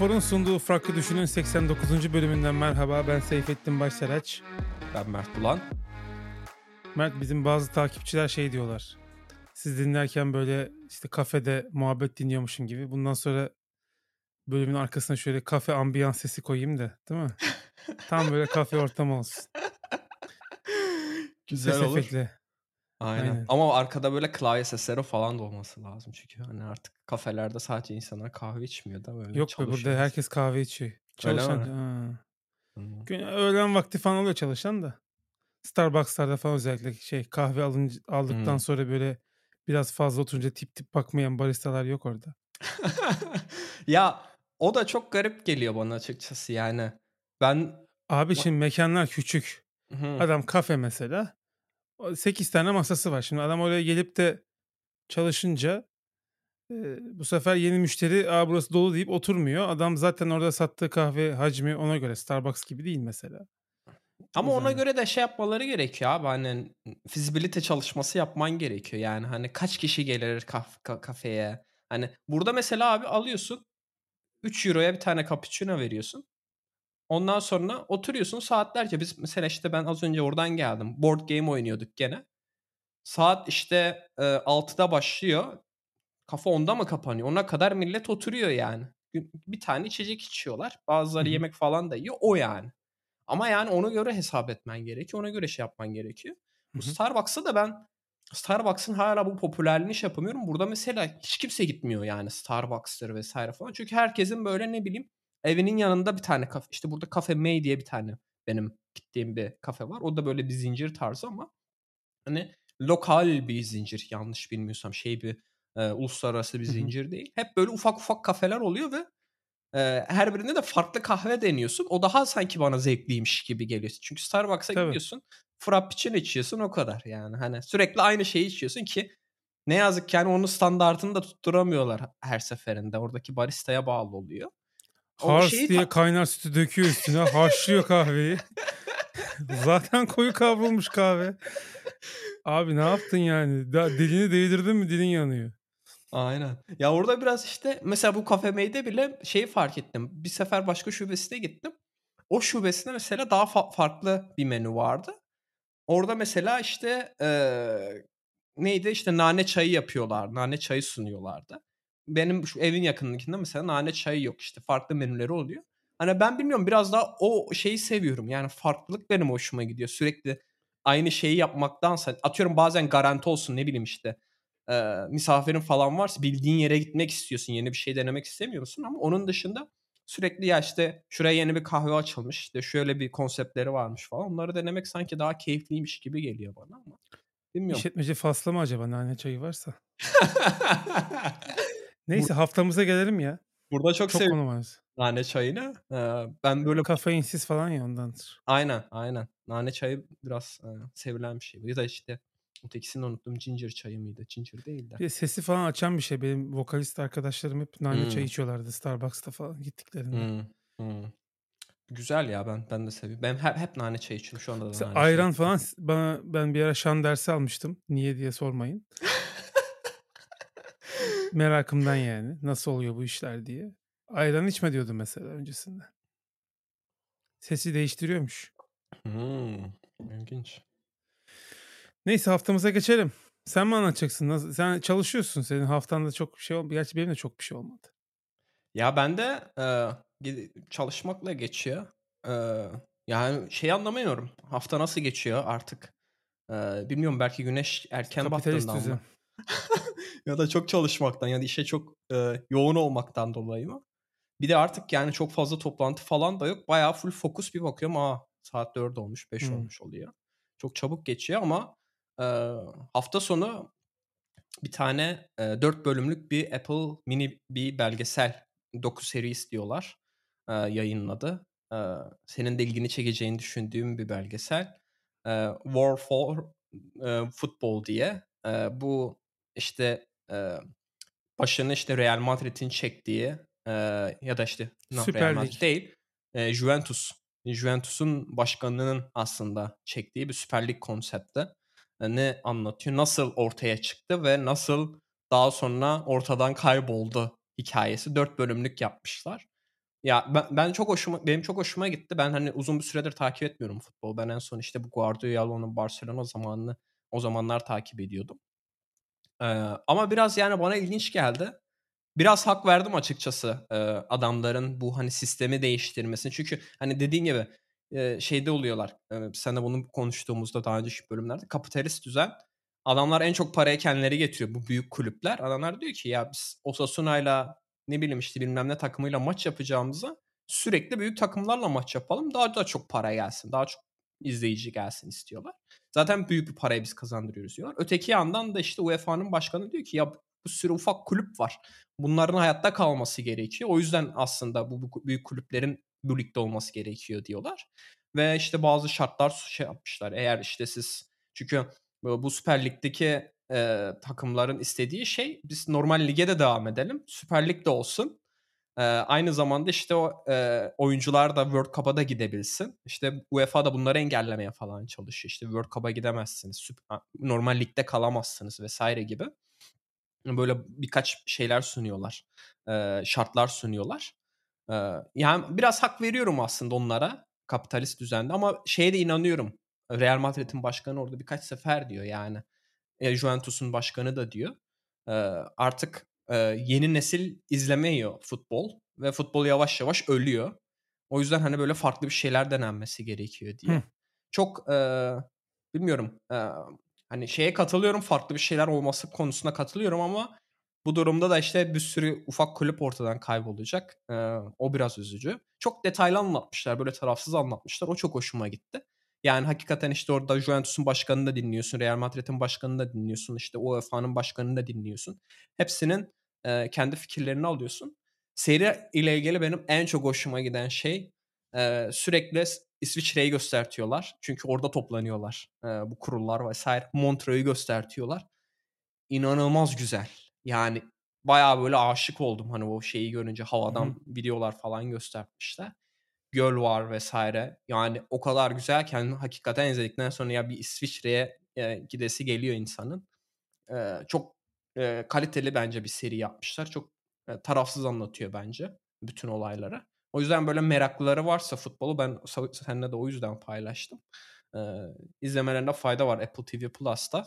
Monofor'un sunduğu Farklı Düşünün 89. bölümünden merhaba. Ben Seyfettin Başsaraç. Ben Mert Bulan. Mert bizim bazı takipçiler şey diyorlar. Siz dinlerken böyle işte kafede muhabbet dinliyormuşum gibi. Bundan sonra bölümün arkasına şöyle kafe ambiyans sesi koyayım da değil mi? Tam böyle kafe ortamı olsun. Güzel Ses olur. efektle. Aynen. Aynen. Ama arkada böyle klavye sesleri falan da olması lazım çünkü hani artık kafelerde sadece insanlar kahve içmiyor da böyle Yok be burada herkes kahve içiyor. Çalışan. Gün- Öğlen vakti falan oluyor çalışan da. Starbucks'larda falan özellikle şey kahve alınca, aldıktan Hı. sonra böyle biraz fazla oturunca tip tip bakmayan baristalar yok orada. ya o da çok garip geliyor bana açıkçası yani. Ben Abi şimdi mekanlar küçük. Hı. Adam kafe mesela. 8 tane masası var. Şimdi adam oraya gelip de çalışınca e, bu sefer yeni müşteri Aa, burası dolu deyip oturmuyor. Adam zaten orada sattığı kahve hacmi ona göre Starbucks gibi değil mesela. Ama ona göre de şey yapmaları gerekiyor abi hani fizibilite çalışması yapman gerekiyor yani hani kaç kişi gelir kaf- ka- kafeye hani burada mesela abi alıyorsun 3 euroya bir tane cappuccino veriyorsun ondan sonra oturuyorsun saatlerce biz mesela işte ben az önce oradan geldim board game oynuyorduk gene saat işte e, 6'da başlıyor kafa 10'da mı kapanıyor ona kadar millet oturuyor yani bir tane içecek içiyorlar bazıları Hı hı. yemek falan da yiyor o yani ama yani ona göre hesap etmen gerekiyor. Ona göre şey yapman gerekiyor. Bu. Starbucks'a da ben Starbucks'ın hala bu popülerliğini şey yapamıyorum. Burada mesela hiç kimse gitmiyor yani Starbucks'tır vesaire falan. Çünkü herkesin böyle ne bileyim evinin yanında bir tane kafe. İşte burada Cafe May diye bir tane benim gittiğim bir kafe var. O da böyle bir zincir tarzı ama hani lokal bir zincir yanlış bilmiyorsam şey bir e, uluslararası bir zincir değil. Hep böyle ufak ufak kafeler oluyor ve Eee, her birinde de farklı kahve deniyorsun. O daha sanki bana zevkliymiş gibi geliyor. Çünkü Starbucks'a Tabii. gidiyorsun, frappuccino içiyorsun o kadar yani. Hani sürekli aynı şeyi içiyorsun ki ne yazık ki hani onun standartını da tutturamıyorlar her seferinde. Oradaki baristaya bağlı oluyor. Hars şeyi diye ta- kaynar sütü döküyor üstüne. haşlıyor kahveyi. Zaten koyu kavrulmuş kahve. Abi ne yaptın yani? Da, dilini değdirdin mi dilin yanıyor. Aynen. Ya orada biraz işte mesela bu Cafe May'de bile şeyi fark ettim. Bir sefer başka şubesine gittim. O şubesinde mesela daha fa- farklı bir menü vardı. Orada mesela işte eee, neydi işte nane çayı yapıyorlar. Nane çayı sunuyorlardı. Benim şu evin yakınındakinde mesela nane çayı yok işte farklı menüleri oluyor. Hani ben bilmiyorum biraz daha o şeyi seviyorum. Yani farklılık benim hoşuma gidiyor. Sürekli aynı şeyi yapmaktansa atıyorum bazen garanti olsun ne bileyim işte eee, misafirin falan varsa bildiğin yere gitmek istiyorsun. Yeni bir şey denemek istemiyorsun ama onun dışında sürekli ya işte şuraya yeni bir kahve açılmış işte şöyle bir konseptleri varmış falan. Onları denemek sanki daha keyifliymiş gibi geliyor bana ama bilmiyorum. İşletmeci faslı mı acaba nane çayı varsa? Neyse haftamıza gelelim ya. Burada çok, Çok seviyorum konu var. nane çayını. Ee, ben böyle Kafeinsiz falan ya ondandır. aynen aynen. Nane çayı biraz e, sevilen bir şey. Ya da işte ötekisini unuttum. Ginger çayı mıydı? Ginger değil de. Bir sesi falan açan bir şey. Benim vokalist arkadaşlarım hep nane Hmm. çay içiyorlardı Starbucks'ta falan gittiklerinde. Hmm, hmm. Güzel ya ben ben de seviyorum. Ben hep, hep nane çay içiyorum. Şu anda da Mesela nane çayı ayran içiyorum. falan bana ben bir ara şan dersi almıştım. Niye diye sormayın. Merakımdan yani. Nasıl oluyor bu işler diye. Ayran içme diyordu mesela öncesinde. Sesi değiştiriyormuş. Hmm, ilginç. Neyse haftamıza geçelim. Sen mi anlatacaksın? Nasıl? Sen çalışıyorsun. Senin haftanda çok bir şey olmadı. Gerçi benim de çok bir şey olmadı. Ya ben de e, çalışmakla geçiyor. E, yani şey anlamıyorum. Hafta nasıl geçiyor artık? E, bilmiyorum belki güneş erken Kapitalist battığından düzen. mı? ya da çok çalışmaktan ya da işe çok e, yoğun olmaktan dolayı mı? Bir de artık yani çok fazla toplantı falan da yok. Bayağı full fokus bir bakıyorum. Aa saat 4 olmuş 5 Hmm. olmuş oluyor. Çok çabuk geçiyor ama e, hafta sonu bir tane e, 4 bölümlük bir Apple mini bir belgesel doku serisi diyorlar e, yayınladı. E, senin de ilgini çekeceğini düşündüğüm bir belgesel. E, War for e, Football diye. E, bu işte e, başını işte Real Madrid'in çektiği e, ya da işte no, Süper Real Lig. Madrid değil e, Juventus. Juventus'un başkanının aslında çektiği bir Süper Lig konsepti e, ne anlatıyor? Nasıl ortaya çıktı ve nasıl daha sonra ortadan kayboldu hikayesi. Dört bölümlük yapmışlar. Ya, ben ben çok hoşuma benim çok hoşuma gitti. Ben, hani, uzun bir süredir takip etmiyorum futbol. Ben en son, işte, bu Guardiola'nın Barcelona zamanını o zamanlar takip ediyordum. Eee, ama biraz, yani, bana ilginç geldi. Biraz hak verdim açıkçası, eee, adamların bu, hani, sistemi değiştirmesine. Çünkü, hani, dediğin gibi, eee, şeyde oluyorlar, eee, seninle bunu konuştuğumuzda daha önceki bölümlerde, kapitalist düzen. Adamlar en çok parayı kendileri getiriyor, bu büyük kulüpler. Adamlar diyor ki, "Ya, biz Osasuna'yla, ne bileyim, işte, bilmem ne takımıyla maç yapacağımıza sürekli büyük takımlarla maç yapalım. Daha da çok para gelsin, daha çok izleyici gelsin." istiyorlar. Zaten büyük bir parayı biz kazandırıyoruz diyorlar. Öteki yandan da, işte, UEFA'nın başkanı diyor ki, "Ya, bir sürü ufak kulüp var. Bunların hayatta kalması gerekiyor. O yüzden aslında bu, bu büyük kulüplerin bu ligde olması gerekiyor diyorlar. Ve işte bazı şartlar şey yapmışlar. Eğer işte siz çünkü bu Süper Lig'deki e, takımların istediği şey biz normal lige de devam edelim. Süper Lig de olsun. Aynı zamanda işte o e, oyuncular da World Cup'a da gidebilsin. İşte UEFA da bunları engellemeye falan çalışıyor. İşte World Cup'a gidemezsiniz. Süper, normal ligde kalamazsınız vesaire gibi böyle birkaç şeyler sunuyorlar. E, şartlar sunuyorlar. E, yani biraz hak veriyorum aslında onlara kapitalist düzende ama şeye de inanıyorum. Real Madrid'in başkanı orada birkaç sefer diyor yani. E, Juventus'un başkanı da diyor. E, artık e, yeni nesil izlemiyor futbol ve futbol yavaş yavaş ölüyor. O yüzden hani böyle farklı bir şeyler denenmesi gerekiyor diye. Hı. Çok e, bilmiyorum. E, Hani şeye katılıyorum, farklı bir şeyler olması konusuna katılıyorum ama bu durumda da işte bir sürü ufak kulüp ortadan kaybolacak. Ee, o biraz üzücü. Çok detaylı anlatmışlar, böyle tarafsız anlatmışlar. O çok hoşuma gitti. Yani hakikaten işte orada Juventus'un başkanını da dinliyorsun, Real Madrid'in başkanını da dinliyorsun, işte UEFA'nın başkanını da dinliyorsun. Hepsinin e, kendi fikirlerini alıyorsun. Seri ile ilgili benim en çok hoşuma giden şey e, sürekli İsviçre'yi göstertiyorlar. Çünkü orada toplanıyorlar e, bu kurullar vesaire. Montreux'u göstertiyorlar. İnanılmaz güzel. Yani bayağı böyle aşık oldum hani o şeyi görünce havadan Hı-hı. videolar falan göstermişler. Göl var vesaire. Yani o kadar güzel ki yani hakikaten izledikten sonra ya bir İsviçre'ye e, gidesi geliyor insanın. E, çok e, kaliteli bence bir seri yapmışlar. Çok e, tarafsız anlatıyor bence bütün olayları. O yüzden böyle meraklıları varsa futbolu ben seninle de o yüzden paylaştım. Ee, izlemelerinde fayda var Apple TV Plus'ta.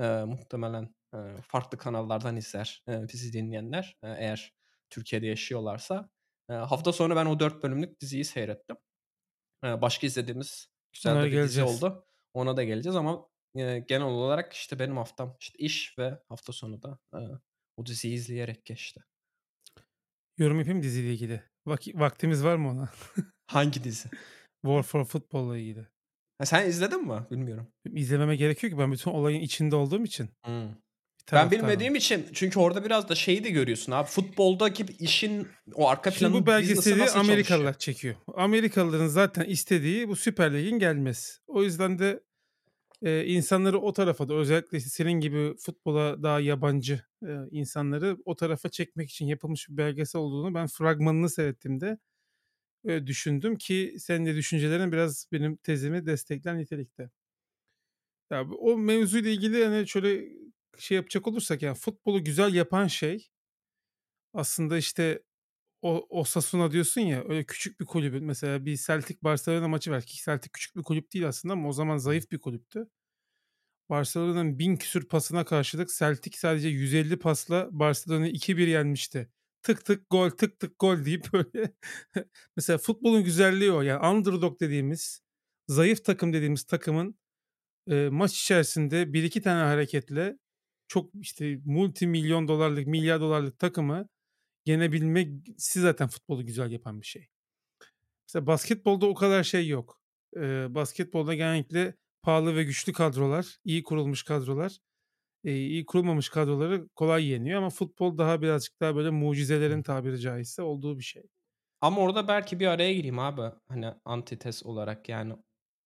Ee, muhtemelen e, farklı kanallardan izler e, bizi dinleyenler e, eğer Türkiye'de yaşıyorlarsa. E, hafta sonu ben o dört bölümlük diziyi seyrettim. E, başka izlediğimiz güzel Ona bir geleceğiz. dizi oldu. Ona da geleceğiz ama e, genel olarak işte benim haftam işte iş ve hafta sonu da e, o diziyi izleyerek geçti. Yorum yapayım diziyle ilgili. Vaki vaktimiz var mı ona? Hangi dizi? War for Football'la ilgili. Ha, sen izledin mi? Bilmiyorum. İzlememe gerekiyor ki ben bütün olayın içinde olduğum için. Hmm. Ben bilmediğim için çünkü orada biraz da şeyi de görüyorsun abi. Futboldaki işin o arka planı bu belgeseli Amerikalılar çekiyor. Amerikalıların zaten istediği bu Süper Lig'in gelmesi. O yüzden de e, insanları o tarafa da özellikle senin gibi futbola daha yabancı e, insanları o tarafa çekmek için yapılmış bir belgesel olduğunu ben fragmanını seyrettiğimde e, düşündüm ki senin de düşüncelerin biraz benim tezimi destekler nitelikte. Ya o mevzuyla ilgili yani şöyle şey yapacak olursak yani futbolu güzel yapan şey aslında işte o Osasuna diyorsun ya öyle küçük bir kulübün mesela bir Celtic Barcelona maçı var ki Celtic küçük bir kulüp değil aslında ama o zaman zayıf bir kulüptü. Barcelona'nın bin küsür pasına karşılık Celtic sadece 150 pasla Barcelona'yı 2-1 yenmişti. Tık tık gol tık tık gol deyip böyle mesela futbolun güzelliği o yani underdog dediğimiz zayıf takım dediğimiz takımın e, maç içerisinde bir iki tane hareketle çok işte multi milyon dolarlık milyar dolarlık takımı yenebilmesi zaten futbolu güzel yapan bir şey. Mesela basketbolda o kadar şey yok. Ee, basketbolda genellikle pahalı ve güçlü kadrolar, iyi kurulmuş kadrolar, e, iyi kurulmamış kadroları kolay yeniyor ama futbol daha birazcık daha böyle mucizelerin tabiri caizse olduğu bir şey. Ama orada belki bir araya gireyim abi. Hani antites olarak yani.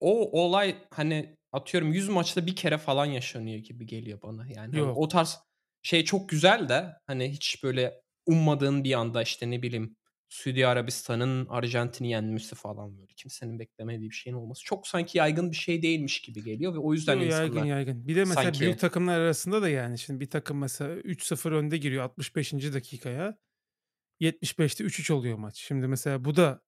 O olay hani atıyorum 100 maçta bir kere falan yaşanıyor gibi geliyor bana. Yani hani Yok. o tarz şey çok güzel de hani hiç böyle ummadığın bir anda işte ne bileyim Suudi Arabistan'ın Arjantin'i yenmesi falan böyle. Kimsenin beklemediği bir şeyin olması. Çok sanki yaygın bir şey değilmiş gibi geliyor ve o yüzden Yo, insanlar... Yaygın yaygın. Bir de mesela sanki... büyük takımlar arasında da yani şimdi bir takım mesela 3-0 önde giriyor 65. dakikaya. 75'te 3-3 oluyor maç. Şimdi mesela bu da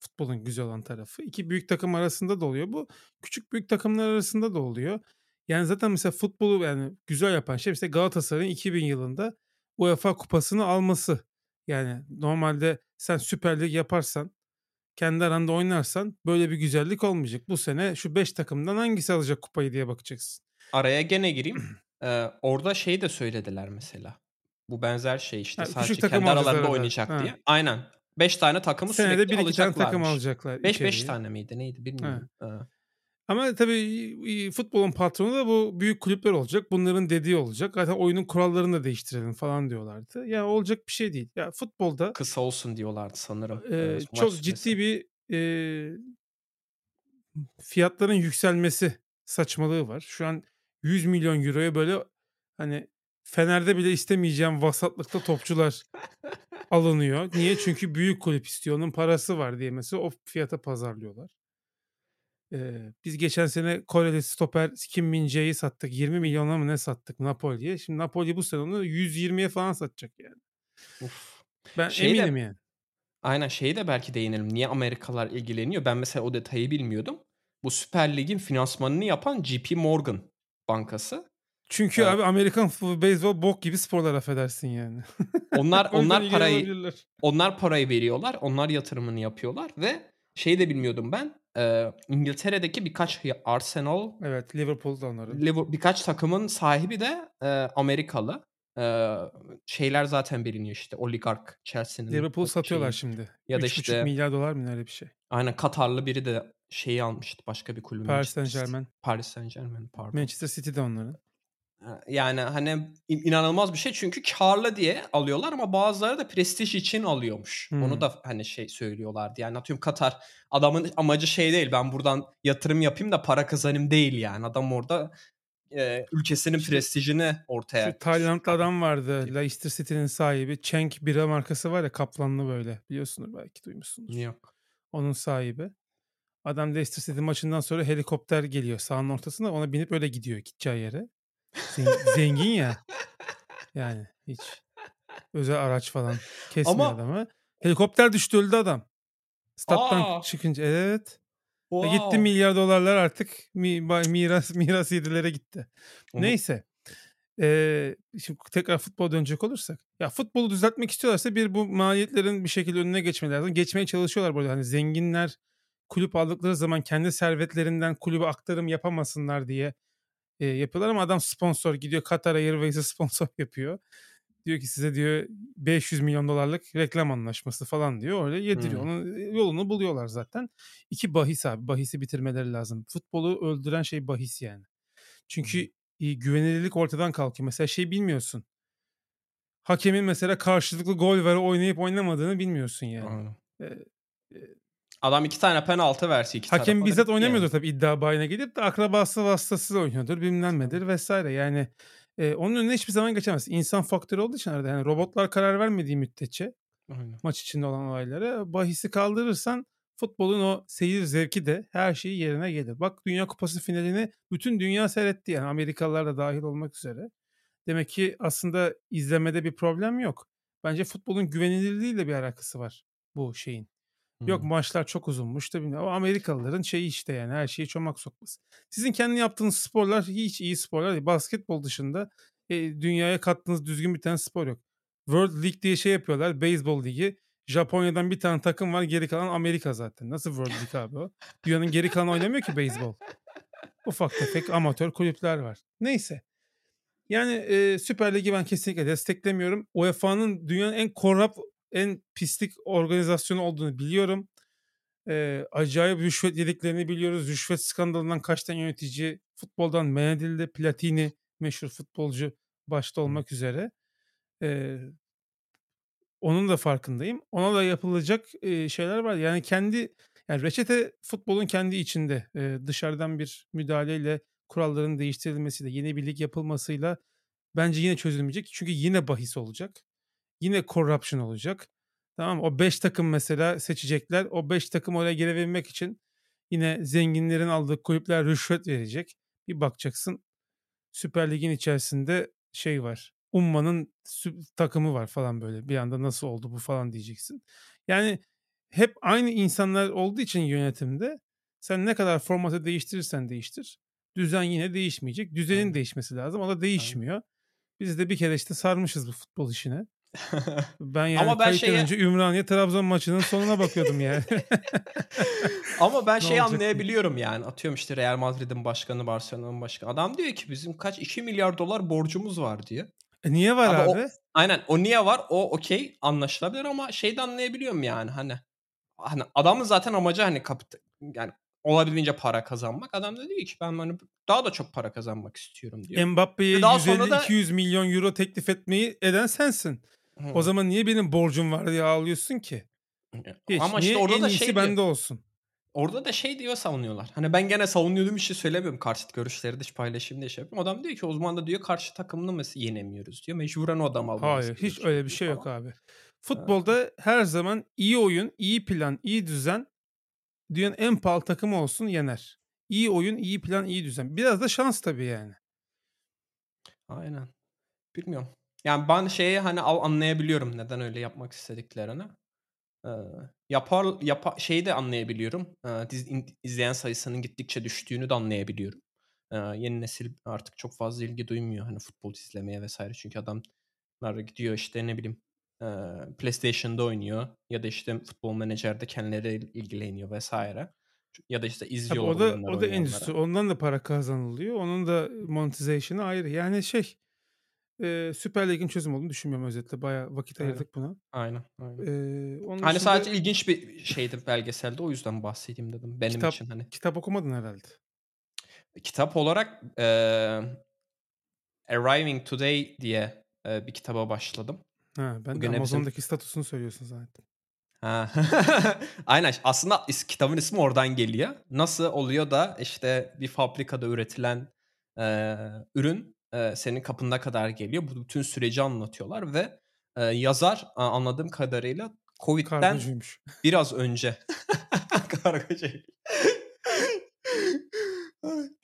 futbolun güzel olan tarafı. 2 büyük takım arasında da oluyor bu. Küçük büyük takımlar arasında da oluyor. Yani zaten mesela futbolu yani güzel yapan şey işte Galatasaray'ın 2000 yılında UEFA kupasını alması. Yani normalde sen Süper Lig yaparsan kendi aranda oynarsan böyle bir güzellik olmayacak. Bu sene şu 5 takımdan hangisi alacak kupayı diye bakacaksın. Araya gene gireyim. Ee, orada şey de söylediler mesela. Bu benzer şey işte Ha, sadece kendi aralarında arada. oynayacak Ha. diye. Aynen. 5 tane takımı Senede sürekli 1 2 tane takım alacaklarmış. alacaklar 5 5 içeriye. tane miydi neydi bilmiyorum. Ha. Ama tabii futbolun patronu da bu büyük kulüpler olacak. Bunların dediği olacak. Zaten oyunun kurallarını da değiştirelim falan diyorlardı. Ya olacak bir şey değil. Ya futbolda Kısa olsun diyorlardı sanırım. e, çok süresi. ciddi bir e, fiyatların yükselmesi saçmalığı var. Şu an 100 milyon euroya böyle hani Fener'de bile istemeyeceğim vasatlıkta topçular alınıyor. Niye? Çünkü büyük kulüp istiyor. Onun parası var diye mesela o fiyata pazarlıyorlar. Ee, biz geçen sene Koreli stoper Kim Min-jae'yi sattık. 20 milyona mı ne sattık Napoli'ye. Şimdi Napoli bu sene onu 120'ye falan satacak yani. Uf. Ben Şey de- eminim yani. Aynen şeyi de belki değinelim. Niye Amerikalılar ilgileniyor? Ben mesela o detayı bilmiyordum. Bu Süper Lig'in finansmanını yapan JP Morgan bankası. Çünkü Evet. abi Amerikan beyzbol bok gibi sporlar affedersin yani. Onlar onlar parayı onlar parayı veriyorlar. Onlar yatırımını yapıyorlar ve şey de bilmiyordum ben. e, İngiltere'deki birkaç Arsenal, Evet Liverpool'da onların. Liver- birkaç takımın sahibi de e, Amerikalı. E, şeyler zaten biliniyor işte oligark Chelsea'nin. Liverpool o satıyorlar şeyi. şimdi. Ya da 3,5 işte- milyar dolar mı öyle bir şey. Aynen Katarlı biri de şeyi almıştı başka bir kulübü. Paris City. Saint-Germain. Paris Saint Germain pardon. Manchester City'de onların. Yani hani in- inanılmaz bir şey çünkü karlı diye alıyorlar ama bazıları da prestij için alıyormuş. Hmm. Onu da hani şey söylüyorlardı. Yani atıyorum Katar adamın amacı şey değil ben buradan yatırım yapayım da para kazanayım değil yani. Adam orada e, ülkesinin İşte prestijini ortaya Şu Taylandlı adam vardı. Tip. Leicester City'nin sahibi. Cenk bira markası var ya kaplanlı böyle. Biliyorsunuz belki duymuşsunuz. yok. Onun sahibi. Adam Leicester City maçından sonra helikopter geliyor sahanın ortasına. Ona binip öyle gidiyor gideceği yere. Zen- Zengin ya. Yani hiç özel araç falan kesmiyor Ama- adamı. Helikopter düştü öldü adam. Stat'tan Aa! çıkınca evet. E Wow. Gitti milyar dolarlar artık mi- miras miras yedilere gitti. Onu- Neyse. Ee, şimdi tekrar futbola dönecek olursak. Ya futbolu düzeltmek istiyorlarsa bir bu maliyetlerin bir şekilde önüne geçmeleri lazım. Geçmeye çalışıyorlar burada. Hani zenginler kulüp aldıkları zaman kendi servetlerinden kulübe aktarım yapamasınlar diye e, yapıyorlar ama adam sponsor gidiyor Qatar Airways'e sponsor yapıyor. Diyor ki size diyor 500 milyon dolarlık reklam anlaşması falan diyor. Öyle yediriyor. Hmm. Onun yolunu buluyorlar zaten. İki bahis abi. Bahisi bitirmeleri lazım. Futbolu öldüren şey bahis yani. Çünkü e, güvenilirlik ortadan kalkıyor. Mesela şey bilmiyorsun. Hakemin mesela karşılıklı gol ver oynayıp oynamadığını bilmiyorsun yani. Ee, Adam iki tane penaltı verse iki Hakem bizzat oynamıyordur yani. tabii iddia bayına gidip de akrabası vasıtasıyla oynuyordur bilmem nedir vesaire. Yani e, onun önüne hiçbir zaman geçemez. İnsan faktörü olduğu için arada yani robotlar karar vermediği müddetçe Aynen. maç içinde olan olaylara bahisi kaldırırsan futbolun o seyir zevki de her şeyi yerine gelir. Bak Dünya Kupası finalini bütün dünya seyretti yani Amerikalılar da dahil olmak üzere. Demek ki aslında izlemede bir problem yok. Bence futbolun güvenilirliğiyle bir alakası var bu şeyin. Yok maçlar çok uzunmuş da bilmiyorum. Ama Amerikalıların şeyi işte yani her şeyi çomak sokması. Sizin kendi yaptığınız sporlar hiç iyi sporlar değil. Basketbol dışında e, dünyaya kattığınız düzgün bir tane spor yok. World League diye şey yapıyorlar. Beyzbol ligi. Japonya'dan bir tane takım var. Geri kalan Amerika zaten. Nasıl World League abi o? Dünyanın geri kalanı oynamıyor ki beyzbol. Ufak tefek amatör kulüpler var. Neyse. Yani e, Süper Lig'i ben kesinlikle desteklemiyorum. UEFA'nın dünyanın en korrupt, en pislik organizasyonu olduğunu biliyorum. E, acayip rüşvet yediklerini biliyoruz. Rüşvet skandalından kaç tane yönetici futboldan men edildi. Platini meşhur futbolcu başta olmak üzere. E, onun da farkındayım. Ona da yapılacak e, şeyler var. Yani kendi yani reçete futbolun kendi içinde e, dışarıdan bir müdahaleyle kuralların değiştirilmesiyle yeni bir lig yapılmasıyla bence yine çözülmeyecek. Çünkü yine bahis olacak. Yine corruption olacak. Tamam? O 5 takım mesela seçecekler. O 5 takım oraya girebilmek için yine zenginlerin aldığı kulüpler rüşvet verecek. Bir bakacaksın Süper Lig'in içerisinde şey var. Umma'nın takımı var falan böyle. Bir anda nasıl oldu bu falan diyeceksin. Yani hep aynı insanlar olduğu için yönetimde sen ne kadar formatı değiştirirsen değiştir, düzen yine değişmeyecek. Düzenin Aynen. değişmesi lazım. O da Aynen. değişmiyor. Biz de bir kere işte sarmışız bu futbol işine. Ben yani Ama ben şeye önce Ümraniye Trabzon maçının sonuna bakıyordum yani. Ama ben diye. anlayabiliyorum yani. Atıyorum işte Real Madrid'in başkanı, Barcelona'nın başkanı. Adam diyor ki bizim kaç $2.000.000.000 borcumuz var diyor. E, niye var Abi o? Aynen o niye var? O okay, anlaşılabilir ama şeyi de anlayabiliyorum yani hani. Hani adamın zaten amacı hani kapita yani olabildiğince para kazanmak. Adam da diyor ki ben hani daha da çok para kazanmak istiyorum diyor. Da 150-200 milyon euro teklif etmeyi eden sensin. O zaman niye benim borcum var diye ağlıyorsun ki? Hiç. Ama Niye? işte orada En da şey bende olsun. Orada da şey diyor savunuyorlar. Hani ben gene savunuyorum bir şey söylemiyorum. Karşıt görüşleri dış paylaşayım diye şey yapıyorum. Adam diyor ki o zaman da diyor karşı takımını mesela yenemiyoruz diyor. Mecburen o adamı almamız Hayır, hiç öyle bir şey yok falan. abi. Eee Futbolda her zaman iyi oyun, iyi plan, iyi düzen dünyanın en pahalı takımı olsun yener. İyi oyun, iyi plan, iyi düzen. Biraz da şans tabii yani. Aynen. Bilmiyorum. Yani ben şeyi hani anlayabiliyorum neden öyle yapmak istediklerini. Yapar yapa şeyi de anlayabiliyorum. İn izleyen sayısının gittikçe düştüğünü de anlayabiliyorum. Yeni nesil artık çok fazla ilgi duymuyor hani futbol izlemeye vs. Çünkü adamlar gidiyor işte ne bileyim, PlayStation'da oynuyor ya da işte Futbol Manager'da kendileri ilgileniyor. Ç ya da işte Tabii izliyorlar o da o da endüstri. Ondan da para kazanılıyor. Onun da monetization'ı ayrı. Yani şey, eee, Süper Lig'in çözüm olduğunu düşünmüyorum özetle. Bayağı vakit Aynen. ayırdık buna. Aynen, aynen. Eee, onun Hani dışında sadece ilginç bir şeydi belgeselde o yüzden bahsedeyim dedim benim Kitap için hani. kitap okumadın herhâlde. Kitap olarak, eee, Arriving Today diye, eee, bir kitaba başladım. Ha, ben de Bugüne bizim Amazon'daki statüsünü söylüyorsun. Ha. Aynen aslında is kitabın ismi oradan geliyor. Nasıl oluyor da işte bir fabrikada üretilen, eee, ürün, senin kapına kadar geliyor. Bu bütün süreci anlatıyorlar ve, yazar anladığım kadarıyla COVID'den Kargocuymuş. biraz önce Kargocu.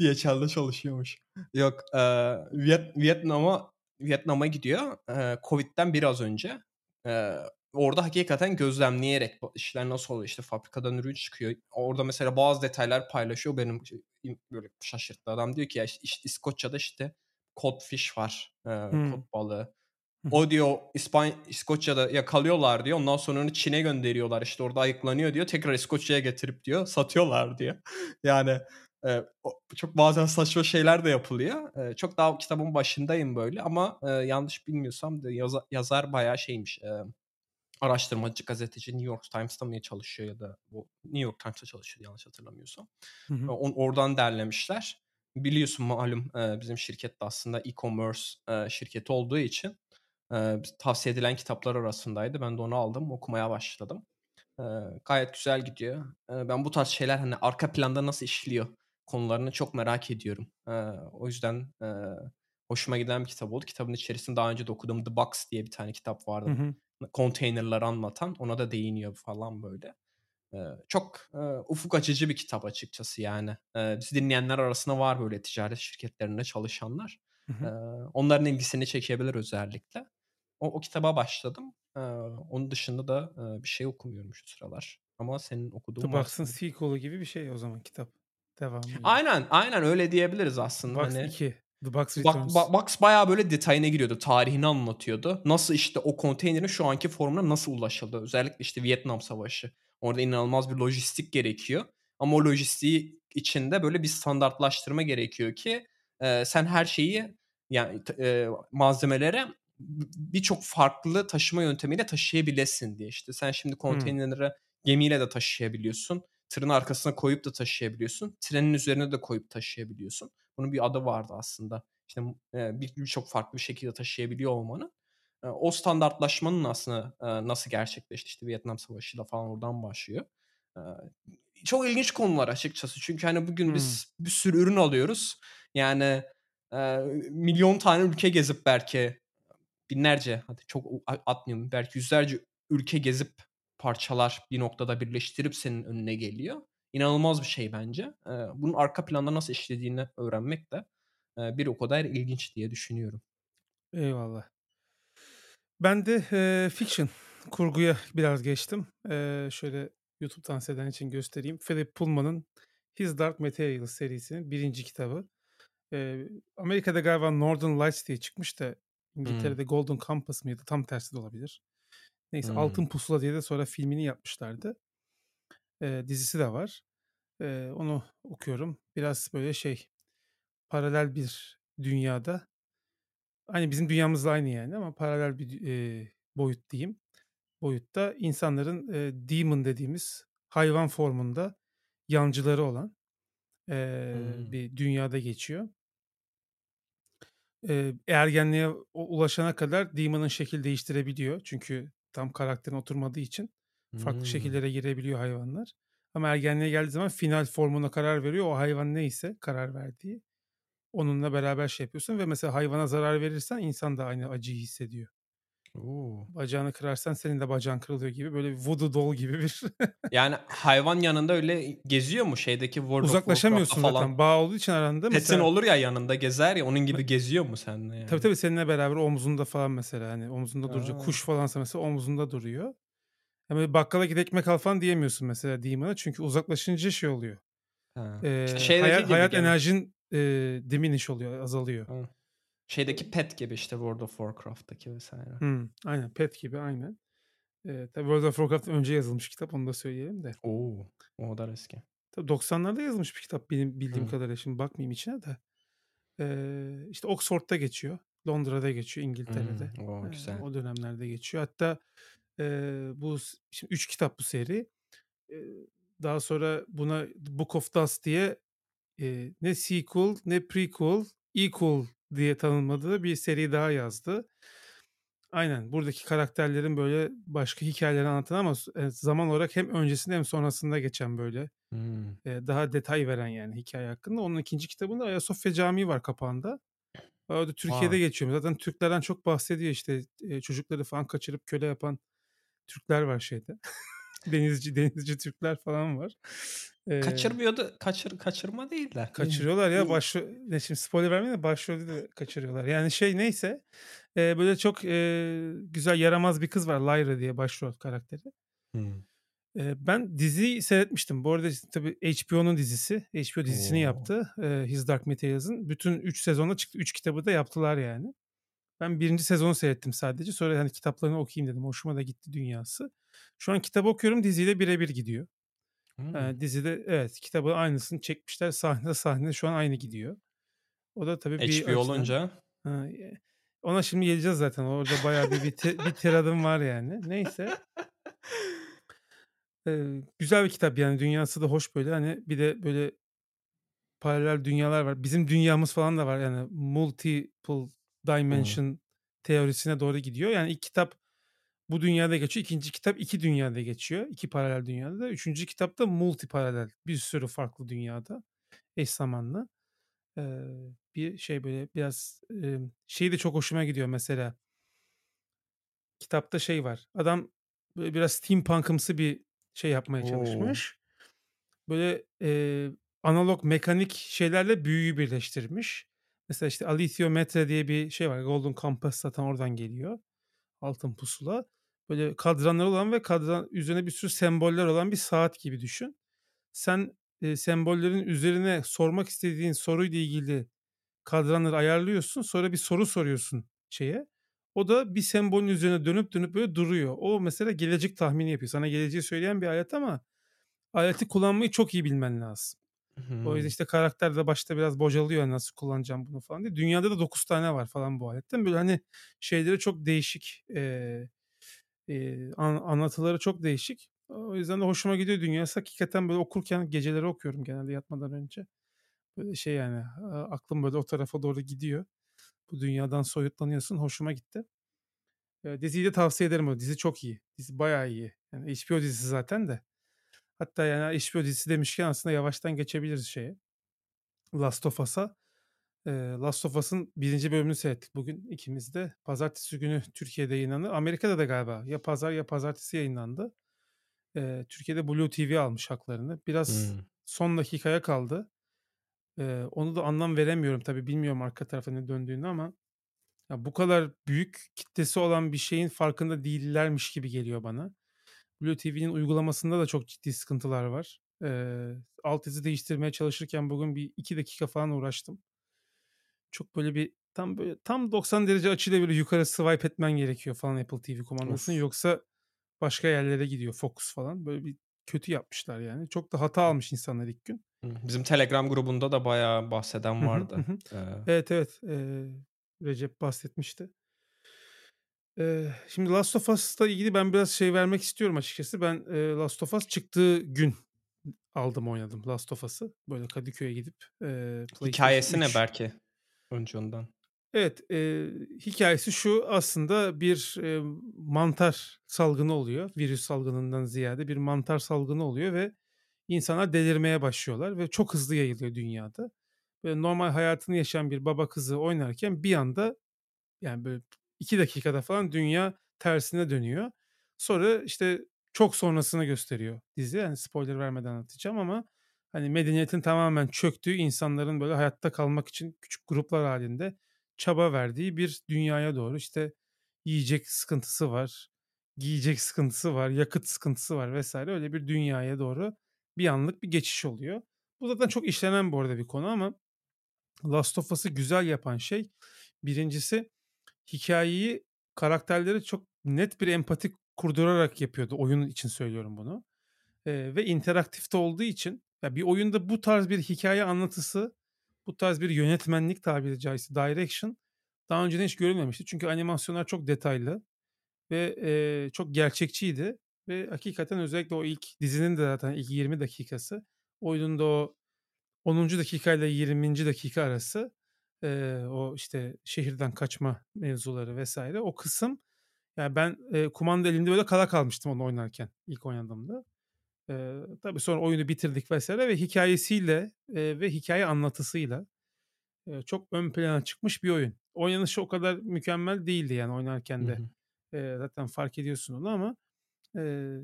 DHL'de çalışıyormuş. Yok, Viyet Vietnam'a Vietnam'a gidiyor, eee, COVID'den biraz önce. Orada hakikaten gözlemleyerek işler nasıl oluyor, işte fabrikadan ürün çıkıyor. Orada mesela bazı detaylar paylaşıyor. Benim şey böyle şaşırttı. Adam diyor ki ya, işte, İskoçya'da işte codfish var, eee, kod Hımm. balığı. O diyor İspanya İskoçya'da yakalıyorlar diyor. Ondan sonra onu Çin'e gönderiyorlar. İşte orada ayıklanıyor diyor. Tekrar İskoçya'ya getirip diyor satıyorlar diyor. Yani, o çok bazen saçma şeyler de yapılıyor. Eee, çok daha kitabın başındayım böyle ama, eee, yanlış bilmiyorsam da yaza yazar bayağı şeymiş, eee, araştırmacı, gazeteci. New York Times'ta mı çalışıyor ya da bu New York Times'ta çalışıyordu yanlış hatırlamıyorsam. Hı hı. O oradan derlemişler. Biliyorsun malum, bizim şirket de aslında e-commerce, şirketi olduğu için, tavsiye edilen kitaplar arasındaydı. Ben de onu aldım, okumaya başladım. Gayet güzel gidiyor. Ben bu tarz şeyler, hani, arka planda nasıl işliyor konularını çok merak ediyorum. O yüzden, hoşuma giden bir kitap oldu. Kitabın içerisinde daha önce de okuduğum The Box diye bir tane kitap Hı vardı. hı. Konteynerları anlatan. Ona da değiniyor falan böyle. Çok, ufuk açıcı bir kitap açıkçası yani. Bizi dinleyenler arasında var böyle ticaret şirketlerinde çalışanlar. Hı onların ilgisini çekebilir özellikle. O o kitaba başladım. Onun dışında da, bir şey okumuyorum şu sıralar ama senin okuduğun The Box'ın gibi bir şey o zaman kitap. Devamı gibi. Aynen, aynen öyle diyebiliriz aslında Box hani. 2. The Box Returns. ba Box bayağı böyle detayına giriyordu. Tarihini anlatıyordu. Nasıl işte o konteynerin şu anki formuna nasıl ulaşıldı? Özellikle işte Vietnam Savaşı. Orada inanılmaz bir lojistik gerekiyor ama o lojistiği içinde böyle bir standartlaştırma gerekiyor ki, eee, sen her şeyi yani eee, malzemelere birçok farklı taşıma yöntemiyle taşıyabilesin diye. İşte sen şimdi Hımm. konteynerleri gemiyle de taşıyabiliyorsun. Tırın arkasına koyup da taşıyabiliyorsun. Trenin üzerine de koyup taşıyabiliyorsun. Bunun bir adı vardı aslında. İşte, eee, bir birçok farklı bir şekilde taşıyabiliyor olmanın. O standartlaşmanın aslında, nasıl gerçekleşti, işte, Vietnam Savaşı'yla falan oradan başlıyor. Çok ilginç konular açıkçası. Çünkü, hani, bugün Hımm. biz bir sürü ürün alıyoruz. Yani, milyon tane ülke gezip belki binlerce, hadi çok atmayayım, belki yüzlerce ülke gezip parçalar bir noktada birleştirip senin önüne geliyor. İnanılmaz bir şey bence. Bunun arka planda nasıl işlediğini öğrenmek de, bir o kadar ilginç diye düşünüyorum. Eyvallah. Ben de, eee, fiction, kurguya biraz geçtim. Eee, şöyle YouTube'dan seyreden için göstereyim. Philip Pullman'ın His Dark Materials serisinin 1. kitabı. Eee, Amerika'da galiba Northern Lights diye çıkmış da. İngiltere'de Golden Compass mıydı? Tam tersi de olabilir. Neyse Hımm. Altın Pusula diye de sonra filmini yapmışlardı. Eee, dizisi de var. Eee, onu okuyorum. Biraz böyle şey, paralel bir dünyada Aynı bizim dünyamızla aynı yani ama paralel bir eee, boyut diyeyim. Boyutta insanların, eee, demon dediğimiz hayvan formunda yancıları olan, eee, Hımm. bir dünyada geçiyor. Eee, ergenliğe u ulaşana kadar demon'ın şekil değiştirebiliyor. Çünkü tam karakterine oturmadığı için farklı Hımm. şekillere girebiliyor hayvanlar. Ama ergenliğe geldiği zaman final formuna karar veriyor. O hayvan neyse karar verdiği, onunla beraber şey yapıyorsun ve mesela hayvana zarar verirsen insan da aynı acıyı hissediyor. O! Bacağını kırarsan senin de bacağın kırılıyor gibi böyle voodoo doll gibi bir Yani hayvan yanında öyle geziyor mu? Şeydeki World of Uzaklaşamıyorsun falan zaten. Bağ olduğu için aranda petin mesela olur ya yanında gezer ya, onun gibi geziyor mu seninle Tabii, yani? tabii seninle beraber omzunda falan mesela, hani, omzunda duracak. Kuş falansa mesela omzunda duruyor. Böyle bakkala git ekmek al falan diyemiyorsun mesela demon'a çünkü uzaklaşınca şey oluyor, Ha. İşte haya gibi hayat gene. enerjin, eee, diminish oluyor, azalıyor. Hı. Şeydeki pet gibi işte World of Warcraft'taki vs. Hımm, aynen pet gibi aynen. Eee, tabii World of Warcraft'tan önce yazılmış kitap onu da söyleyelim de. O! O kadar eski. Tabii 90'larda yazılmış bir kitap benim bildiğim Hıı. kadarıyla. Şimdi bakmayayım içine de. Eee, işte Oxford'da geçiyor. Londra'da geçiyor, Hımm. İngiltere'de. O! Eee, Güzel. o dönemlerde geçiyor. Hatta, eee, bu s şimdi 3 kitap bu seri. Eee, daha sonra buna Book of Dust diye, eee, ne sequel ne prequel, equel diye tanımladığı bir seri daha yazdı. Aynen, buradaki karakterlerin böyle başka hikâyelerini anlatan ama eee, zaman olarak hem öncesinde hem sonrasında geçen böyle, Hımm. eee, daha detay veren yani hikâye hakkında. Onun 2. kitabında Ayasofya Camii var kapağında. O da Türkiye'de A! geçiyor. Zaten Türklerden çok bahsediyor işte, eee, çocukları falan kaçırıp köle yapan Türkler var şeyde. Denizci denizci Türkler falan var. Eee Kaçırmıyordu. Kaçır kaçırma değil de. Kaçırıyorlar ya başro ya şimdi spoiler vermeyeyim de başrolü de kaçırıyorlar. Yani şey neyse, eee, böyle çok, eee, güzel yaramaz bir kız var Lyra diye başrol karakteri. Hımm. Eee, ben diziyi seyretmiştim. Bu arada tabii HBO'nun dizisi. HBO dizisini O! yaptı, eee, His Dark Materials'ın. Bütün 3 sezonu çıktı. 3 kitabı da yaptılar yani. Ben 1. sezonu seyrettim sadece. Sonra, hani, kitaplarını okuyayım dedim. Hoşuma da gitti dünyası. Şu an kitabı okuyorum, diziyle bire bir gidiyor. Hımm. Eee, dizide evet, kitabın aynısını çekmişler. Sahne sahne şu an aynı gidiyor. O da tabii bir HBO açıdan olunca Ha, ona şimdi geleceğiz zaten. Orada bayağı bir bir bir tiradım var yani. Neyse. Eee, güzel bir kitap yani dünyası da hoş böyle, hani, bir de böyle paralel dünyalar var. Bizim dünyamız falan da var yani multiple dimension teorisine doğru gidiyor. Yani ilk kitap bu dünyada geçiyor. 2. kitap 2 dünyada geçiyor. 2 paralel dünyada. 3. kitap da multiparalel. Bir sürü farklı dünyada eş zamanlı. Eee, bir şey böyle biraz, emm, şeyi de çok hoşuma gidiyor mesela. Kitapta şey var. Adam böyle biraz steampunk'ımsı bir şey yapmaya çalışmış. Böyle, eee, analog mekanik şeylerle büyüyü birleştirmiş. Mesela, işte, alethiometre diye bir şey var. Golden Compass zaten oradan geliyor. Altın pusula. Böyle kadranları olan ve kadran üzerine bir sürü semboller olan bir saat gibi düşün. Sen, eee, sembollerin üzerine sormak istediğin soruyla ilgili kadranları ayarlıyorsun. Sonra bir soru soruyorsun şeye. O da bir sembolün üzerine dönüp dönüp böyle duruyor. O mesela gelecek tahmini yapıyor. Sana geleceği söyleyen bir alet ama aleti kullanmayı çok iyi bilmen lazım. O yüzden, işte, karakter de başta biraz bocalıyor nasıl kullanacağım bunu falan diye. Dünyada da 9 tane var falan bu aletten. Böyle, hani, şeyleri çok değişik, eee, eee, an anlatıları çok değişik. O yüzden de hoşuma gidiyor dünyası. Hakikaten böyle okurken geceleri okuyorum genelde yatmadan önce. Böyle şey yani, aklım böyle o tarafa doğru gidiyor. Bu dünyadan soyutlanıyorsun. Hoşuma gitti. Eee, diziyi de tavsiye ederim. O dizi çok iyi. Dizi bayağı iyi. Yani HBO dizisi zaten de. Hatta yani HBO dizisi demişken aslında yavaştan geçebiliriz şeye, Last of Us'a. Last of Us'ın 1. bölümünü seyrettik bugün ikimiz de. Pazartesi günü Türkiye'de yayınlandı. Amerika'da da galiba ya pazar ya pazartesi yayınlandı. Eee, Türkiye'de Blue TV almış haklarını. Biraz Hımm. son dakikaya kaldı. Eee, onu da anlam veremiyorum tabii. Bilmiyorum arka tarafta ne döndüğünü ama Ya, bu kadar büyük kitlesi olan bir şeyin farkında değillermiş gibi geliyor bana. Blue TV'nin uygulamasında da çok ciddi sıkıntılar var. Eee, altyazı değiştirmeye çalışırken bugün bir 2 dakika falan uğraştım. Çok böyle bir tam böyle tam 90 derece açıyla böyle yukarı swipe etmen gerekiyor falan Apple TV kumandasını. Of. Yoksa başka yerlere gidiyor fokus falan. Böyle bir kötü yapmışlar yani. Çok da hata almış insanlar ilk gün. Bizim Telegram grubunda da bayağı bahseden vardı. Evet, evet. Eee, Recep bahsetmişti. Eee, şimdi Last of Us'la ilgili ben biraz şey vermek istiyorum açıkçası. Ben, eee, Last of Us çıktığı gün aldım oynadım Last of Us'ı. Böyle Kadıköy'e gidip, PlayStation Hikâyesi ne 3 belki? Önce ondan. Evet, eee, hikâyesi şu: Aslında bir, eee, mantar salgını oluyor. Virüs salgınından ziyade bir mantar salgını oluyor ve insanlar delirmeye başlıyorlar ve çok hızlı yayılıyor dünyada. Böyle normal hayatını yaşayan bir baba kızı oynarken bir anda, yani, böyle 2 dakikada falan dünya tersine dönüyor. Sonra, işte, çok sonrasını gösteriyor dizi. Yani, spoiler vermeden anlatacağım ama, hani, medeniyetin tamamen çöktüğü, insanların böyle hayatta kalmak için küçük gruplar hâlinde çaba verdiği bir dünyaya doğru, işte, yiyecek sıkıntısı var, giyecek sıkıntısı var, yakıt sıkıntısı var vs. öyle bir dünyaya doğru bir anlık bir geçiş oluyor. Bu zaten çok işlenen bu arada bir konu ama Last of Us'ı güzel yapan şey 1'incisi hikâyeyi karakterlere çok net bir empati kurdurarak yapıyordu. Oyun için söylüyorum bunu, eee, ve interaktif de olduğu için ya, bir oyunda bu tarz bir hikâye anlatısı, bu tarz bir yönetmenlik tabiri caizse direction daha önceden hiç görülmemişti. Çünkü animasyonlar çok detaylı ve, eee, çok gerçekçiydi ve hakikaten özellikle o ilk dizinin de zaten ilk 20 dakikası, oyunun da o 10. dakikayla 20. dakika arası, eee, o, işte, şehirden kaçma mevzuları vs. o kısım, ya, ben, eee, kumanda elimde böyle kala kalmıştım onu oynarken ilk oynadığımda. Eee, tabii sonra oyunu bitirdik vs. ve hikâyesiyle, eee, ve hikâye anlatısıyla, eee, çok ön plana çıkmış bir oyun. Oynanışı o kadar mükemmel değildi yani Hı oynarken de. hı. Eee, zaten fark ediyorsun onu ama, eee,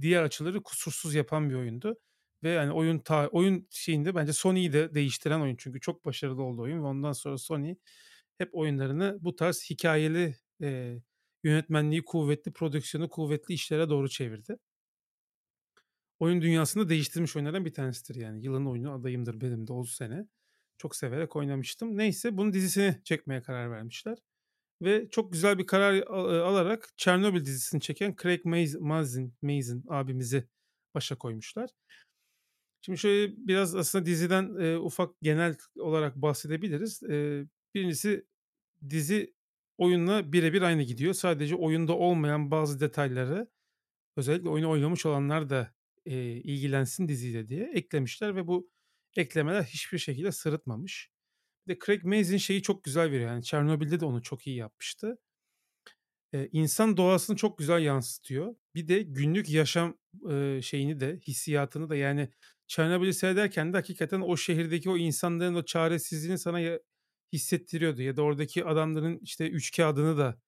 diğer açıları kusursuz yapan bir oyundu ve, hani, oyun ta oyun şeyinde bence Sony'yi de değiştiren oyun. Çünkü çok başarılı oldu oyun ve ondan sonra Sony hep oyunlarını bu tarz hikâyeli, eee, yönetmenliği kuvvetli, prodüksiyonu kuvvetli işlere doğru çevirdi. Oyun dünyasını değiştirmiş oyunlardan bir tanesidir yani. Yılın oyunu adayımdır benim de o sene. Çok severek oynamıştım. Neyse bunun dizisini çekmeye karar vermişler ve çok güzel bir karar eee, alarak Chernobyl dizisini çeken Craig Maz Mazin Mazin abimizi başa koymuşlar. Şimdi şöyle biraz aslında diziden, eee, ufak genel olarak bahsedebiliriz. Eee, 1'incisi dizi oyunla bire bir aynı gidiyor. Sadece oyunda olmayan bazı detayları özellikle oyunu oynamış olanlar da, eee, ilgilensin diziyle diye eklemişler ve bu eklemeler hiçbir şekilde sırıtmamış. Bir de Craig Mazin şeyi çok güzel veriyor, yani Chernobyl'de de onu çok iyi yapmıştı. Eee, insan doğasını çok güzel yansıtıyor. Bir de günlük yaşam, eee, şeyini de hissiyatını da yani Chernobyl'i seyrederken de hakikaten o şehirdeki o insanların o çaresizliğini sana ya hissettiriyordu ya da oradaki adamların, işte, üçkağıdını da,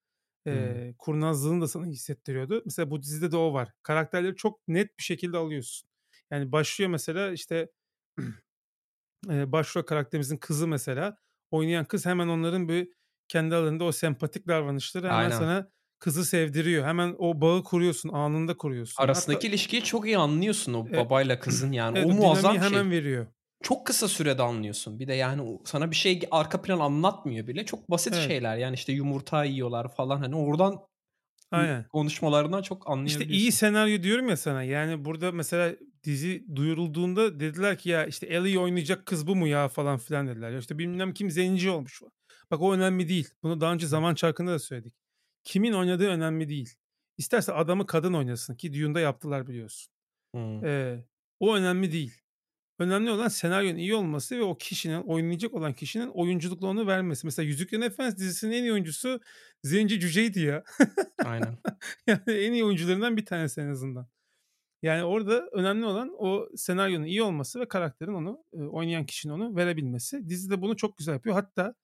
Hımm. eee, kurnazlığını da sana hissettiriyordu. Mesela bu dizide de o var. Karakterleri çok net bir şekilde alıyorsun. Yani başlıyor mesela, işte, eee, başrol karakterimizin kızı mesela, oynayan kız hemen onların bir kendi aralarında o sempatik davranışları hemen Aynen. sana kızı sevdiriyor. Hemen o bağı kuruyorsun, anında kuruyorsun. Hatta Arasındaki ilişkiyi çok iyi anlıyorsun o E babayla kızın yani. evet, O muazzam hemen şey. veriyor. Çok kısa sürede anlıyorsun. Bir de yani sana bir şey arka plan anlatmıyor bile. Çok basit Evet. şeyler yani, işte, yumurta yiyorlar falan, hani, oradan Aynen. konuşmalarından çok İşte, iyi anlayabiliyorsun. senaryo diyorum ya sana. Yani burada mesela dizi duyurulduğunda dediler ki "Ya, işte, Ellie'yi oynayacak kız bu mu ya?" falan filan dediler. Ya, işte, bilmem kim zenci olmuş. Bak o önemli değil. Bunu daha önce Zaman Çarkı'nda da söyledik. Kimin oynadığı önemli değil. İsterse adamı kadın oynasın ki Dune'da yaptılar biliyorsun. Hımm. Eee, o önemli değil. Önemli olan senaryonun iyi olması ve o kişinin, oynayacak olan kişinin oyunculukla onu vermesi. Mesela Yüzüklerin Efendisi dizisinin en iyi oyuncusu Zenci Cüce'ydi ya. Aynen. Yani en iyi oyuncularından bir tanesi en azından. Yani orada önemli olan o senaryonun iyi olması ve karakterin onu, eee, oynayan kişinin onu verebilmesi. Dizi de bunu çok güzel yapıyor. Hatta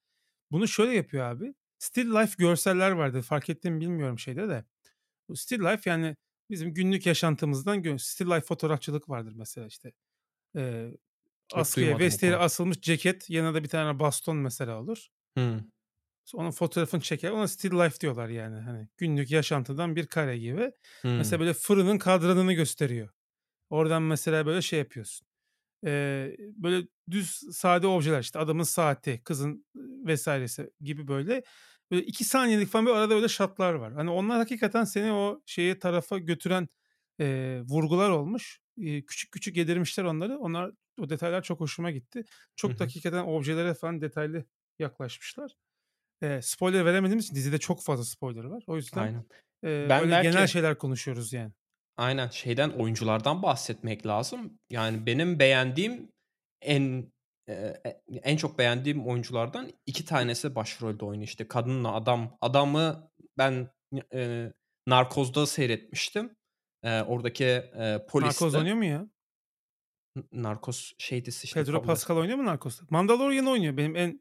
bunu şöyle yapıyor abi. Still life görseller vardır. Fark ettin mi bilmiyorum şeyde de. Bu still life yani bizim günlük yaşantımızdan still life fotoğrafçılık vardır mesela işte. Hiç askıya, konu. asılmış ceket, yanına da bir tane baston mesela olur. Hımm. Onun fotoğrafını çeker. Ona still life diyorlar yani. Hani günlük yaşantıdan bir kare gibi. Mesela Hımm. böyle fırının kadranını gösteriyor. Oradan mesela böyle şey yapıyorsun. Eee, böyle düz sade objeler işte adamın saati, kızın vs.si gibi böyle. Böyle 2 saniyelik falan bir arada öyle shot'lar var. Hani onlar hakikaten seni o şeye tarafa götüren, eee, vurgular olmuş. Eee, küçük küçük yedirmişler onları. Onlar o detaylar çok hoşuma gitti. Çok da hı. hakikaten objelere falan detaylı yaklaşmışlar. Eee, spoiler veremediğimiz için dizide çok fazla spoiler var. O yüzden, Aynen. eee, Ben öyle genel belki şeyler konuşuyoruz yani. Aynen, şeyden, oyunculardan bahsetmek lazım. Yani benim beğendiğim en, e en çok beğendiğim oyunculardan 2 tanesi başrolde oynuyor. İşte kadınla adam. Adamı ben, eee, Narcos'da seyretmiştim. Eee, oradaki, eee, Narcos polisti. oynuyor mu ya? N Narcos şey dizisi işte Pedro Pascal oynuyor mu Narcos'ta? Mandalorian oynuyor benim en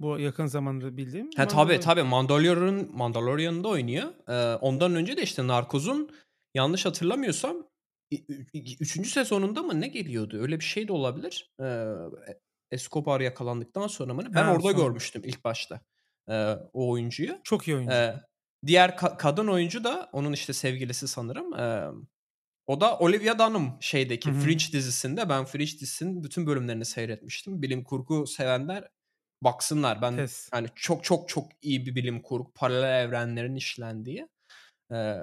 bu yakın zamanda bildiğim tabii, Mandalorian. tabii. Mandalorian Mandalorian'da oynuyor. Eee, ondan önce de işte Narcos'un yanlış hatırlamıyorsam i ü i 3. sezonunda mı ne geliyordu? Öyle bir şey de olabilir. Eee, e Escobar yakalandıktan sonra mı? Ben Ha, orada sonra. görmüştüm ilk başta, eee, o oyuncuyu. Çok iyi oyuncu. Eee, diğer ka kadın oyuncu da onun işte sevgilisi sanırım. Emm, o da Olivia Dunham şeydeki hı. Fringe dizisinde. Ben Fringe dizisinin bütün bölümlerini seyretmiştim. Bilim kurgu sevenler baksınlar. Ben Tez. yani çok çok çok iyi bir bilim kurgu, paralel evrenlerin işlendiği. Eee,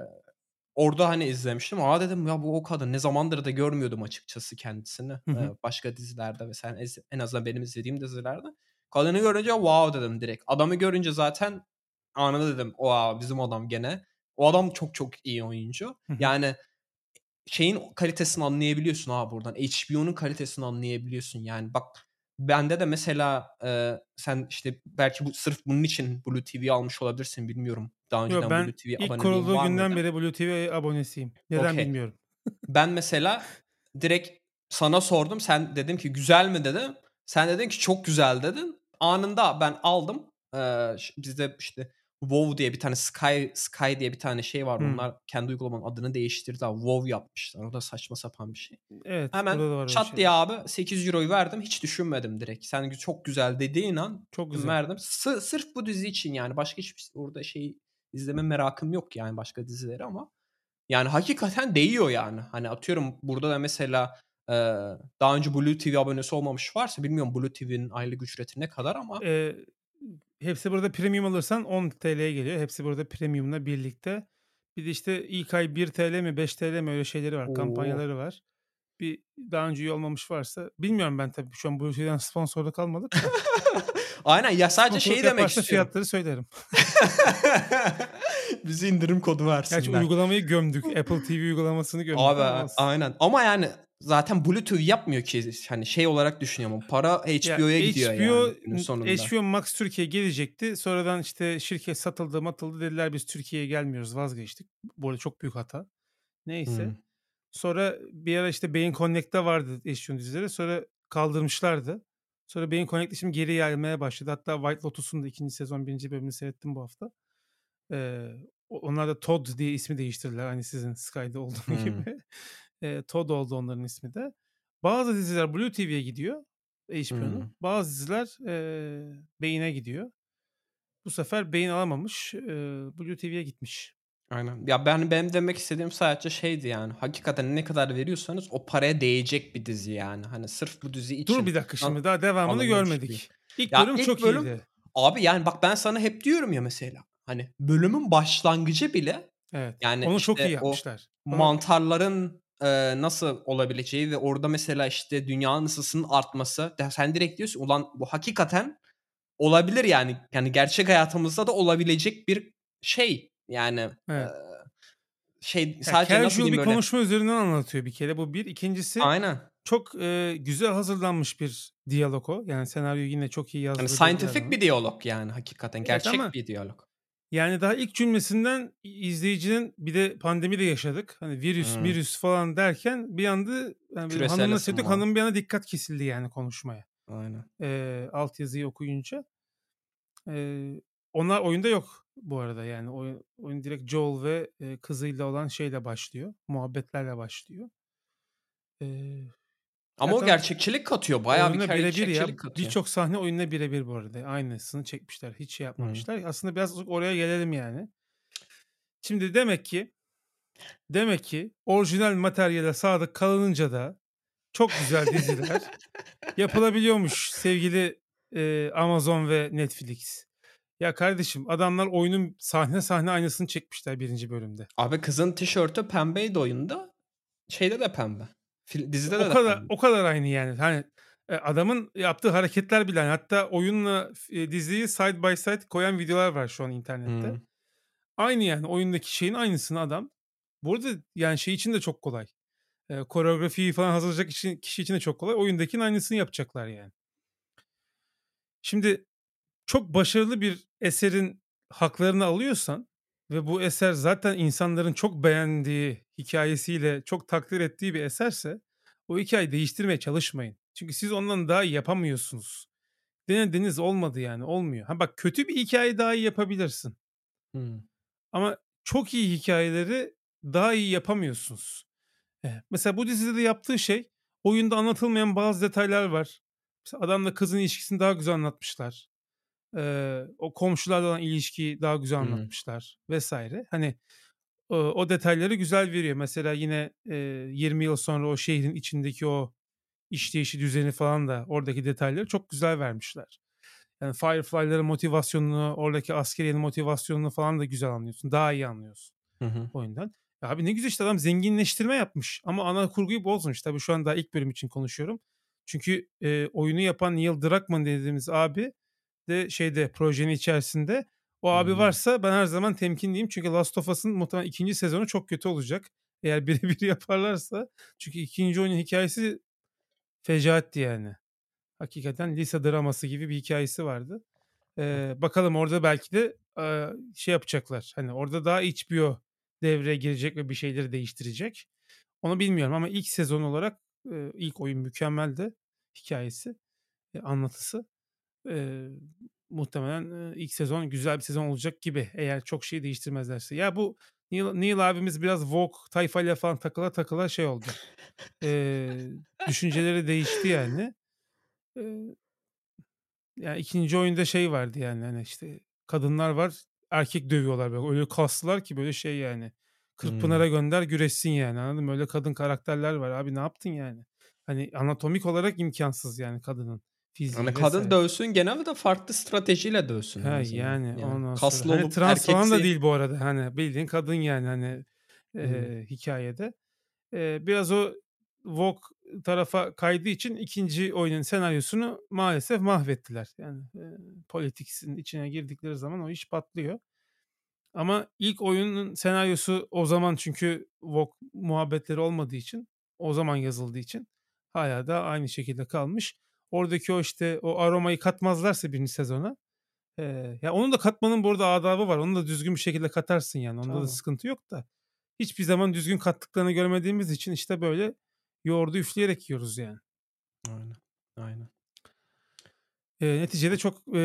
orada hani izlemiştim. "A!" dedim, "Ya, bu o kadın." Ne zamandır da görmüyordum açıkçası kendisini, Hı başka dizilerde ez en azından benim izlediğim dizilerde. Kadını görünce "Wow!" dedim direkt. Adamı görünce zaten anında dedim, "Wow, bizim adam gene." O adam çok çok iyi oyuncu. Yani şeyin kalitesini anlayabiliyorsun abi buradan. HBO'nun kalitesini anlayabiliyorsun. Yani bak bende de mesela, eee, sen işte belki bu sırf bunun için Blue TV'yi almış olabilirsin, bilmiyorum. Daha Yo, önceden ben Blue TV ilk kurulduğu günden mıydı? beri Blue TV abonesiyim. Neden Okay. bilmiyorum. Ben mesela direkt sana sordum. Sen dedim ki "Güzel mi?" dedim. Sen dedin ki "Çok güzel." dedin. Anında ben aldım. Eee, ş bizde işte WoW diye bir tane Sky Sky diye bir tane şey vardı. Hımm. Onlar kendi uygulamanın adını değiştirdiler. WoW yapmışlar. O da saçma sapan bir şey. Evet, Hemen var çat diye şeyler. abi €8'yu verdim. Hiç düşünmedim direkt. Sen çok güzel dediğin an Çok güzel. verdim. Sı sırf bu dizi için yani. Başka hiçbir s orada şey izleme merakım yok yani başka dizileri ama yani hakikaten değiyor yani. Hani atıyorum burada da mesela, eee, daha önce Blue TV abonesi olmamış varsa bilmiyorum Blue TV'nin aylık ücreti ne kadar ama Eee, Hepsi Burada Premium alırsan £10'ya geliyor. Hepsi Burada Premium'la birlikte. Bir de işte ilk ay £1 mi £5 mi öyle şeyleri var, O! kampanyaları var. Bir daha önce üye olmamış varsa bilmiyorum ben tabii şu an Blue TV'den sponsorluk almadık da. Aynen ya sadece şeyi demek istiyorum. fiyatları söylerim. Bize indirim kodu Gerçi versinler. uygulamayı gömdük. Apple TV uygulamasını gömdük Abi aynen ama yani zaten Blue TV yapmıyor ki. Hani şey olarak düşünüyorum. Para Ya HBO'ya gidiyor HBO yani sonunda. HBO Max Türkiye gelecekti. Sonradan işte şirket satıldı matıldı dediler biz Türkiye'ye gelmiyoruz vazgeçtik. Bu arada çok büyük hata. Neyse. Hımm. Sonra bir ara işte Beyin Connect'te vardı HBO'nun dizileri. Sonra kaldırmışlardı. Sonra Beyin Connect'te şimdi geri gelmeye başladı. Hatta White Lotus'un da 2. sezon 1. bölümünü seyrettim bu hafta. Eee, o onlar da Todd diye ismi değiştirdiler. Hani sizin Sky'da olduğu Hımm. gibi. Eee, Todd oldu onların ismi de. Bazı diziler Blue TV'ye gidiyor HBO'nun. Hımm. Bazı diziler, eee, Beyin'e gidiyor. Bu sefer Beyin alamamış, eee, Blue TV'ye gitmiş. Aynen. Ya ben benim demek istediğim sadece şeydi yani. Hakikaten ne kadar veriyorsanız o paraya değecek bir dizi yani. Hani sırf bu dizi Dur için bir dakika şimdi daha devamını görmedik. İlk Ya bölüm ilk çok bölüm iyiydi. abi yani bak ben sana hep diyorum ya mesela. Hani bölümün başlangıcı bile Evet. yani Onu çok iyi işte o yapmışlar. Onu mantarların, eee, nasıl olabileceği ve orada mesela işte dünyanın ısısının artması. Sen direkt diyorsun ulan bu hakikaten olabilir yani. Yani gerçek hayatımızda da olabilecek bir şey. Yani, Evet. şey Ya sadece nasıl casual bir böyle konuşma üzerinden anlatıyor bir kere bu 1. 2'ncisi Aynen. çok, eee, güzel hazırlanmış bir diyalog o. Yani senaryo yine çok iyi yazdığı dediler scientific bana. bir diyalog yani hakikaten. Evet Gerçek ama bir diyalog. Yani daha ilk cümlesinden izleyicinin bir de pandemi de yaşadık. Hani virüs Hımm. mirüs falan derken bir anda yani hanımla söyledik. Hanımın bir anda dikkat kesildi yani konuşmaya. Aynen. Eee, altyazıyı okuyunca. Eee, onlar oyunda yok bu arada yani. Oyun oyun direkt Joel ve, eee, kızıyla olan şeyle başlıyor. Muhabbetlerle başlıyor. Eee Ama Ya o gerçekçilik katıyor. Bayağı bir birebir ya. Birçok sahne oyunla birebir bu arada. Aynısını çekmişler. Hiç şey yapmamışlar. Aslında biraz oraya gelelim yani. Şimdi demek ki demek ki orijinal materyale sadık kalınınca da çok güzel diziler yapılabiliyormuş sevgili e, Amazon ve Netflix. Ya kardeşim adamlar oyunun sahne sahne aynısını çekmişler birinci bölümde. Abi kızın tişörtü pembeydi oyunda. Şeyde de pembe. Fil- Dizide de, o de kadar pembe. o kadar aynı yani. Hani e, adamın yaptığı hareketler bile hani hatta oyunla e, diziyi side by side koyan videolar var şu an internette. Hı. Aynı yani oyundaki şeyin aynısını adam. Burada yani şey için de çok kolay. E, koreografiyi falan hazırlayacak için, kişi için de çok kolay. Oyundakinin aynısını yapacaklar yani. Şimdi çok başarılı bir eserin haklarını alıyorsan ve bu eser zaten insanların çok beğendiği hikayesiyle çok takdir ettiği bir eserse o hikayeyi değiştirmeye çalışmayın. Çünkü siz ondan daha iyi yapamıyorsunuz. Denediniz olmadı yani olmuyor. Ha bak kötü bir hikaye daha iyi yapabilirsin. Hı. Ama çok iyi hikayeleri daha iyi yapamıyorsunuz. Eh, Mesela bu dizide de yaptığı şey oyunda anlatılmayan bazı detaylar var. Mesela adamla kızın ilişkisini daha güzel anlatmışlar. Ee, o komşularla olan ilişkiyi daha güzel anlatmışlar vesaire. Hani o, o detayları güzel veriyor. Mesela yine e, 20 yıl sonra o şehrin içindeki o işleyişi düzeni falan da oradaki detayları çok güzel vermişler. Yani Firefly'ların motivasyonunu, oradaki askeriyenin motivasyonunu falan da güzel anlıyorsun. Daha iyi anlıyorsun Hı hı. oyundan. Ya abi ne güzel işte adam zenginleştirme yapmış ama ana kurguyu bozmuş. Tabii şu an daha ilk bölüm için konuşuyorum. Çünkü e, oyunu yapan Neil Druckmann dediğimiz abi de şeyde projenin içerisinde. O abi Hmm. varsa ben her zaman temkinliyim. Çünkü Last of Us'ın muhtemelen ikinci sezonu çok kötü olacak. Eğer birebir yaparlarsa. Çünkü ikinci oyunun hikayesi fecaatti yani. Hakikaten lise draması gibi bir hikayesi vardı. Ee, bakalım orada belki de e, şey yapacaklar. Hani orada daha HBO devreye girecek ve bir şeyleri değiştirecek. Onu bilmiyorum ama ilk sezon olarak e, ilk oyun mükemmeldi. Hikayesi, e, anlatısı. E, muhtemelen e, ilk sezon güzel bir sezon olacak gibi eğer çok şey değiştirmezlerse. Ya bu Neil, Neil abimiz biraz Vogue tayfayla falan takıla takıla şey oldu. E, düşünceleri değişti yani. E, yani ikinci oyunda şey vardı yani hani işte kadınlar var erkek dövüyorlar böyle öyle kaslılar ki böyle şey yani. Kırkpınar'a gönder güreşsin yani anladın mı? Öyle kadın karakterler var abi ne yaptın yani? Hani anatomik olarak imkansız yani kadının fiziği Hani kadın vesaire. dövsün gene de farklı stratejiyle dövsün. Ha azından. yani, ondan kaslı sonra. Hani olup trans falan da erkeksi- değil bu arada. Hani bildiğin kadın yani hani e, Hı. hikayede. E, biraz o Vogue tarafa kaydığı için ikinci oyunun senaryosunu maalesef mahvettiler. Yani e, politiksin içine girdikleri zaman o iş patlıyor. Ama ilk oyunun senaryosu o zaman çünkü Vogue muhabbetleri olmadığı için o zaman yazıldığı için hala da aynı şekilde kalmış. Oradaki o işte o aromayı katmazlarsa birinci sezona ee, ya onun da katmanın bu arada adabı var. Onu da düzgün bir şekilde katarsın yani. Onda da Tamam. sıkıntı yok da. Hiçbir zaman düzgün kattıklarını görmediğimiz için işte böyle yoğurdu üfleyerek yiyoruz yani. Aynen. Aynen. Ee, neticede çok e,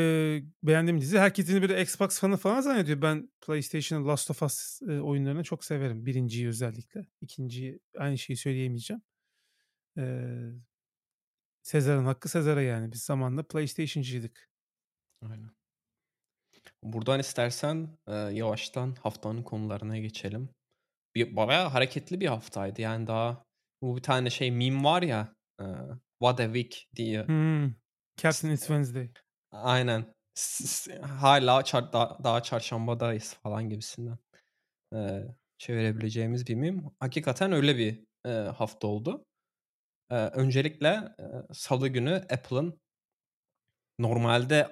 beğendiğim dizi. Herkesin bir Xbox fanı falan zannediyor. Ben PlayStation'ın Last of Us e, oyunlarını çok severim. Birinciyi özellikle. İkinciyi aynı şeyi söyleyemeyeceğim. Ee, Sezar'ın hakkı Sezar'a yani. Biz zamanında PlayStation'cıydık. Aynen. Buradan istersen e, yavaştan haftanın konularına geçelim. Bir, bayağı hareketli bir haftaydı. Yani daha bu bir tane şey meme var ya e, What a Week diye. Hmm. Captain It's Wednesday. Aynen. Hala çar, da- daha çarşambadayız falan gibisinden. E, çevirebileceğimiz bir meme. Hakikaten öyle bir e, hafta oldu. Öncelikle e, salı günü Apple'ın normalde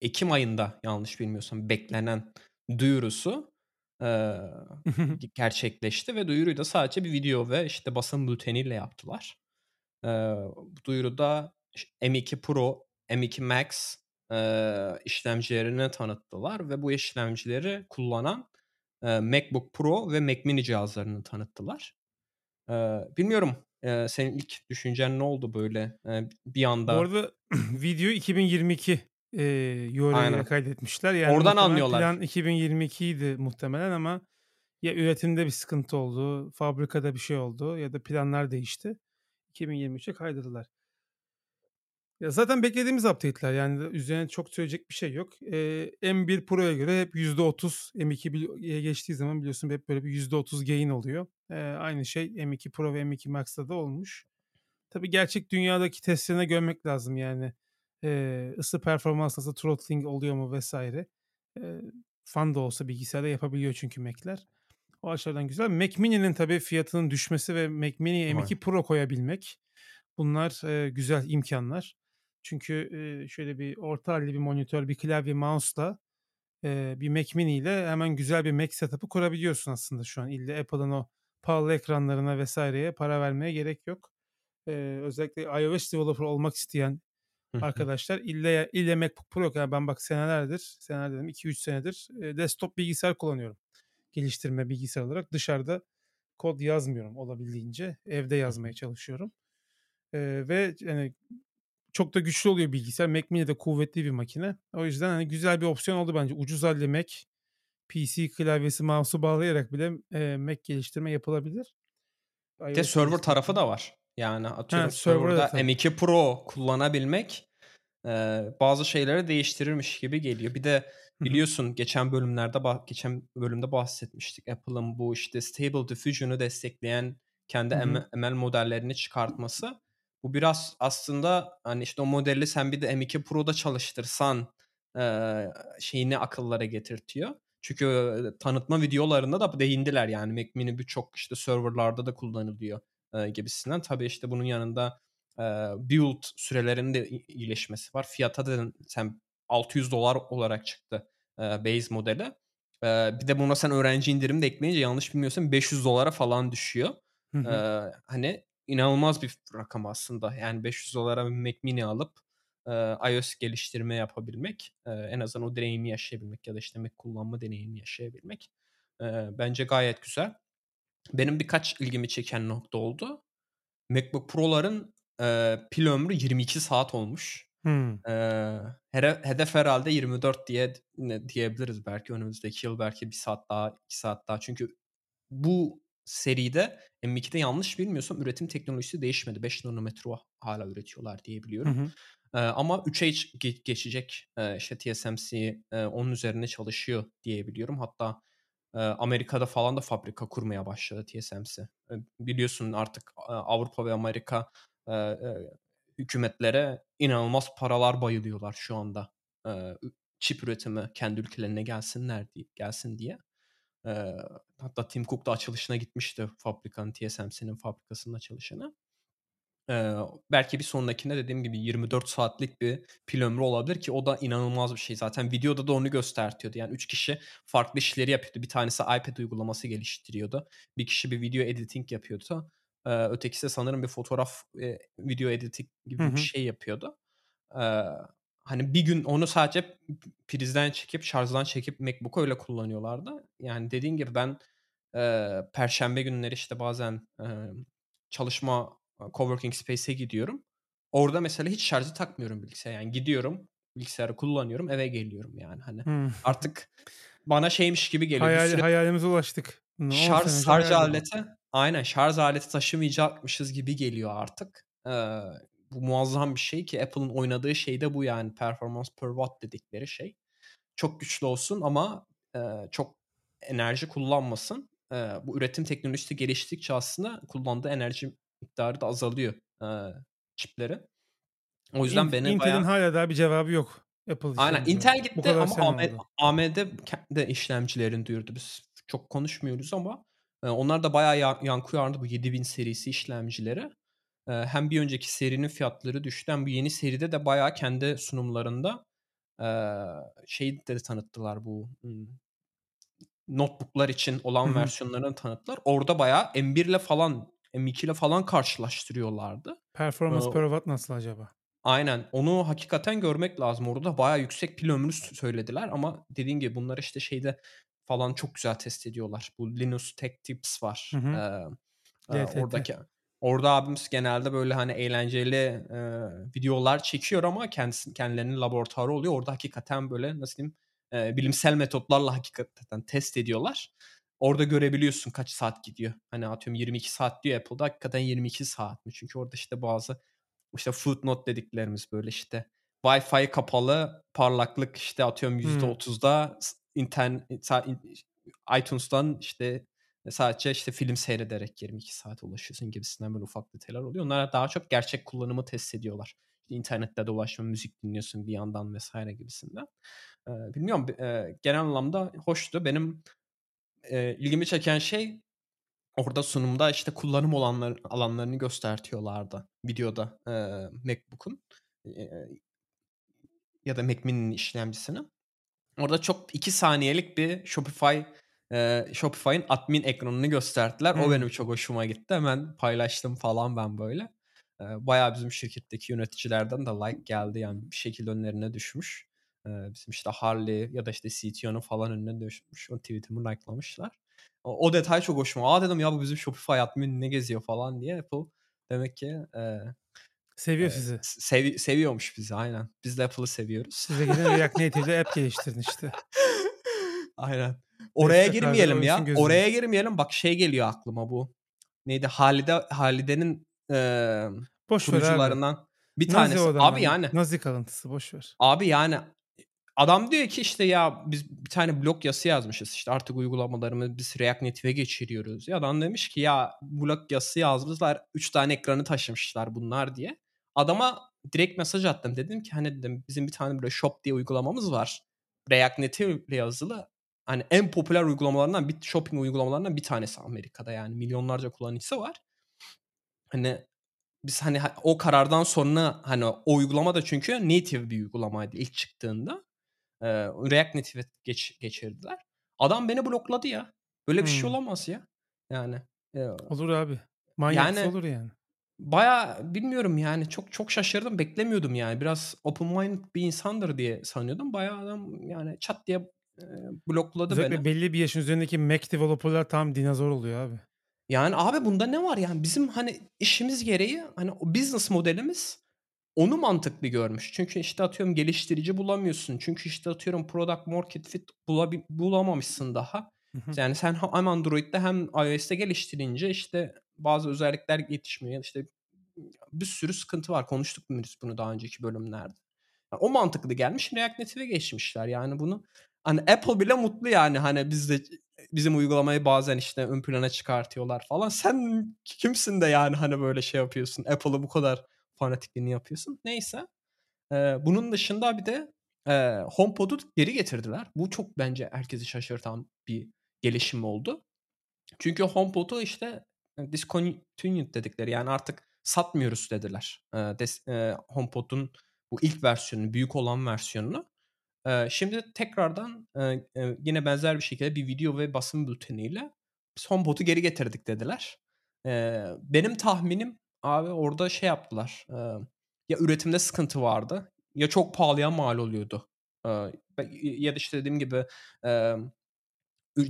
Ekim ayında yanlış bilmiyorsam beklenen duyurusu gerçekleşti ve duyuruyu da sadece bir video ve işte basın bülteniyle yaptılar. Duyuruda ş- M2 Pro, M2 Max işlemcilerini tanıttılar ve bu işlemcileri kullanan MacBook Pro ve Mac Mini cihazlarını tanıttılar. Bilmiyorum eee, senin ilk düşüncen ne oldu böyle Eee, bir Bu anda? arada video 2022 e, URL ile Aynen. kaydetmişler. Yani Oradan anlıyorlar. Plan 2022 idi muhtemelen ama ya üretimde bir sıkıntı oldu, fabrikada bir şey oldu ya da planlar değişti. 2023'e kaydırdılar. Ya, zaten beklediğimiz update'ler, yani, üzerine çok söyleyecek bir şey yok. Eee, M1 Pro'ya göre hep %30, M2 bili geçtiği zaman biliyorsun hep böyle bir %30 gain oluyor. Eee, aynı şey M2 Pro ve M2 Max'ta da olmuş. Tabii gerçek dünyadaki testlerine görmek lazım yani. Eee, ısı performans nasıl, throttling oluyor mu vs. Eee, fan da olsa bilgisayarda yapabiliyor çünkü Mac'ler. O açıdan güzel. Mac Mini'nin tabii fiyatının düşmesi ve Mac Mini'ye M2 Pro koyabilmek bunlar, eee, güzel imkanlar. Çünkü, eee, şöyle bir orta hâlli bir monitör, bir klavye, mouse'la, eee, bir Mac Mini ile hemen güzel bir Mac setup'ı kurabiliyorsun aslında şu an. İlla Apple'ın o pahalı ekranlarına vs.ye para vermeye gerek yok. Eee, özellikle iOS developer olmak isteyen arkadaşlar illa illa MacBook Pro yok. Yani ben bak senelerdir, seneler dedim 2-3 senedir, eee, desktop bilgisayar kullanıyorum geliştirme bilgisayar olarak. Dışarıda kod yazmıyorum olabildiğince. Evde yazmaya çalışıyorum. Eee, ve hani çok da güçlü oluyor bilgisayar. Mac Mini de kuvvetli bir makine. O yüzden hani güzel bir opsiyon oldu bence. Ucuz halde Mac, PC klavyesi, mouse'u bağlayarak bile, eee, Mac geliştirme yapılabilir. Bir de server tarafı da var. Yani atıyorum Ha, server'da server'da tabii. M2 Pro kullanabilmek, eee, bazı şeyleri değiştirirmiş gibi geliyor. Bir de biliyorsun geçen bölümlerde geçen bölümde bahsetmiştik. Apple'ın bu işte Stable Diffusion'u destekleyen kendi. ML modellerini çıkartması. Bu biraz aslında, hani, işte o modeli sen bir de M2 Pro'da çalıştırsan, eee, şeyini akıllara getirtiyor. Çünkü, eee, tanıtma videolarında da değindiler yani Mac Mini birçok işte server'larda da kullanılıyor, eee, gibisinden. Tabii işte bunun yanında, eee, build sürelerinin de iyileşmesi var. Fiyata da sen $600 olarak çıktı, eee, base modeli. Eee, bir de buna sen öğrenci indirimi de ekleyince yanlış bilmiyorsam $500'lara falan düşüyor. Hı hı. Eee, hani inanılmaz bir rakam aslında. Yani $500'lara bir Mac Mini alıp, eee, iOS geliştirme yapabilmek, eee, en azından o deneyimi yaşayabilmek ya da işte Mac kullanma deneyimini yaşayabilmek, eee, bence gayet güzel. Benim birkaç ilgimi çeken nokta oldu. MacBook Pro'ların, eee, pil ömrü 22 saat olmuş. Hımm. Eee, here hedef herhâlde 24 diye ne diyebiliriz belki önümüzdeki yıl belki 1 saat daha, 2 saat daha. Çünkü bu seride M2'de yanlış bilmiyorsam üretim teknolojisi değişmedi. 5 nanometre hâlâ üretiyorlar diye Hı biliyorum. hı. Eee, ama 3'e hiç ge geçecek, eee, işte TSMC, eee, onun üzerine çalışıyor diye biliyorum. Hatta, eee, Amerika'da falan da fabrika kurmaya başladı TSMC. Eee, biliyorsun artık, eee, Avrupa ve Amerika, eee, eee, hükümetlere inanılmaz paralar bayılıyorlar şu anda. Ü çip üretimi kendi ülkelerine gelsinler diye gelsin diye. Eee, hatta Tim Cook da açılışına gitmişti fabrikanın, TSMC'nin fabrikasının açılışına. Eee, belki bir sonrakinde dediğim gibi 24 saatlik bir pil ömrü olabilir ki o da inanılmaz bir şey. Zaten videoda da onu göstertiyordu. Yani 3 kişi farklı işleri yapıyordu. Bir tanesi iPad uygulaması geliştiriyordu. Bir kişi bir video editing yapıyordu. Eee, ötekisi de sanırım bir fotoğraf, eee, video editing gibi bir hı. şey yapıyordu. Eee, hani bir gün onu sadece prizden çekip, şarjdan çekip MacBook'u öyle kullanıyorlardı. Yani dediğin gibi ben, eee, perşembe günleri işte bazen, emm, çalışma, coworking space'e gidiyorum. Orada mesela hiç şarja takmıyorum bilgisayarı. Yani gidiyorum, bilgisayarı kullanıyorum, eve geliyorum yani hani. Hımm. Artık bana şeymiş gibi geliyor. Hayal süre hayalimize ulaştık. 10 şarj şarj hayal aleti Aynen şarj aleti taşımayacakmışız gibi geliyor artık. Eee, bu muazzam bir şey ki Apple'ın oynadığı şey de bu yani performans per watt dedikleri şey. Çok güçlü olsun ama, eee, çok enerji kullanmasın. Eee, bu üretim teknolojisi geliştikçe aslında kullandığı enerji miktarı da azalıyor, eee, çiplerin. O yüzden Int beni Intel'in bayağı hâlâ daha bir cevabı yok Apple Aynen. Intel gitti ama sene AM oldu. AMD kendi işlemcilerini duyurdu. Biz çok konuşmuyoruz ama, onlar da bayağı ya yankı uyandırdı bu 7000 serisi işlemcileri. Hem bir önceki serinin fiyatları düştü hem bu yeni seride de bayağı kendi sunumlarında, şeyi de tanıttılar bu, notebook'lar için Hı olan hı. versiyonlarını tanıttılar. Orada bayağı M1'le falan, M2'le falan karşılaştırıyorlardı. Performans per watt nasıl acaba? Aynen. Onu hakikaten görmek lazım. Orada bayağı yüksek pil ömrü söylediler ama dediğin gibi bunlar işte şeyde falan çok güzel test ediyorlar. Bu Linus Tech Tips Hı var. hı. Eee, LTT. oradaki orada abimiz genelde böyle hani eğlenceli, eee, videolar çekiyor ama kendisi kendilerinin laboratuvarı oluyor. Orada hakikaten böyle nasıl diyeyim, eee, bilimsel metotlarla hakikaten test ediyorlar. orada görebiliyorsun kaç saat gidiyor. Hani atıyorum 22 saat diyor Apple'da hakikaten 22 saat mi? Çünkü orada işte bazı işte footnote dediklerimiz böyle işte Wi-Fi kapalı parlaklık işte atıyorum %30'da internet iTunes'tan işte sadece işte film seyrederek 22 saate ulaşıyorsun gibisinden böyle ufak detaylar oluyor. Onlar daha çok gerçek kullanımı test ediyorlar. İşte internette dolaşma, müzik dinliyorsun bir yandan vesaire gibisinden. Ee, bilmiyorum e, genel anlamda hoştu. Benim e, ilgimi çeken şey orada sunumda işte kullanım olanlar, alanlarını göstertiyorlardı videoda e, MacBook'un e, ya da Mac Mini'nin işlemcisini. Orada çok 2 saniyelik bir Shopify e, Shopify'ın admin ekranını gösterdiler. Hmm. O benim çok hoşuma gitti. Hemen paylaştım falan ben böyle. E, bayağı bizim şirketteki yöneticilerden de like geldi yani bir şekilde önlerine düşmüş. E, bizim işte Harley ya da işte CTO'nun falan önüne düşmüş. O tweetimi likelamışlar. O, o detay çok hoşuma. Aa dedim ya bu bizim Shopify admin ne geziyor falan diye Apple demek ki e, Seviyor sizi. Sevi seviyormuş bizi aynen. Biz de Apple'ı seviyoruz. Size giden React Native'de app geliştirdin işte. aynen. Oraya girmeyelim ya. Oraya girmeyelim. Bak şey geliyor aklıma bu. Neydi? Halide Halide'nin e, boş kurucularından abi. bir tanesi. Nazi abi yani. Nazi kalıntısı boş ver. Abi yani adam diyor ki işte ya biz bir tane blog yazısı yazmışız. İşte artık uygulamalarımızı biz React Native'e geçiriyoruz. Ya adam demiş ki ya blog yazısı yazmışlar. Üç tane ekranı taşımışlar bunlar diye. Adama direkt mesaj attım. Dedim ki hani dedim bizim bir tane böyle shop diye uygulamamız var. React Native ile yazılı. Hani en popüler uygulamalarından bir shopping uygulamalarından bir tanesi Amerika'da yani milyonlarca kullanıcısı var. Hani biz hani o karardan sonra hani o uygulama da çünkü native bir uygulamaydı ilk çıktığında. Ee, React Native'e geç, geçirdiler. Adam beni blokladı ya. Böyle bir şey hmm. şey olamaz ya. Yani. E, olur abi. Manyak yani, olur yani. Baya bilmiyorum yani çok çok şaşırdım beklemiyordum yani biraz open mind bir insandır diye sanıyordum baya adam yani çat diye e, blokladı Özellikle beni. belli bir yaşın üzerindeki Mac developerlar tam dinozor oluyor abi. Yani abi bunda ne var yani bizim hani işimiz gereği hani o business modelimiz onu mantıklı görmüş. Çünkü işte atıyorum geliştirici bulamıyorsun. Çünkü işte atıyorum product market fit bulabi- bulamamışsın daha. Hı hı. Yani sen hem Android'de hem iOS'te geliştirince işte bazı özellikler yetişmiyor. İşte bir sürü sıkıntı var. Konuştuk mu bunu daha önceki bölümlerde. Yani o mantıklı gelmiş. React Native'e geçmişler. Yani bunu hani Apple bile mutlu yani hani bizde bizim uygulamayı bazen işte ön plana çıkartıyorlar falan. Sen kimsin de yani hani böyle şey yapıyorsun. Apple'ı bu kadar fanatikliğini yapıyorsun. Neyse. Ee, bunun dışında bir de e, HomePod'u geri getirdiler. Bu çok bence herkesi şaşırtan bir gelişim oldu. Çünkü HomePod'u işte discontinued dedikleri yani artık satmıyoruz dediler. E, des, e, HomePod'un bu ilk versiyonu, büyük olan versiyonunu. Şimdi tekrardan yine benzer bir şekilde bir video ve basın bülteniyle biz HomePod'u geri getirdik dediler. Benim tahminim abi orada şey yaptılar. Ya üretimde sıkıntı vardı ya çok pahalıya mal oluyordu. Ya da işte dediğim gibi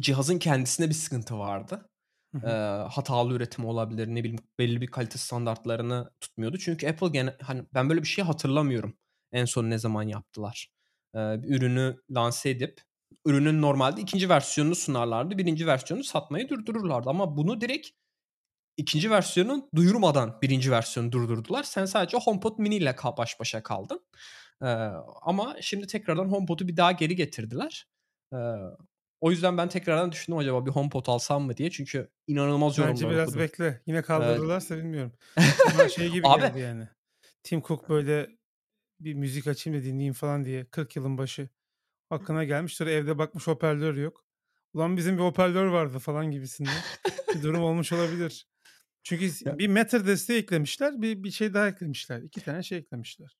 cihazın kendisinde bir sıkıntı vardı. Hı hı. E, hatalı üretim olabilir ne bileyim belli bir kalite standartlarını tutmuyordu. Çünkü Apple gene hani ben böyle bir şey hatırlamıyorum. En son ne zaman yaptılar. Bir ürünü lanse edip ürünün normalde ikinci versiyonunu sunarlardı. Birinci versiyonu satmayı durdururlardı. Ama bunu direkt ikinci versiyonu duyurmadan birinci versiyonu durdurdular. Sen sadece HomePod mini ile baş başa kaldın. Ee, ama şimdi tekrardan HomePod'u bir daha geri getirdiler. Ee, o yüzden ben tekrardan düşündüm acaba bir HomePod alsam mı diye. Çünkü inanılmaz yorumlar Bence biraz okudum. bekle. Yine kaldırırlarsa evet. bilmiyorum. Şey gibi Abi, geldi yani. Tim Cook böyle bir müzik açayım da dinleyeyim falan diye 40 yılın başı aklına gelmiş. Sonra evde bakmış hoparlör yok. Ulan bizim bir hoparlör vardı falan gibisinden bir durum olmuş olabilir. Çünkü bir Matter desteği eklemişler, bir bir şey daha eklemişler. İki tane şey eklemişler.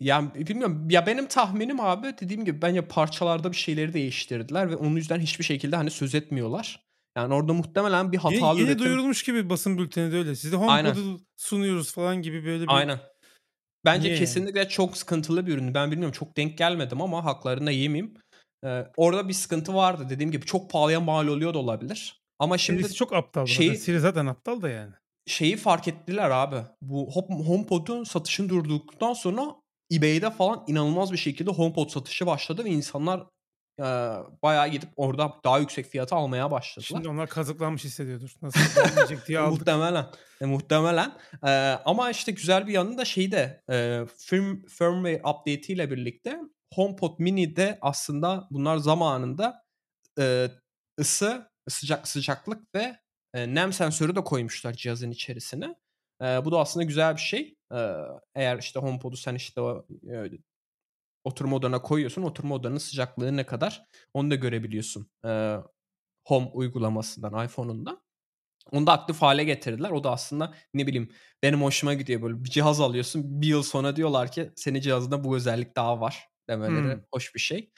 Ya bilmiyorum. Ya benim tahminim abi dediğim gibi bence parçalarda bir şeyleri değiştirdiler ve onun yüzden hiçbir şekilde hani söz etmiyorlar. Yani orada muhtemelen bir hatalı yeni, yeni üretim... duyurulmuş gibi basın bülteni de öyle. Size HomePod'u sunuyoruz falan gibi böyle bir... Aynen. Bence Niye kesinlikle yani? çok sıkıntılı bir ürün. Ben bilmiyorum çok denk gelmedim ama haklarını da yemeyeyim. Ee, orada bir sıkıntı vardı. Dediğim gibi çok pahalıya mal oluyor da olabilir. Ama şimdi... Serisi çok aptal. Şeyi, Siri zaten aptal da yani. Şeyi fark ettiler abi. Bu HomePod'un satışını durduktan sonra eBay'de falan inanılmaz bir şekilde HomePod satışı başladı ve insanlar eee, bayağı gidip orada daha yüksek fiyata almaya başladılar. Şimdi onlar kazıklanmış hissediyordur. Nasıl gelmeyecek diye E, aldık. muhtemelen. E, muhtemelen. Eee, ama işte güzel bir yanı da şeyde eee, firm, firmware update ile birlikte HomePod Mini'de aslında bunlar zamanında eee, ısı, sıcak sıcaklık ve e, nem sensörü de koymuşlar cihazın içerisine. Eee, bu da aslında güzel bir şey. Eee, eğer işte HomePod'u sen işte o e, oturma odana koyuyorsun. Oturma odanın sıcaklığı ne kadar onu da görebiliyorsun. Eee, Home uygulamasından, iPhone'undan. Onu da aktif hale getirdiler. O da aslında ne bileyim benim hoşuma gidiyor böyle bir cihaz alıyorsun. Bir yıl sonra diyorlar ki senin cihazında bu özellik daha var demeleri Hımm. hoş bir şey.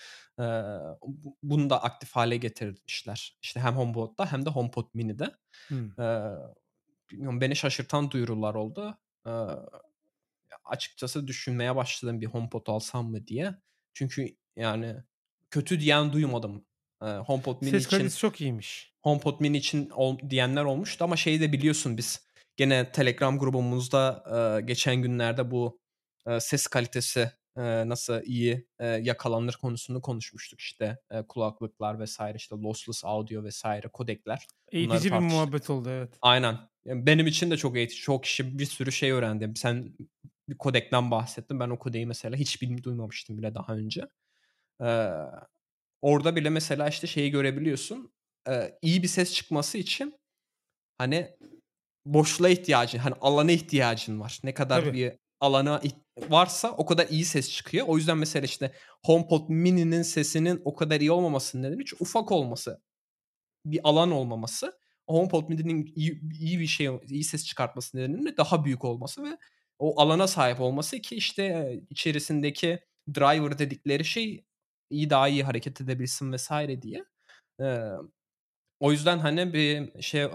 Bu bunu da aktif hale getirmişler. İşte hem HomePod'da hem de HomePod Mini'de. Eee, bilmiyorum beni şaşırtan duyurular oldu. Eee, açıkçası düşünmeye başladım bir HomePod alsam mı diye. Çünkü yani kötü diyen duymadım. Eee, HomePod Mini Ses için kalitesi çok iyiymiş. HomePod Mini için ol diyenler olmuştu ama şeyi de biliyorsun biz gene Telegram grubumuzda, eee, geçen günlerde bu, ses kalitesi, nasıl iyi, eee, yakalanır konusunu konuşmuştuk. İşte, kulaklıklar vs. işte lossless audio vs. kodekler. Eğitici bir muhabbet oldu evet. Aynen. Benim için de çok eğitici. Çok kişi bir sürü şey öğrendi. Sen bir kodekten bahsettin. Ben o kodeyi mesela hiç duymamıştım bile daha önce. Eee, orada bile mesela işte şeyi görebiliyorsun. Eee, iyi bir ses çıkması için hani boşluğa ihtiyacın, hani alana ihtiyacın var. Ne kadar Tabii. bir alana varsa o kadar iyi ses çıkıyor. O yüzden mesela işte HomePod Mini'nin sesinin o kadar iyi olmamasının nedeni çünkü ufak olması. Bir alan olmaması. HomePod Mini'nin iyi iyi bir şey iyi ses çıkartması nedeniyle de daha büyük olması ve o alana sahip olması ki işte, içerisindeki driver dedikleri şey iyi daha iyi hareket edebilsin vs. diye. Eee, o yüzden hani bir şey,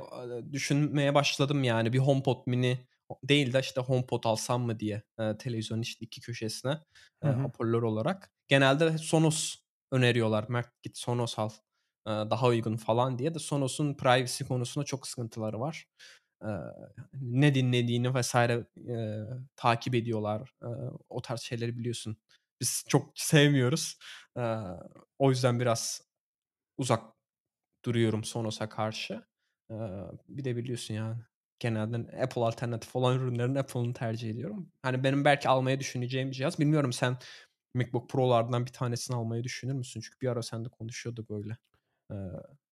düşünmeye başladım yani bir HomePod Mini değil de işte HomePod alsam mı diye, eee, televizyonun işte 2 köşesine, hı. hoparlör olarak. Genelde Sonos öneriyorlar. "Mert git Sonos al, eee, daha uygun." falan diye de Sonos'un privacy konusunda çok sıkıntıları var. Ne dinlediğini vs. eee, takip ediyorlar. Eee, o tarz şeyleri biliyorsun. Biz çok sevmiyoruz. Eee, o yüzden biraz uzak duruyorum Sonos'a karşı. Eee, bir de biliyorsun yani genelde Apple alternatif olan ürünlerin Apple'ını tercih ediyorum. Hani benim belki almayı düşüneceğim bir cihaz. Bilmiyorum sen MacBook Pro'lardan bir tanesini almayı düşünür müsün? Çünkü bir ara seninle konuşuyorduk öyle. Eee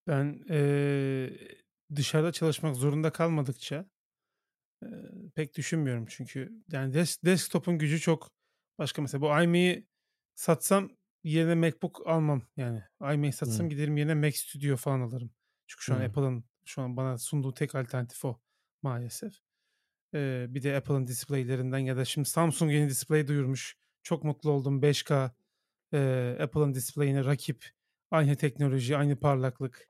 Ben, eee, dışarıda çalışmak zorunda kalmadıkça, eee, pek düşünmüyorum çünkü yani des desktop'un gücü çok başka. Mesela bu iMac'i satsam yerine MacBook almam yani. iMac'i Hımm. satsam giderim yerine Mac Studio falan alırım. Çünkü şu an Hımm. Apple'ın şu an bana sunduğu tek alternatif o maalesef. Eee, bir de Apple'ın displaylerinden ya da şimdi Samsung yeni display duyurmuş. Çok mutlu oldum. 5K, eee, Apple'ın display'ine rakip. Aynı teknoloji, aynı parlaklık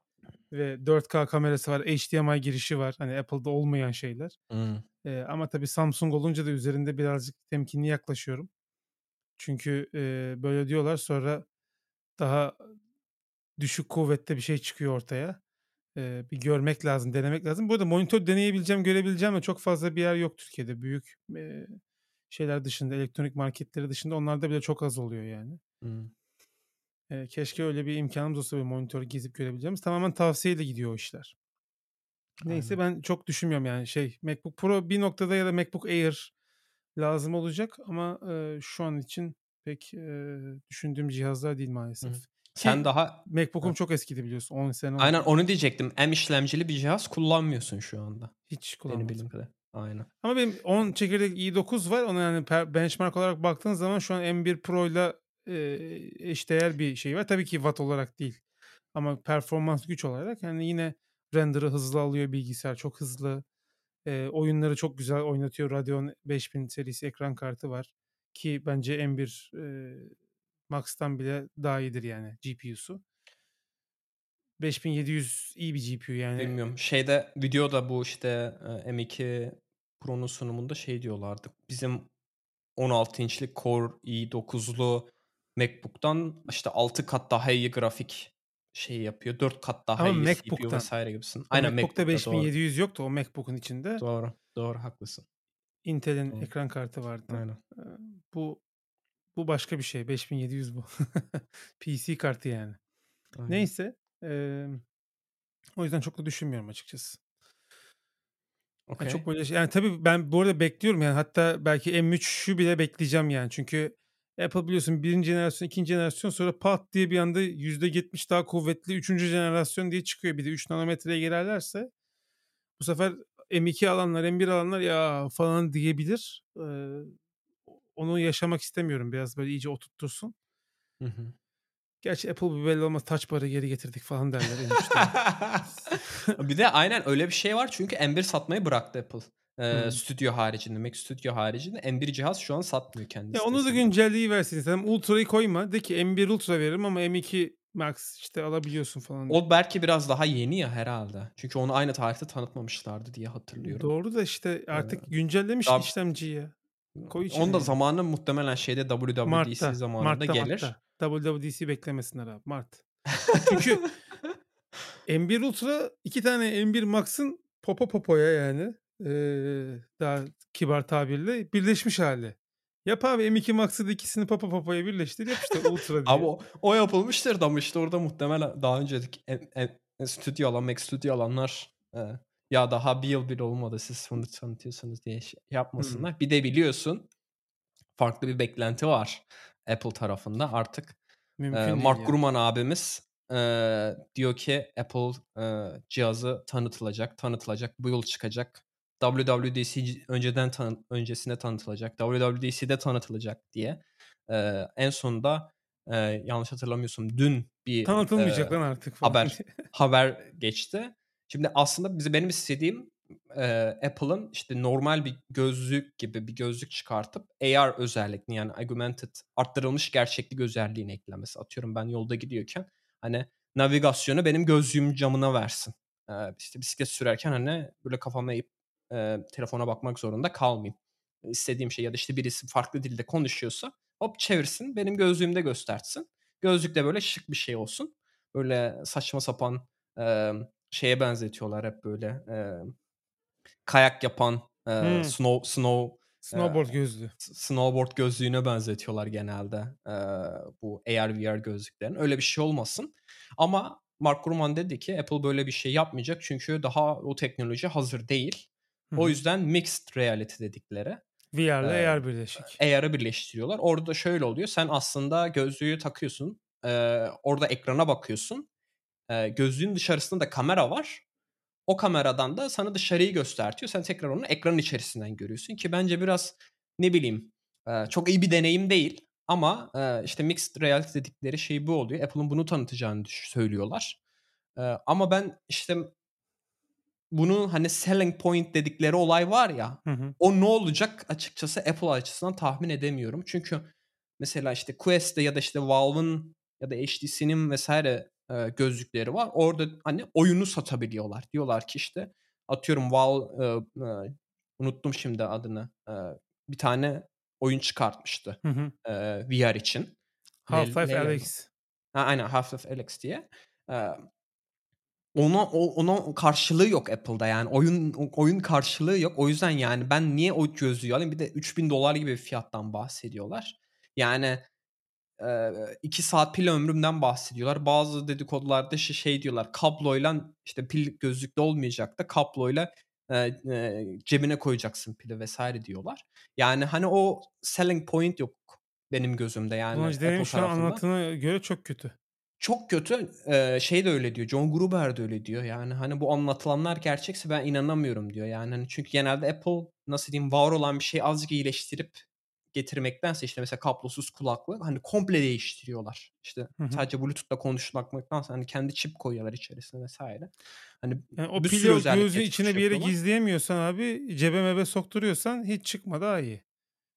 ve 4K kamerası var. HDMI girişi var. Hani Apple'da olmayan şeyler. Hımm. Eee, ama tabii Samsung olunca da üzerinde birazcık temkinli yaklaşıyorum. Çünkü, eee, böyle diyorlar sonra daha düşük kuvvette bir şey çıkıyor ortaya. Eee, bir görmek lazım, denemek lazım. Bu arada monitör deneyebileceğim, görebileceğim de çok fazla bir yer yok Türkiye'de. Büyük, eee, şeyler dışında, elektronik marketleri dışında onlarda bile çok az oluyor yani. Hımm. Eee, keşke öyle bir imkânımız olsa bir monitör gezip görebileceğimiz. Tamamen tavsiyeyle gidiyor o işler. Neyse Aynen. ben çok düşünmüyorum yani şey MacBook Pro bir noktada ya da MacBook Air lazım olacak ama, eee, şu an için pek, eee, düşündüğüm cihazlar değil maalesef. hı. Sen Ki daha MacBook'um çok eskidi biliyorsun. 10 sene oldu. Aynen onu diyecektim. M işlemcili bir cihaz kullanmıyorsun şu anda. Hiç Benim kullanmadım. bildiğim kadarıyla. Aynen. Ama benim 10 çekirdek i9 var. Ona yani benchmark olarak baktığın zaman şu an M1 Pro'yla, eee, eşdeğer bir şey var. Tabii ki watt olarak değil ama performans, güç olarak yani yine render'ı hızlı alıyor bilgisayar, çok hızlı. Eee, oyunları çok güzel oynatıyor. Radeon 5000 serisi ekran kartı var ki bence M1, eee, Max'tan bile daha iyidir yani GPU'su. 5700 iyi bir GPU yani. Bilmiyorum. Şeyde videoda bu işte, eee, M2 Pro'nun sunumunda şey diyorlardı. Bizim 16 inçlik Core i9'lu MacBook'tan işte 6 kat daha iyi grafik şeyi yapıyor. 4 kat daha Ama iyi CPU vs. gibisinden. O Aynen MacBook'ta MacBook'ta doğru. 5700 yoktu o MacBook'un içinde. Doğru, doğru haklısın. Intel'in Doğru. ekran kartı vardı. Aynen. Bu bu başka bir şey. 5700 bu. PC kartı yani. Aynen. Neyse, emm, o yüzden çok da düşünmüyorum açıkçası. Ya, çok Okay. böyle şey yani tabii ben bu arada bekliyorum yani hatta belki M3'ü bile bekleyeceğim yani. Çünkü Apple biliyorsun 1'inci jenerasyon, 2'nci jenerasyon sonra pat diye bir anda %70 daha kuvvetli 3'üncü jenerasyon diye çıkıyor. Bir de 3 nanometreye girerlerse bu sefer M2 alanlar, M1 alanlar ya falan diyebilir. Eee, onu yaşamak istemiyorum. Biraz böyle iyice oturttursun. Hı hı. Gerçi Apple bu belli olmaz touch bar'ı geri getirdik falan derler M3'te. Bir de aynen öyle bir şey var çünkü M1 satmayı bıraktı Apple. Hımm. stüdyo haricinde, Mac Studio haricinde M1 cihaz şu an satmıyor kendi Ya onu da sitesinde. güncelleyiversin istedim. Ultra'yı koyma. De ki M1 Ultra veririm ama M2 Max işte alabiliyorsun falan. O belki biraz daha yeni ya herhâlde. Çünkü onu aynı tarihte tanıtmamışlardı diye hatırlıyorum. Doğru da işte artık güncellemiş dab işlemciyi ya. Koy içine da yani. zamanı muhtemelen şeyde WWDC Mart'ta, zamanında Mart'ta, gelir. Mart'ta. WWDC beklemesinler abi. Mart. Çünkü M1 Ultra 2 tane M1 Max'ın popo popoya yani, eee, daha kibar tabirle birleşmiş hâli. Yap abi M2 Max'ı da ikisini popo popoya birleştir, yap işte Ultra Abi diye. o o yapılmıştır da işte orada muhtemelen daha önceki em stüdyo alan, Mac Studio alanlar, eee, ya daha bir yıl bile olmadı siz bunu tanıtıyorsunuz diye şey yapmasınlar. Bir de biliyorsun farklı bir beklenti var Apple tarafında artık. Mümkün değil Mark ya. Gurman abimiz, eee, diyor ki Apple, eee, cihazı tanıtılacak, tanıtılacak, bu yıl çıkacak. WWDC önceden tanı öncesinde tanıtılacak, WWDC'de tanıtılacak diye. Eee, en sonunda, eee, yanlış hatırlamıyorsam dün bir, Tanıtılmayacak eee, lan artık falan haber haber geçti. Şimdi aslında bize benim istediğim, eee, Apple'ın işte normal bir gözlük gibi bir gözlük çıkartıp AR özellikini yani augmented arttırılmış gerçeklik özelliğini eklemesi. Atıyorum ben yolda gidiyorken hani navigasyonu benim gözlüğümün camına versin. Eee, işte bisiklet sürerken hani böyle kafamı eğip, eee, telefona bakmak zorunda kalmayayım. İstediğim şey ya da işte birisi farklı dilde konuşuyorsa hop çevirsin, benim gözlüğümde göstersin. Gözlük de böyle şık bir şey olsun. Böyle saçma sapan, emm, şeye benzetiyorlar hep böyle, emm, kayak yapan, eee, Hımm. snow snow, Snowboard gözlüğü. snowboard gözlüğüne benzetiyorlar genelde, eee, bu AR, VR gözlüklerini. Öyle bir şey olmasın ama Mark Gurman dedi ki Apple böyle bir şey yapmayacak çünkü daha o teknoloji hazır değil. O yüzden mixed reality dedikleri, VR'la eee, AR birleşik. AR'ı birleştiriyorlar. Orada da şöyle oluyor. Sen aslında gözlüğü takıyorsun. Eee, orada ekrana bakıyorsun. Eee, gözlüğün dışarısında da kamera var. O kameradan da sana dışarıyı göstertiyor. Sen tekrar onu ekranın içerisinden görüyorsun ki bence biraz ne bileyim, eee, çok iyi bir deneyim değil ama, eee, işte mixed reality dedikleri şey bu oluyor. Apple'ın bunu tanıtacağını söylüyorlar. Eee, ama ben işte bunu hani selling point dedikleri olay var ya, Hı hı. o ne olacak açıkçası Apple açısından tahmin edemiyorum. Çünkü mesela işte Quest'te ya da işte Valve'ın ya da HTC'nin vs. eee, gözlükleri var. Orada hani oyunu satabiliyorlar. Diyorlar ki işte atıyorum Valve, eee, eee, unuttum şimdi adını. Eee, bir tane oyun çıkartmıştı, Hı hı. eee, VR için. Half-Life. Ha, aynen Half-Life Alyx diye. Eee ona ona karşılığı yok Apple'da yani oyun oyun karşılığı yok. O yüzden yani ben niye o gözlüğü alayım? Bir de $3000 gibi bir fiyattan bahsediyorlar. Yani, eee, 2 saat pil ömründen bahsediyorlar. Bazı dedikodularda şey diyorlar, kabloyla işte pil gözlükte olmayacak da kabloyla, eee, eee, cebine koyacaksın pili vs. diyorlar. Yani hani o selling point yok benim gözümde yani Ulan Apple şu an anlattığına göre çok kötü. Çok kötü. Eee, şey de öyle diyor, John Gruber de öyle diyor. Yani, hani, bu anlatılanlar gerçekse ben inanamıyorum diyor. Yani, hani, çünkü genelde Apple, nasıl diyeyim, var olan bir şeyi azıcık iyileştirip getirmektense, işte, mesela kablosuz kulaklık, hani, komple değiştiriyorlar. İşte, Hı hı. sadece Bluetooth'la konuşmaktansa, hani, kendi çip koyuyorlar içerisine vs. Hani, Yani o bir sürü özellik geçmiş içine bir yere yapıyorlar. gizleyemiyorsan abi, cebe mebe sokturuyorsan hiç çıkma daha iyi.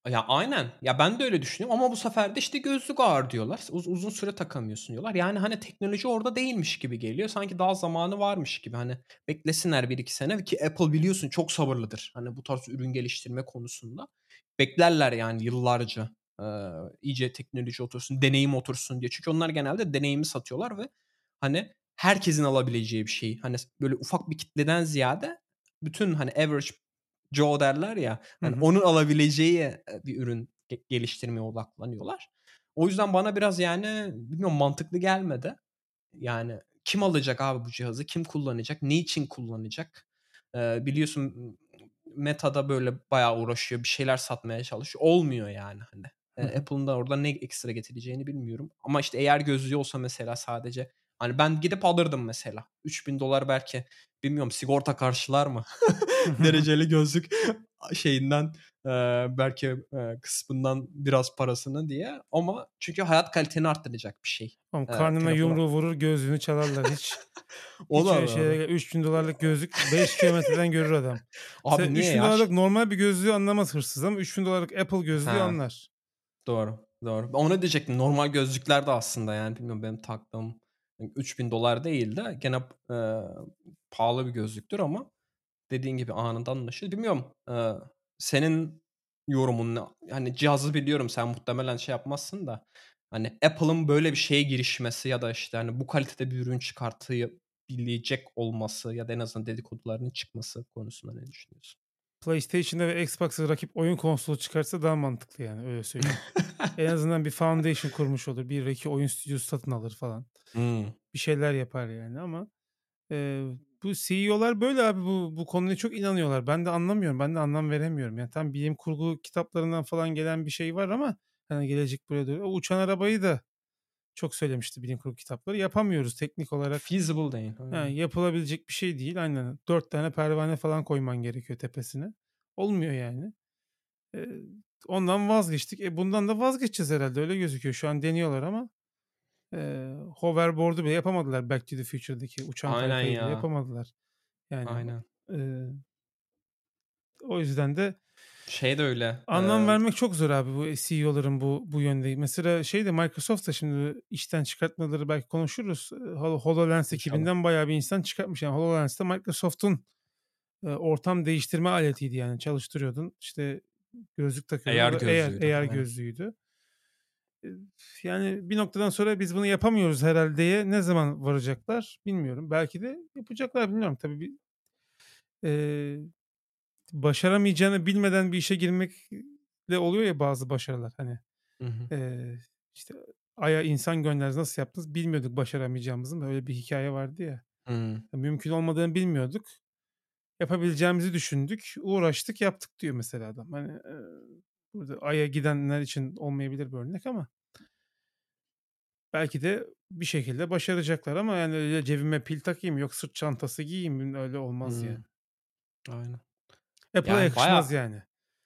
Ya, aynen. Ya, ben de öyle düşünüyorum ama bu sefer de, işte, gözlük ağır diyorlar. Uz uzun süre takamıyorsun diyorlar. Yani, hani, teknoloji orada değilmiş gibi geliyor. Sanki daha zamanı varmış gibi. Hani, beklesinler 1-2 sene ki Apple biliyorsun çok sabırlıdır. Hani, bu tarz ürün geliştirme konusunda. Beklerler yani yıllarca, eee, iyice teknoloji otursun, deneyim otursun diye. Çünkü onlar genelde deneyimi satıyorlar ve, hani, herkesin alabileceği bir şeyi, hani, böyle ufak bir kitleden ziyade bütün, hani, average Joe derler ya, hı. onun alabileceği, bir ürün ge geliştirmeye odaklanıyorlar. O yüzden bana biraz, yani, bilmiyorum mantıklı gelmedi. Yani kim alacak abi bu cihazı? Kim kullanacak? Ne için kullanacak? Eee, biliyorsun Meta'da böyle bayağı uğraşıyor. Bir şeyler satmaya çalışıyor. Olmuyor yani hani. Apple'ın da orada ne ekstra getireceğini bilmiyorum. Ama işte eğer gözlüğü olsa mesela sadece hani ben gidip alırdım mesela. $3000 belki bilmiyorum sigorta karşılar mı? Dereceli gözlük şeyinden eee, belki eee, kısmından biraz parasını diye. Ama çünkü hayat kaliteni arttıracak bir şey. Oğlum Eee, karnına yumruğu vurur gözlüğünü çalarlar hiç. O Hiç doğru. gel $3000'lık gözlük 5 kilometreden görür adam. Abi Mesela niye ya? $3000'lık normal bir gözlüğü anlamaz hırsız ama $3000'lık Apple gözlüğü Ha. anlar. Doğru, doğru. Onu diyecektim. Normal gözlükler de aslında yani bilmiyorum benim taktığım $3000 değil de gene eee, pahalı bir gözlüktür ama dediğin gibi anında anlaşılır. Bilmiyorum, eee, senin yorumun ne? Hani cihazı biliyorum sen muhtemelen şey yapmazsın da hani Apple'ın böyle bir şeye girişmesi ya da işte hani bu kalitede bir ürün çıkartabilecek olması ya da en azından dedikodularının çıkması konusunda ne düşünüyorsun? PlayStation'da ve Xbox'a rakip oyun konsolu çıkarsa daha mantıklı yani öyle söyleyeyim. en azından bir foundation kurmuş olur. Bir iki oyun stüdyosu satın alır falan. Hımm. Bir şeyler yapar yani ama eee, bu CEO'lar böyle abi bu bu konuya çok inanıyorlar. Ben de anlamıyorum. Ben de anlam veremiyorum. Yani tam bilim kurgu kitaplarından falan gelen bir şey var ama hani gelecek buraya doğru. O uçan arabayı da çok söylemişti bilim kurgu kitapları. Yapamıyoruz teknik olarak. Feasible değil. Aynen. yapılabilecek bir şey değil. Aynen. Dört tane pervane falan koyman gerekiyor tepesine. Olmuyor yani. Eee, ondan vazgeçtik. E bundan da vazgeçeceğiz herhalde. Öyle gözüküyor. Şu an deniyorlar ama eee hoverboard'u bile yapamadılar Back to the Future'daki uçan Aynen ya. yapamadılar. Yani Aynen. eee, o yüzden de Şey de öyle. anlam eee vermek çok zor abi bu CEO'ların bu bu yönde. Mesela şey de Microsoft da şimdi işten çıkartmaları belki konuşuruz. HoloLens ekibinden bayağı bir insan çıkartmış. Yani HoloLens de Microsoft'un ortam değiştirme aletiydi yani. Çalıştırıyordun. İşte gözlük takıyordun. AR AR, gözlüğüydü. AR Aynen. gözlüğüydü. Yani bir noktadan sonra biz bunu yapamıyoruz herhaldeye ne zaman varacaklar bilmiyorum. Belki de yapacaklar bilmiyorum. Tabii bir eee, başaramayacağını bilmekle bir işe girmekle oluyor ya bazı başarılar hani. Hı hı. Eee, işte Ay'a insan gönderdiniz nasıl yaptınız bilmiyorduk başaramayacağımızın böyle bir hikaye vardı ya. Hımm. Mümkün olmadığını bilmiyorduk. Yapabileceğimizi düşündük. Uğraştık yaptık diyor mesela adam. Hani eee, burada Ay'a gidenler için olmayabilir bir örnek ama belki de bir şekilde başaracaklar ama yani öyle cebime pil takayım yok sırt çantası giyeyim öyle olmaz yani. Hımm. Aynen. Apple'a Yani yakışmaz bayağı yani.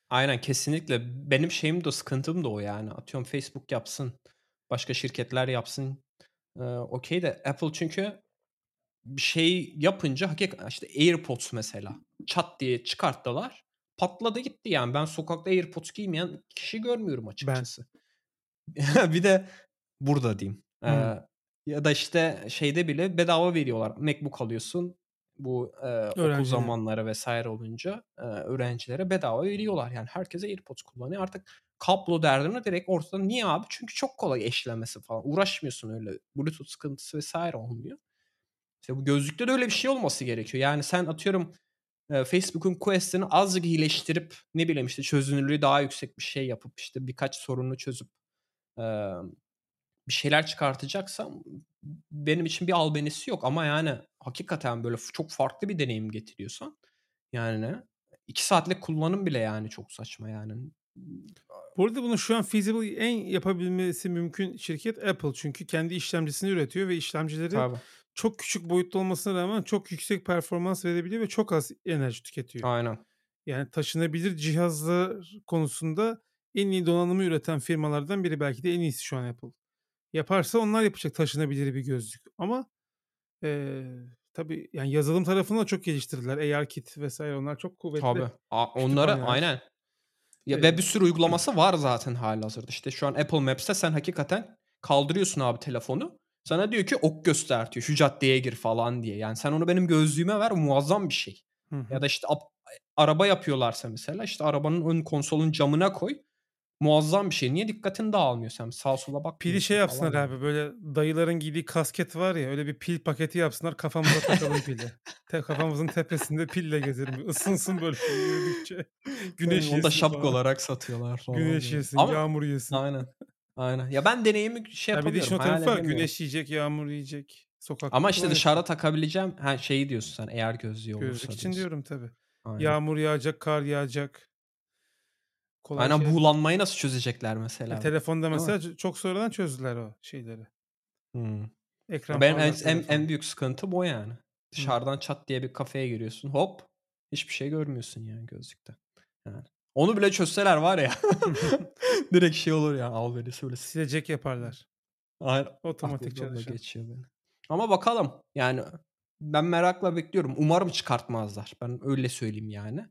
Aynen kesinlikle. Benim şeyim de sıkıntım da o yani. Atıyorum Facebook yapsın, başka şirketler yapsın. Eee, okay de Apple çünkü bir şey yapınca hakik işte AirPods mesela çat diye çıkarttılar. Patladı gitti yani. Ben sokakta AirPods giymeyen kişi görmüyorum Ben. açıkçası. Bir de burada diyeyim. Eee, ya da işte şeyde bile bedava veriyorlar. MacBook alıyorsun. Bu, eee, okul zamanları vs. olunca, eee, öğrencilere bedava veriyorlar. Yani herkes AirPods kullanıyor. Artık kablo derdini direkt ortada. Niye abi? Çünkü çok kolay eşlemesi falan. Uğraşmıyorsun öyle. Bluetooth sıkıntısı vs. olmuyor. İşte bu gözlükte de öyle bir şey olması gerekiyor. Yani sen atıyorum, eee, Facebook'un Quest'ini azıcık iyileştirip ne bileyim işte çözünürlüğü daha yüksek bir şey yapıp işte birkaç sorununu çözüp, bir şeyler çıkartacaksan benim için bir albenisi yok ama yani hakikaten böyle çok farklı bir deneyim getiriyorsan yani 2 saatlik kullanım bile yani çok saçma yani. Bu arada bunu şu an feasible en yapabilmesi mümkün şirket Apple. Çünkü kendi işlemcisini üretiyor ve işlemcileri Tabii. çok küçük boyutta olmasına rağmen çok yüksek performans verebiliyor ve çok az enerji tüketiyor. Aynen. Yani taşınabilir cihazlar konusunda en iyi donanımı üreten firmalardan biri belki de en iyisi şu an Apple. Yaparsa onlar yapacak taşınabilir bir gözlük ama eee, tabii yani yazılım tarafını da çok geliştirdiler. ARKit vs. onlar çok kuvvetli Tabii. A kütüphaneler. aynen. Ya ve Eee bir sürü uygulaması var zaten hâlihazırda. İşte şu an Apple Maps'te sen hakikaten kaldırıyorsun abi telefonu. Sana diyor ki ok göstertiyor. Şu caddeye gir falan diye. Yani sen onu benim gözlüğüme ver muazzam bir şey. Hı Ya da işte araba yapıyorlarsa mesela işte arabanın ön konsolun camına koy. Muazzam bir şey. Niye dikkatini dağılmıyor sen sağa sola Pili bakmıyorsun şey yapsınlar falan abi böyle dayıların giydiği kasket var ya öyle bir pil paketi yapsınlar kafamıza takalım pili. Te kafamızın tepesinde pille gezelim. Isınsın böyle yürüdükçe. Güneş Aynen, onu da yesin şapka falan. olarak satıyorlar falan Güneş böyle. yesin, Ama yağmur yesin. Aynen. Aynen. Ya ben deneyimi şey Ya bir de işin yapamıyorum, o tarafı hayal var. Güneş yiyecek, yağmur yiyecek. Sokakta Ama işte dışarıda takabileceğim ha şeyi diyorsun sen eğer gözlüğü olursa Gözlük için diyorsun. diyorum tabii. Aynen. Yağmur yağacak, kar yağacak. Kolay Aynen şey. buğulanmayı nasıl çözecekler E, mesela? telefonda Değil mi? mesela ç- çok sonradan çözdüler o şeyleri. Hımm. Ekran Benim en, en, en büyük sıkıntım o yani. Dışarıdan çat diye bir kafeye giriyorsun. Hop hiçbir şey görmüyorsun yani gözlükte. Yani. Onu bile çözseler var ya direkt şey olur ya al beni söyle. Silecek yaparlar. Aynen. Otomatik çalışan. geçiyor benim. Ama bakalım yani ben merakla bekliyorum. Umarım çıkartmazlar. Ben öyle söyleyeyim yani.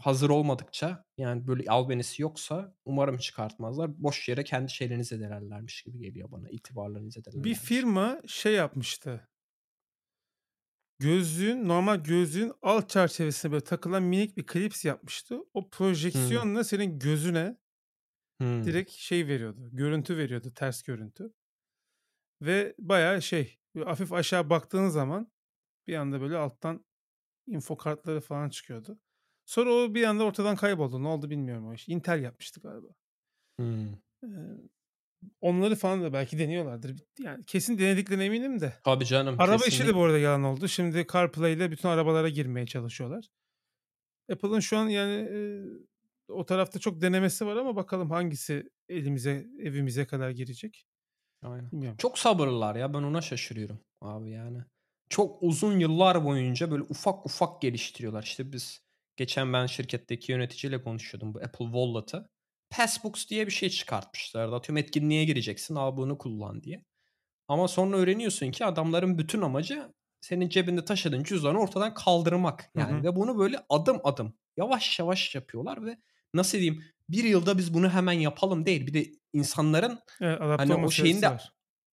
Hazır olmadıkça yani böyle albenisi yoksa umarım çıkartmazlar. Boş yere kendi şeylerini zedelerlermiş gibi geliyor bana. İtibarlarını Bir zedelerlermiş. firma şey yapmıştı. Gözlüğün normal gözlüğün alt çerçevesine böyle takılan minik bir klips yapmıştı. O projeksiyonla senin gözüne Hımm. direkt şey veriyordu. Görüntü veriyordu, ters görüntü. Ve bayağı şey, hafif aşağı baktığın zaman bir anda böyle alttan info kartları falan çıkıyordu. Sonra o bir anda ortadan kayboldu. Ne oldu bilmiyorum o iş. Intel yapmıştı galiba. Hımm. Eee, onları falan da belki deniyorlardır. Yani kesin denediklerine eminim de. Tabii canım Araba işi de bu arada yalan oldu. Şimdi CarPlay ile bütün arabalara girmeye çalışıyorlar. Apple'ın şu an yani eee, o tarafta çok denemesi var ama bakalım hangisi elimize, evimize kadar girecek. Aynen. Bilmiyorum. Çok sabırlılar ya ben ona şaşırıyorum abi yani. Çok uzun yıllar boyunca böyle ufak ufak geliştiriyorlar. İşte biz geçen ben şirketteki yöneticiyle konuşuyordum bu Apple Wallet'ı. Passbooks diye bir şey çıkartmışlardı. Atıyorum etkinliğe gireceksin al bunu kullan diye. Ama sonra öğreniyorsun ki adamların bütün amacı senin cebinde taşıdığın cüzdanı ortadan kaldırmak. Hı Yani hı. ve bunu böyle adım adım yavaş yavaş yapıyorlar ve nasıl diyeyim bir yılda biz bunu hemen yapalım değil. Bir de insanların Evet, hani o şeyin de var.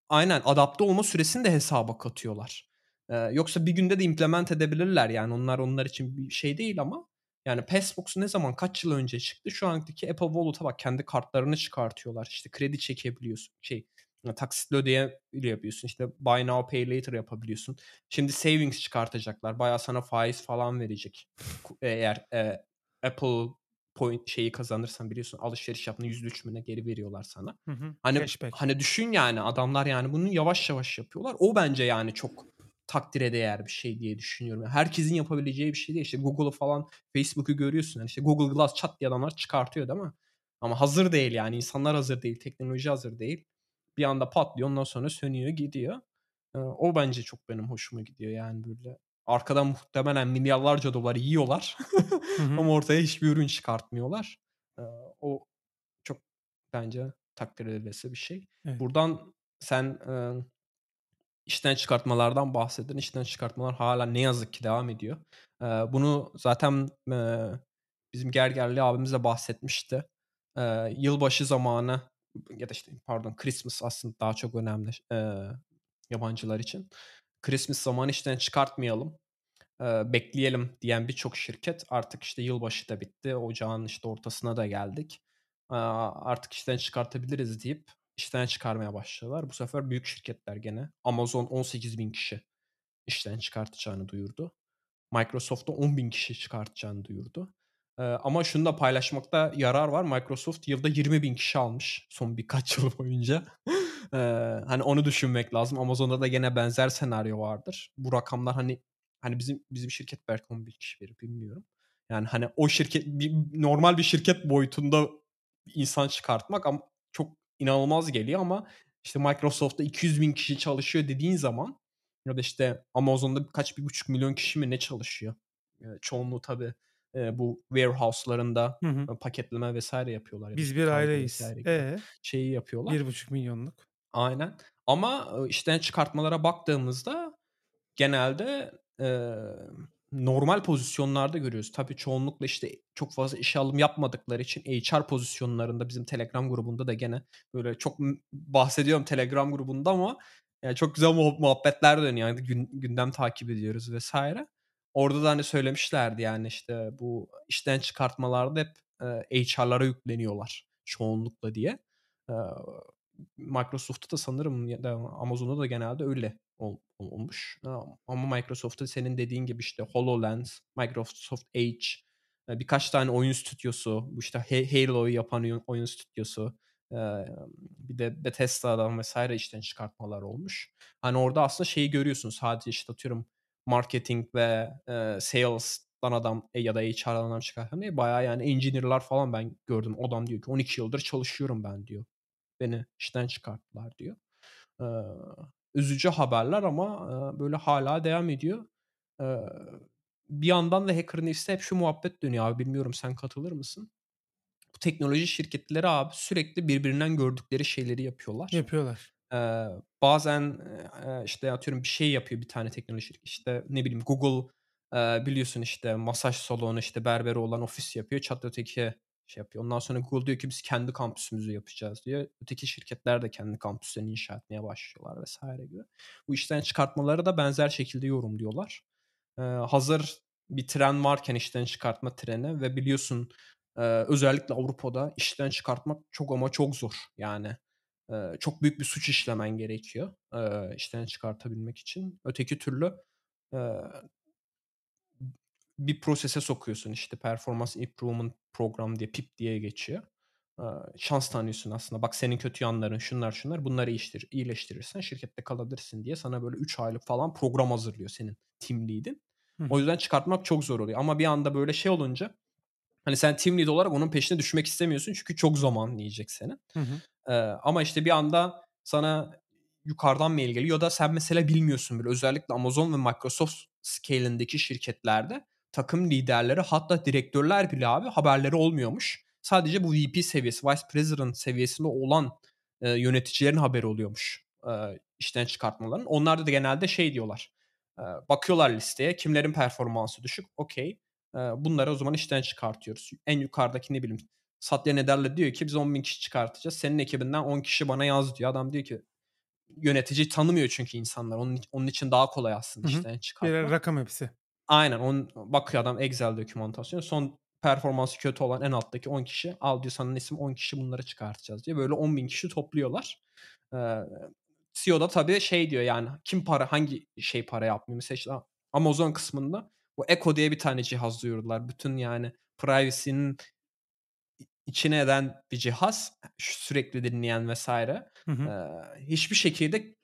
aynen adapte olma süresini de hesaba katıyorlar. Ee, yoksa bir günde de implement edebilirler yani onlar onlar için bir şey değil ama yani Passbox ne zaman kaç yıl önce çıktı? Şu andaki Apple Wallet'a bak kendi kartlarını çıkartıyorlar. İşte kredi çekebiliyorsun. Şey taksitle ödeyebiliyorsun. İşte buy now pay later yapabiliyorsun. Şimdi savings çıkartacaklar. Bayağı sana faiz falan verecek. Ku- Eğer e, Apple point şeyi kazanırsan biliyorsun alışveriş yaptığında %3 mü ne geri veriyorlar sana. Hı hı. Hani Cashback. hani düşün yani adamlar yani bunu yavaş yavaş yapıyorlar. O bence yani çok takdire değer bir şey diye düşünüyorum. Yani herkesin yapabileceği bir şey değil. İşte Google'ı falan Facebook'u görüyorsun. Yani işte Google Glass çat diye adamlar çıkartıyor değil mi? Ama hazır değil yani. insanlar hazır değil. Teknoloji hazır değil. Bir anda patlıyor ondan sonra sönüyor gidiyor. Ee, o bence çok benim hoşuma gidiyor yani böyle. Arkadan muhtemelen milyarlarca dolar yiyorlar. Hı hı. Ama ortaya hiçbir ürün çıkartmıyorlar. Ee, o çok bence takdir edilesi bir şey. Evet. Buradan sen e, işten çıkartmalardan bahsedin. İşten çıkartmalar hala ne yazık ki devam ediyor. Ee, bunu zaten e, bizim Gergerli abimiz de bahsetmişti. Ee, yılbaşı zamanı ya da işte pardon Christmas aslında daha çok önemli e, yabancılar için. Christmas zamanı işten çıkartmayalım. e, bekleyelim diyen birçok şirket artık işte yılbaşı da bitti. Ocağın işte ortasına da geldik. Aa, artık işten çıkartabiliriz deyip işten çıkarmaya başladılar. Bu sefer büyük şirketler gene. Amazon 18 bin kişi işten çıkartacağını duyurdu. Microsoft da 10 bin kişi çıkartacağını duyurdu. Ee, ama şunu da paylaşmakta yarar var. Microsoft yılda 20 bin kişi almış son birkaç yıl boyunca. Ee, hani onu düşünmek lazım. Amazon'da da gene benzer senaryo vardır. Bu rakamlar hani hani bizim bizim şirket belki 10 bin kişi verir bilmiyorum. Yani hani o şirket bir, normal bir şirket boyutunda insan çıkartmak ama çok inanılmaz geliyor ama işte Microsoft'ta 200 bin kişi çalışıyor dediğin zaman ya da işte Amazon'da kaç bir buçuk milyon kişi mi ne çalışıyor? Çoğunluğu tabii bu warehouse'larında Hı hı. paketleme vesaire yapıyorlar. Ya da Biz bir aileyiz. vesaire gibi E şeyi yapıyorlar. bir buçuk milyonluk. Aynen. Ama işten çıkartmalara baktığımızda genelde e, normal pozisyonlarda görüyoruz. Tabii çoğunlukla işte çok fazla işe alım yapmadıkları için HR pozisyonlarında bizim Telegram grubunda da gene böyle çok bahsediyorum Telegram grubunda ama yani çok güzel muhab- muhabbetler dönüyor. Yani gün- gündem takip ediyoruz vesaire. Orada da hani söylemişlerdi yani işte bu işten çıkartmalarda hep HR'lara yükleniyorlar çoğunlukla diye. E, Microsoft'ta da sanırım ya da Amazon'da da genelde öyle ol- olmuş. Ama Microsoft'ta senin dediğin gibi işte HoloLens, Microsoft Edge, e, birkaç tane oyun stüdyosu, bu işte Ha- Halo'yu yapan oyun, stüdyosu, Eee, bir de Bethesda'dan vs. işten çıkartmalar olmuş. Hani, orada aslında şeyi görüyorsun sadece, işte, atıyorum marketing ve, eee, sales'tan adam, ya da HR'dan adam çıkartan değil, bayağı yani engineer'lar falan ben gördüm. Adam diyor ki "12 yıldır çalışıyorum ben." diyor. "Beni işten çıkarttılar." diyor. Eee, üzücü haberler ama, eee, böyle hâlâ devam ediyor. Eee, bir yandan da Hacker News'te hep şu muhabbet dönüyor abi, bilmiyorum sen katılır mısın? Bu teknoloji şirketleri abi sürekli birbirinden gördükleri şeyleri yapıyorlar. Yapıyorlar. Eee, bazen, eee, işte, atıyorum bir şey yapıyor bir tane teknoloji şirketi. İşte, ne bileyim Google, eee, biliyorsun, işte, masaj salonu, işte, berberi olan ofis yapıyor. Çat öteki şey yapıyor. Ondan sonra Google diyor ki biz kendi kampüsümüzü yapacağız diyor. Öteki şirketler de kendi kampüslerini inşa etmeye başlıyorlar vs. gibi. Bu işten çıkartmaları da benzer şekilde yorumluyorlar. Eee, hazır bir tren varken işten çıkartma treni ve biliyorsun, eee, özellikle Avrupa'da işten çıkartmak çok ama çok zor. Yani, eee, çok büyük bir suç işlemen gerekiyor, eee, işten çıkartabilmek için. Öteki türlü, eee, bir prosese sokuyorsun, işte, Performance Improvement Program diye, PIP diye geçiyor. Şans tanıyorsun aslında. Bak senin kötü yanların şunlar şunlar. Bunları iyileştir iyileştirirsen şirkette kalabilirsin diye sana böyle 3 aylık falan program hazırlıyor senin team lead'in. Hı O yüzden çıkartmak çok zor oluyor ama bir anda böyle şey olunca, hani, sen team lead olarak onun peşine düşmek istemiyorsun çünkü çok zaman yiyecek senin. Hı hı. Ama, işte, bir anda sana yukarıdan mail geliyor ya da sen mesela bilmiyorsun bile. Özellikle Amazon ve Microsoft scale'indeki şirketlerde takım liderleri hatta direktörler bile abi haberleri olmuyormuş. Sadece bu VP seviyesi, Vice President seviyesinde olan, eee, yöneticilerin haberi oluyormuş, eee, işten çıkartmaların. Onlar da genelde şey diyorlar, eee, bakıyorlar listeye kimlerin performansı düşük, okay, eee, bunları o zaman işten çıkartıyoruz. En yukarıdaki ne bileyim Satya Nadella diyor ki biz 10.000 kişi çıkartacağız. Senin ekibinden 10 kişi bana yaz diyor. Adam diyor ki yönetici tanımıyor çünkü insanlar. Onun onun için daha kolay aslında Hı hı. işten Birer çıkartmak. rakam hepsi. Aynen. On bakıyor adam Excel dokümantasyonu. Son performansı kötü olan en alttaki 10 kişi, al diyor sana isim 10 kişi bunları çıkartacağız diyor. Böyle 10.000 kişi topluyorlar. Eee, CEO da tabii şey diyor yani kim para hangi şey para yapmıyor? Mesela işte Amazon kısmında bu Echo diye bir tane cihaz duyurdular. Bütün yani privacy'nin içine eden bir cihaz. Sürekli dinleyen vs. Hı hı. Eee, hiçbir şekilde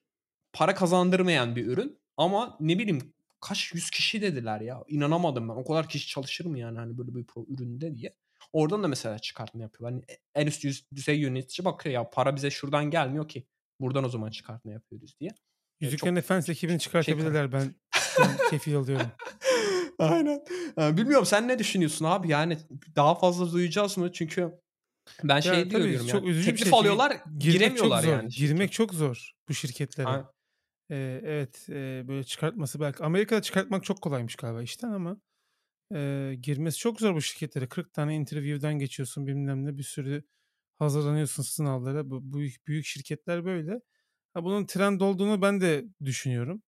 para kazandırmayan bir ürün ama ne bileyim kaç yüz kişi dediler ya. İnanamadım ben. O kadar kişi çalışır mı yani hani böyle bir pro üründe diye. Oradan da mesela çıkartma yapıyorlar. Hani e en üst düzey yönetici bakıyor ya para bize şuradan gelmiyor ki. Buradan o zaman çıkartma yapıyoruz diye. Yüzüklerin Efendisi ekibini şey kar çıkartabilirler. Ben ben kefil alıyorum. Aynen. Bilmiyorum sen ne düşünüyorsun abi? Yani daha fazla duyacağız mı? Çünkü ben Ya, şey diyorum çok ya, üzücü bir teklif şey. alıyorlar, Girmek çok giremiyorlar zor. yani. Girmek çok zor bu şirketlere. Aynen. Eee, evet, eee, böyle çıkartması belki Amerika'da çıkartmak çok kolaymış galiba işten ama, eee, girmesi çok zor bu şirketlere. 40 tane interview'den geçiyorsun bilmem ne bir sürü hazırlanıyorsun sınavlara. Bu büyük büyük şirketler böyle. Ha, bunun trend olduğunu ben de düşünüyorum.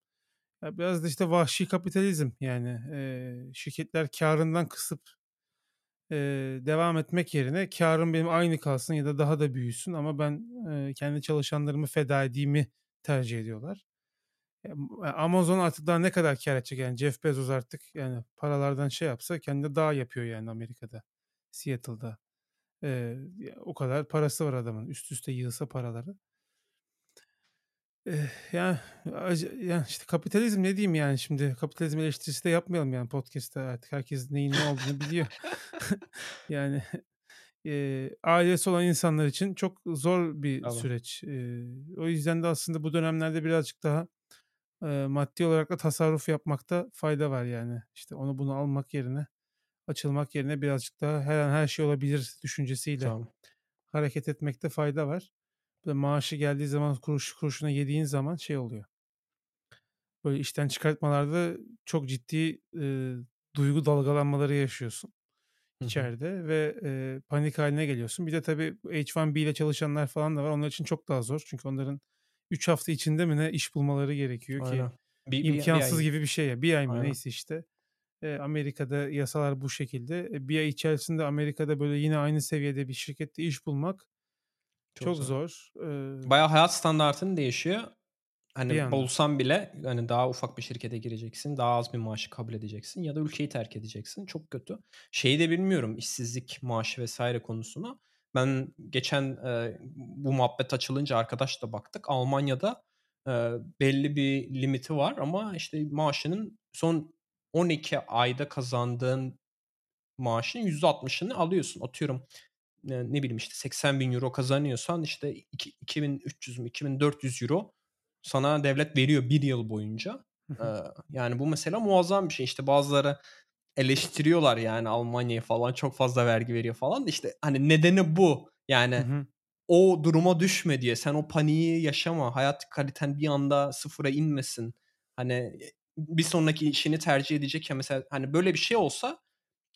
Ya, biraz da işte vahşi kapitalizm yani, eee, şirketler kârından kısıp, eee, devam etmek yerine kârım benim aynı kalsın ya da daha da büyüsün ama ben, eee, kendi çalışanlarımı feda edeyim'i tercih ediyorlar. Amazon artık daha ne kadar kâr edecek yani Jeff Bezos artık yani paralardan şey yapsa kendi dağ yapıyor yani Amerika'da, Seattle'da. Ya o kadar parası var adamın üst üste yığılsa paraları. Eh, ya, acı ya, işte kapitalizm ne diyeyim yani şimdi kapitalizm eleştirisi de yapmayalım yani podcast'te artık herkes neyin ne olduğunu biliyor. Yani, eee, ailesi olan insanlar için çok zor bir Tabii. süreç. Eee, o yüzden de aslında bu dönemlerde birazcık daha, eee, maddi olarak da tasarruf yapmakta fayda var yani. İşte onu bunu almak yerine, açılmak yerine birazcık daha her an her şey olabilir düşüncesiyle Tamam. hareket etmekte fayda var. Böyle maaşı geldiği zaman kuruş kuruşuna yediğin zaman şey oluyor. Böyle işten çıkartmalarda çok ciddi, eee, duygu dalgalanmaları yaşıyorsun içeride ve, eee, panik hâline geliyorsun. Bir de tabii H-1B ile çalışanlar falan da var. Onlar için çok daha zor. Çünkü onların 3 hafta içinde mi ne iş bulmaları gerekiyor ki Aynen. Bir bir bir imkânsız ay. gibi bir şey ya. 1 ay mı Aynen. neyse işte. Eee, Amerika'da yasalar bu şekilde. E, 1 ay içerisinde Amerika'da böyle yine aynı seviyede bir şirkette iş bulmak Çok çok zor. zor. Eee Bayağı hayat standartın değişiyor. Bir Hani bulsan bile hani daha ufak bir şirkete gireceksin. Daha az bir maaşı kabul edeceksin ya da ülkeyi terk edeceksin. Çok kötü. Şeyi de bilmiyorum işsizlik maaşı vs. konusunu. Ben geçen, eee, bu muhabbet açılınca arkadaşla baktık. Almanya'da, eee, belli bir limiti var ama, işte, maaşının son 12 ayda kazandığın maaşın %60'ını alıyorsun. Atıyorum, eee, ne bileyim, işte, €80.000 kazanıyorsan, işte, iki 2.300 mü €2.400 sana devlet veriyor 1 yıl boyunca. Eee, yani bu mesela muazzam bir şey. İşte, bazıları eleştiriyorlar, yani, Almanya'yı falan, çok fazla vergi veriyor falan işte, hani, nedeni bu. Hı Yani, hı. o duruma düşme diye. Sen o paniği yaşama. Hayat kaliten bir anda sıfıra inmesin. Hani, eee, bir sonraki işini tercih edecekken mesela, hani, böyle bir şey olsa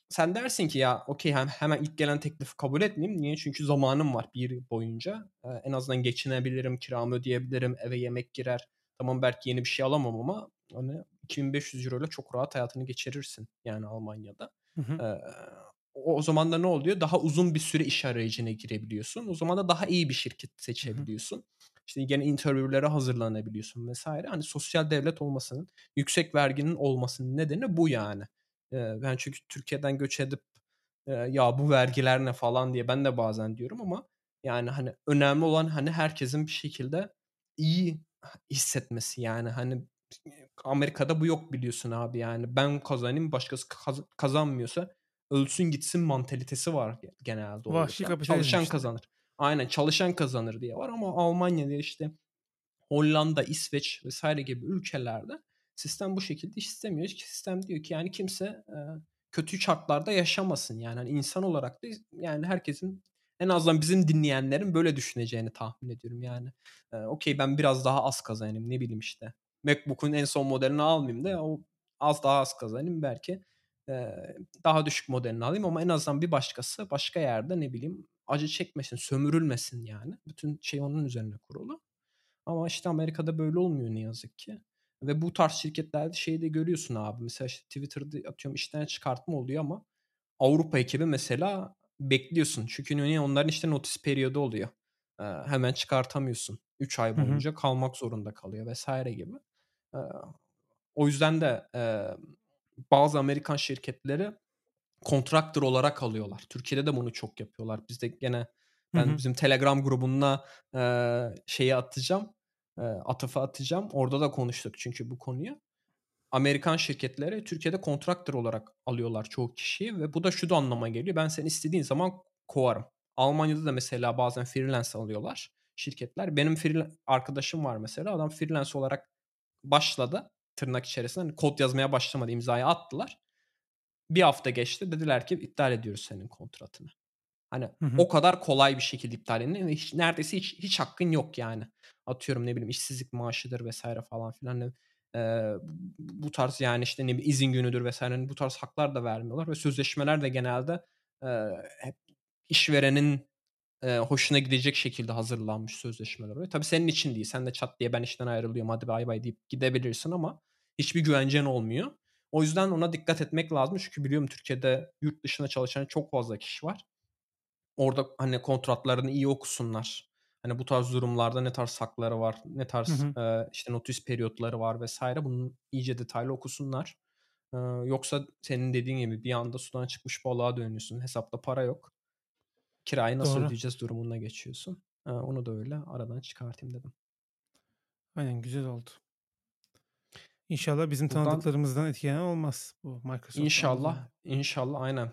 sen dersin ki ya hem hemen ilk gelen teklifi kabul etmeyeyim. Niye? Çünkü zamanım var 1 yıl boyunca. Eee, en azından geçinebilirim, kiramı ödeyebilirim, eve yemek girer. Tamam, belki yeni bir şey alamam ama, hani, €2.500'yla çok rahat hayatını geçirirsin, yani, Almanya'da. Hı hı. Eee, o o zaman da ne oluyor? Daha uzun bir süre iş arayışına girebiliyorsun. O zaman da daha iyi bir şirket Hı hı. seçebiliyorsun. İşte, gene interview'lere hazırlanabiliyorsun vs. Hani, sosyal devlet olmasının, yüksek verginin olmasının nedeni bu, yani. Eee, ben çünkü Türkiye'den göç edip, eee, "Ya, bu vergiler ne?" falan diye ben de bazen diyorum ama, yani, hani, önemli olan, hani, herkesin bir şekilde iyi hissetmesi, yani, hani, Amerika'da bu yok biliyorsun abi, yani. Ben kazanayım, başkası kaz kazanmıyorsa ölsün gitsin mantalitesi var ge genelde Vahşi kapitalizm Çalışan işte. kazanır. Aynen, çalışan kazanır diye var ama Almanya'da, işte, Hollanda, İsveç vs. gibi ülkelerde sistem bu şekilde işlemiyor. Sistem diyor ki, yani, kimse, eee, kötü şartlarda yaşamasın. Yani, hani, insan olarak da, yani, herkesin en azından bizim dinleyenlerin böyle düşüneceğini tahmin ediyorum, yani. Eee, okay, ben biraz daha az kazanayım, ne bileyim, işte, MacBook'un en son modelini almayayım da o az daha az kazanayım. Belki, daha düşük modelini alayım ama en azından bir başkası başka yerde, ne bileyim, acı çekmesin, sömürülmesin, yani. Bütün şey onun üzerine kurulu. Ama, işte, Amerika'da böyle olmuyor ne yazık ki ve bu tarz şirketlerde şeyi de görüyorsun abi, mesela, işte, Twitter'da atıyorum işten çıkartma oluyor ama Avrupa ekibi mesela bekliyorsun. Çünkü niye? Onların, işte, notice period'u oluyor. Hemen çıkartamıyorsun. 3 ay boyunca kalmak zorunda kalıyor vs. gibi. O yüzden de, bazı Amerikan şirketleri contractor olarak alıyorlar. Türkiye'de de bunu çok yapıyorlar. Bizde gene ben bizim Telegram grubuna, şeyi atacağım, atıfı atacağım. Orada da konuştuk çünkü bu konuyu. Amerikan şirketleri Türkiye'de contractor olarak alıyorlar çoğu kişiyi ve bu da şu da anlama geliyor: Ben seni istediğin zaman kovarım. Almanya'da da mesela bazen freelance alıyorlar şirketler. Benim freela arkadaşım var mesela. Adam freelance olarak başladı, tırnak içerisinde. Hani, kod yazmaya başlamadı, imzayı attılar. 1 hafta geçti, dediler ki iptal ediyoruz senin kontratını. Hani, Hı hı. o kadar kolay bir şekilde iptal ve hiç neredeyse hiç hiç hakkın yok, yani. Atıyorum, ne bileyim, işsizlik maaşıdır vs. falan filan. Hani, eee, bu tarz, yani, işte, ne bileyim, izin günüdür vs. hani, bu tarz haklar da vermiyorlar ve sözleşmeler de genelde, eee, hep işverenin, eee, hoşuna gidecek şekilde hazırlanmış sözleşmeler oluyor. Tabii senin için değil. Sen de çat diye "Ben işten ayrılıyorum, hadi bay bay." deyip gidebilirsin ama hiçbir güvencen olmuyor. O yüzden ona dikkat etmek lazım. Çünkü biliyorum Türkiye'de yurt dışında çalışan çok fazla kişi var. Orada, hani, kontratlarını iyi okusunlar. Hani, bu tarz durumlarda ne tarz hakları var, ne Hı tarz, hı. eee, işte, notice period'ları var vs. Bunu iyice detaylı okusunlar. Eee, yoksa senin dediğin gibi bir anda sudan çıkmış balığa dönüyorsun. Hesapta para yok. Kirayı nasıl Doğru. ödeyeceğiz durumuna geçiyorsun. Onu da öyle aradan çıkartayım dedim. Aynen, güzel oldu. İnşallah bizim Buradan tanıdıklarımızdan etkilenen olmaz bu Microsoft'tan dolayı. İnşallah, inşallah, aynen.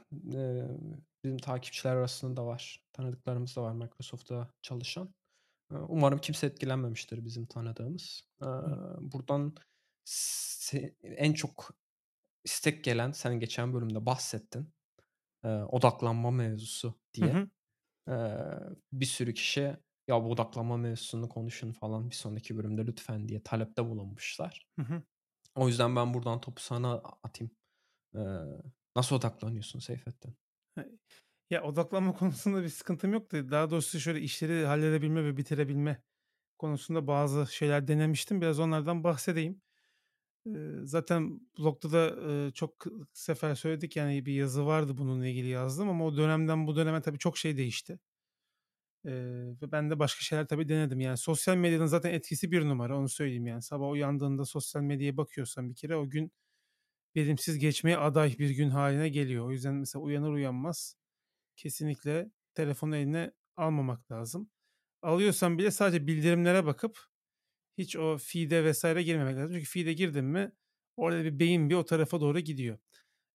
Bizim takipçiler arasında da var. Tanıdıklarımız da var Microsoft'ta çalışan. Umarım kimse etkilenmemiştir bizim tanıdığımız. Hı. buradan en çok istek gelen, sen geçen bölümde bahsettin, odaklanma mevzusu Hı diye. hı. Bir sürü kişi, "Ya, bu odaklanma mevzusunu konuşun falan bir sonraki bölümde lütfen." diye talepte bulunmuşlar. Hı hı. O yüzden ben buradan topu sana atayım. Eee, nasıl odaklanıyorsun Seyfettin? Ya, odaklanma konusunda bir sıkıntım yok da daha doğrusu şöyle işleri halledebilme ve bitirebilme konusunda bazı şeyler denemiştim. Biraz onlardan bahsedeyim. Zaten blogda da, çok sefer söyledik, yani, bir yazı vardı bununla ilgili yazdığım ama o dönemden bu döneme tabii çok şey değişti. Ve ben de başka şeyler tabii denedim. Yani, sosyal medyanın zaten etkisi bir numara, onu söyleyeyim, yani. Sabah uyandığında sosyal medyaya bakıyorsan bir kere o gün verimsiz geçmeye aday bir gün hâline geliyor. O yüzden mesela uyanır uyanmaz kesinlikle telefonu eline almamak lazım. Alıyorsan bile sadece bildirimlere bakıp hiç o feed'e vesaire girmemek lazım. Çünkü feed'e girdin mi orada bir beyin bir o tarafa doğru gidiyor.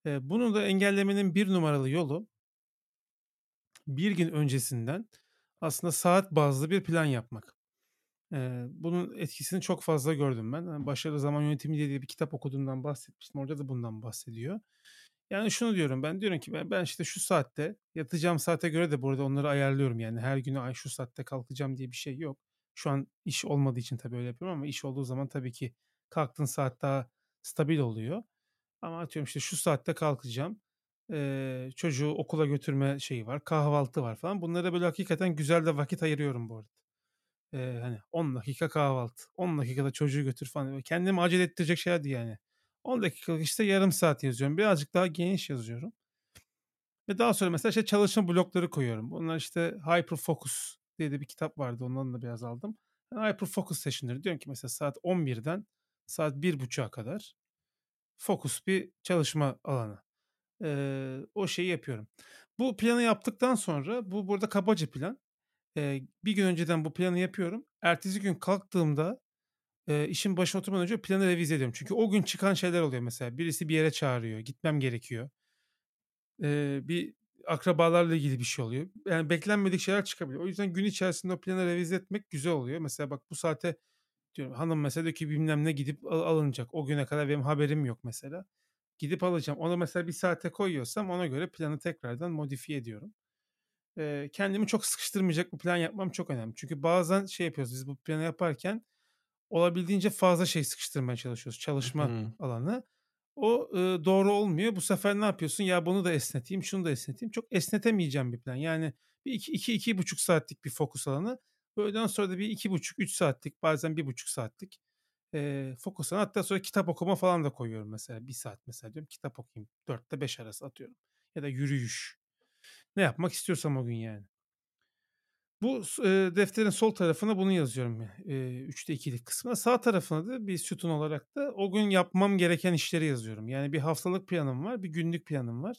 Eee, bunu da engellemenin bir numaralı yolu bir gün öncesinden aslında saat bazlı bir plan yapmak. Eee, bunun etkisini çok fazla gördüm ben. Hani Başarılı Zaman Yönetimi diye bir kitap okuduğumdan bahsetmiştim. Orada da bundan bahsediyor. Yani şunu diyorum ben diyorum ki ben, ben işte şu saatte yatacağım saate göre de burada onları ayarlıyorum. Yani her gün ay şu saatte kalkacağım diye bir şey yok. Şu an iş olmadığı için tabii öyle yapıyorum ama iş olduğu zaman tabii ki kalktığın saat daha stabil oluyor. Ama atıyorum işte şu saatte kalkacağım. Eee, çocuğu okula götürme şeyi var. Kahvaltı var falan. Bunlara böyle hakikaten güzel de vakit ayırıyorum bu arada. Eee, hani 10 dakika kahvaltı. 10 dakikada çocuğu götür falan. Kendimi acele ettirecek şeyler değil yani. 10 dakikalık işte yarım saat yazıyorum. Birazcık daha geniş yazıyorum. Ve daha sonra mesela işte çalışma blokları koyuyorum. Bunlar işte Hyper Focus diye de bir kitap vardı. Ondan da biraz aldım. Yani Hyper Focus session'ları diyorum ki mesela saat 11'den saat 1.30'a kadar fokus bir çalışma alanı. Eee, o şeyi yapıyorum. Bu planı yaptıktan sonra bu burada kabaca plan. Eee, bir gün önceden bu planı yapıyorum. Ertesi gün kalktığımda eee, işin başına oturmadan önce planı revize ediyorum. Çünkü o gün çıkan şeyler oluyor mesela. Birisi bir yere çağırıyor. Gitmem gerekiyor. Eee, bir akrabalarla ilgili bir şey oluyor. Yani beklenmedik şeyler çıkabiliyor. O yüzden gün içerisinde o planı revize etmek güzel oluyor. Mesela bak bu saate diyorum hanım mesela diyor ki bilmem ne gidip al- alınacak. O güne kadar benim haberim yok mesela. Gidip alacağım. Onu mesela bir saate koyuyorsam ona göre planı tekrardan modifiye ediyorum. Eee, kendimi çok sıkıştırmayacak bir plan yapmam çok önemli. Çünkü bazen şey yapıyoruz biz bu planı yaparken olabildiğince fazla şey sıkıştırmaya çalışıyoruz. Çalışma Hı. alanı. O ııı, doğru olmuyor. Bu sefer ne yapıyorsun? Ya bunu da esneteyim, şunu da esneteyim. Çok esnetemeyeceğim bir plan. Yani bir iki, iki, iki buçuk saatlik bir fokus alanı. Öğleden sonra da bir iki buçuk, üç saatlik bazen bir buçuk saatlik eee fokus alanı. Hatta sonra kitap okuma falan da koyuyorum mesela. Bir saat mesela diyorum kitap okuyayım. Dörtte beş arası atıyorum. Ya da yürüyüş. Ne yapmak istiyorsam o gün yani. Bu eee, defterin sol tarafına bunu yazıyorum. Eee, 3'te 2'lik kısmına. Sağ tarafına da bir sütun olarak da o gün yapmam gereken işleri yazıyorum. Yani bir haftalık planım var, bir günlük planım var.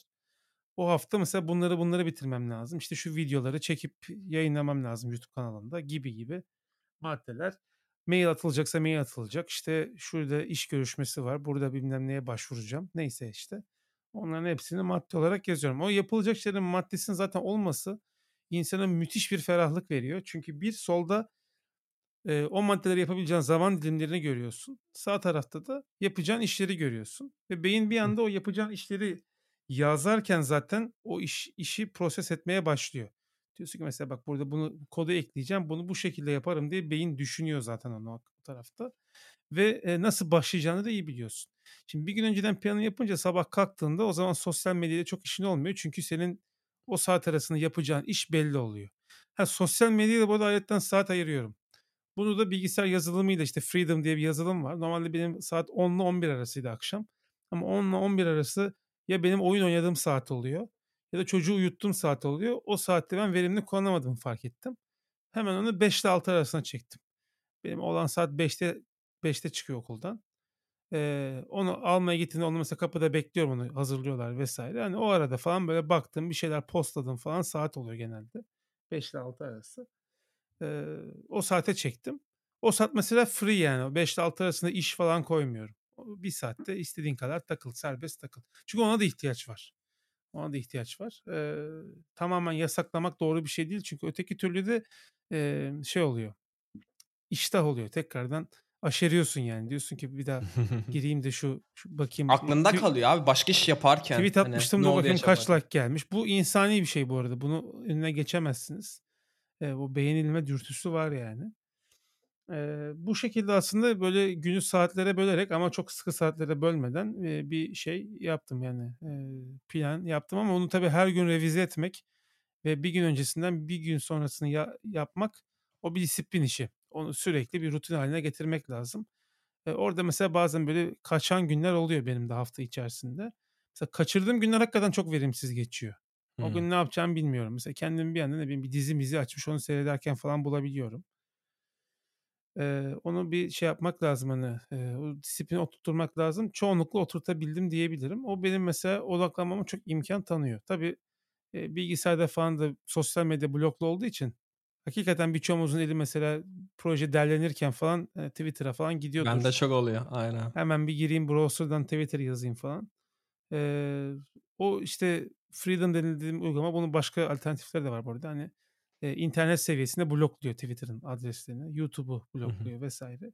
O hafta mesela bunları bunları bitirmem lazım. İşte şu videoları çekip yayınlamam lazım YouTube kanalımda gibi gibi maddeler. Mail atılacaksa mail atılacak. İşte şurada iş görüşmesi var. Burada bilmem neye başvuracağım. Neyse işte. Onların hepsini madde olarak yazıyorum. O yapılacak şeylerin maddesinin zaten olması insana müthiş bir ferahlık veriyor. Çünkü bir solda eee, o maddeleri yapabileceğin zaman dilimlerini görüyorsun. Sağ tarafta da yapacağın işleri görüyorsun. Ve beyin bir anda o yapacağın işleri yazarken zaten o iş, işi proses etmeye başlıyor. Diyorsun ki mesela bak burada bunu kodu ekleyeceğim. Bunu bu şekilde yaparım diye beyin düşünüyor zaten onu o tarafta. Ve e, nasıl başlayacağını da iyi biliyorsun. Şimdi bir gün önceden planı yapınca sabah kalktığında o zaman sosyal medyada çok işin olmuyor. Çünkü senin o saat arasında yapacağın iş belli oluyor. Ha, sosyal medyaya da bu arada ayetten saat ayırıyorum. Bunu da bilgisayar yazılımıyla işte Freedom diye bir yazılım var. Normalde benim saat 10 ile 11 arasıydı akşam. Ama 10 ile 11 arası ya benim oyun oynadığım saat oluyor ya da çocuğu uyuttuğum saat oluyor. O saatte ben verimli kullanamadığımı fark ettim. Hemen onu 5 ile 6 arasına çektim. Benim olan saat 5'te 5'te çıkıyor okuldan. Eee, onu almaya gittiğinde onu mesela kapıda bekliyorum onu hazırlıyorlar vesaire. Hani o arada falan böyle baktım bir şeyler postladım falan saat oluyor genelde. 5 ile 6 arası. Eee, o saate çektim. O saat mesela free yani. 5 ile 6 arasında iş falan koymuyorum. Bir saatte istediğin kadar takıl, serbest takıl. Çünkü ona da ihtiyaç var. Ona da ihtiyaç var. Eee, tamamen yasaklamak doğru bir şey değil. Çünkü öteki türlü de eee, şey oluyor. İştah oluyor. Tekrardan aşeriyorsun yani. Diyorsun ki bir daha gireyim de şu, şu bakayım. Aklında Tw- kalıyor abi başka iş yaparken. Tweet Hani atmıştım ne da bakayım kaç like gelmiş. Bu insani bir şey bu arada. Bunu önüne geçemezsiniz. Eee, bu beğenilme dürtüsü var yani. Eee, bu şekilde aslında böyle günü saatlere bölerek ama çok sıkı saatlere bölmeden eee, bir şey yaptım yani eee, plan yaptım ama onu tabii her gün revize etmek ve bir gün öncesinden bir gün sonrasını ya- yapmak o bir disiplin işi. Onu sürekli bir rutin haline getirmek lazım. E, orada mesela bazen böyle kaçan günler oluyor benim de hafta içerisinde. Mesela kaçırdığım günler hakikaten çok verimsiz geçiyor. O Hı. gün ne yapacağımı bilmiyorum. Mesela kendimi bir anda ne bileyim bir dizi mizi açmış onu seyrederken falan bulabiliyorum. Eee, onu bir şey yapmak lazım hani, eee, o disiplini oturtturmak lazım. Çoğunlukla oturtabildim diyebilirim. O benim mesela odaklanmama çok imkan tanıyor. Tabii bilgisayarda falan da sosyal medya bloklu olduğu için hakikaten birçoğumuzun eli mesela proje derlenirken falan, eee, Twitter'a falan Bende gidiyordur. çok oluyor. Aynen. Hemen bir gireyim browser'dan Twitter yazayım falan. Eee, o işte Freedom dediğim uygulama bunun başka alternatifleri de var bu arada. Hani, eee, internet seviyesinde blokluyor Twitter'ın adreslerini, YouTube'u blokluyor vs.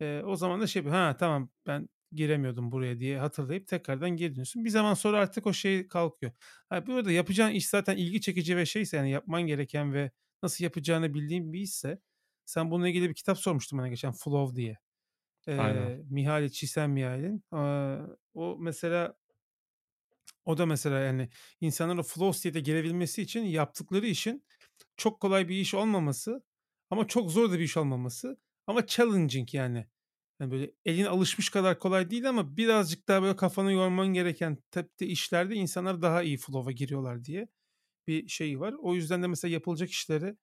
Eee, o zaman da şey ha tamam ben giremiyordum buraya diye hatırlayıp tekrardan geri dönüyorsun. Bir zaman sonra artık o şey kalkıyor. Ha, bu arada yapacağın iş zaten ilgi çekici ve şeyse yani yapman gereken ve nasıl yapacağını bildiğin bir işse sen bununla ilgili bir kitap sormuştun bana geçen Flow diye. Aynen. Eee, Mihaly Csikszentmihalyi'nin. Aaa, o mesela o da mesela yani insanların flow state'e gelebilmesi için yaptıkları işin çok kolay bir iş olmaması ama çok zor da bir iş olmaması ama challenging yani. Yani böyle elin alışmış kadar kolay değil ama birazcık daha böyle kafanı yorman gereken tipte işlerde insanlar daha iyi flow'a giriyorlar diye bir şey var. O yüzden de mesela yapılacak işleri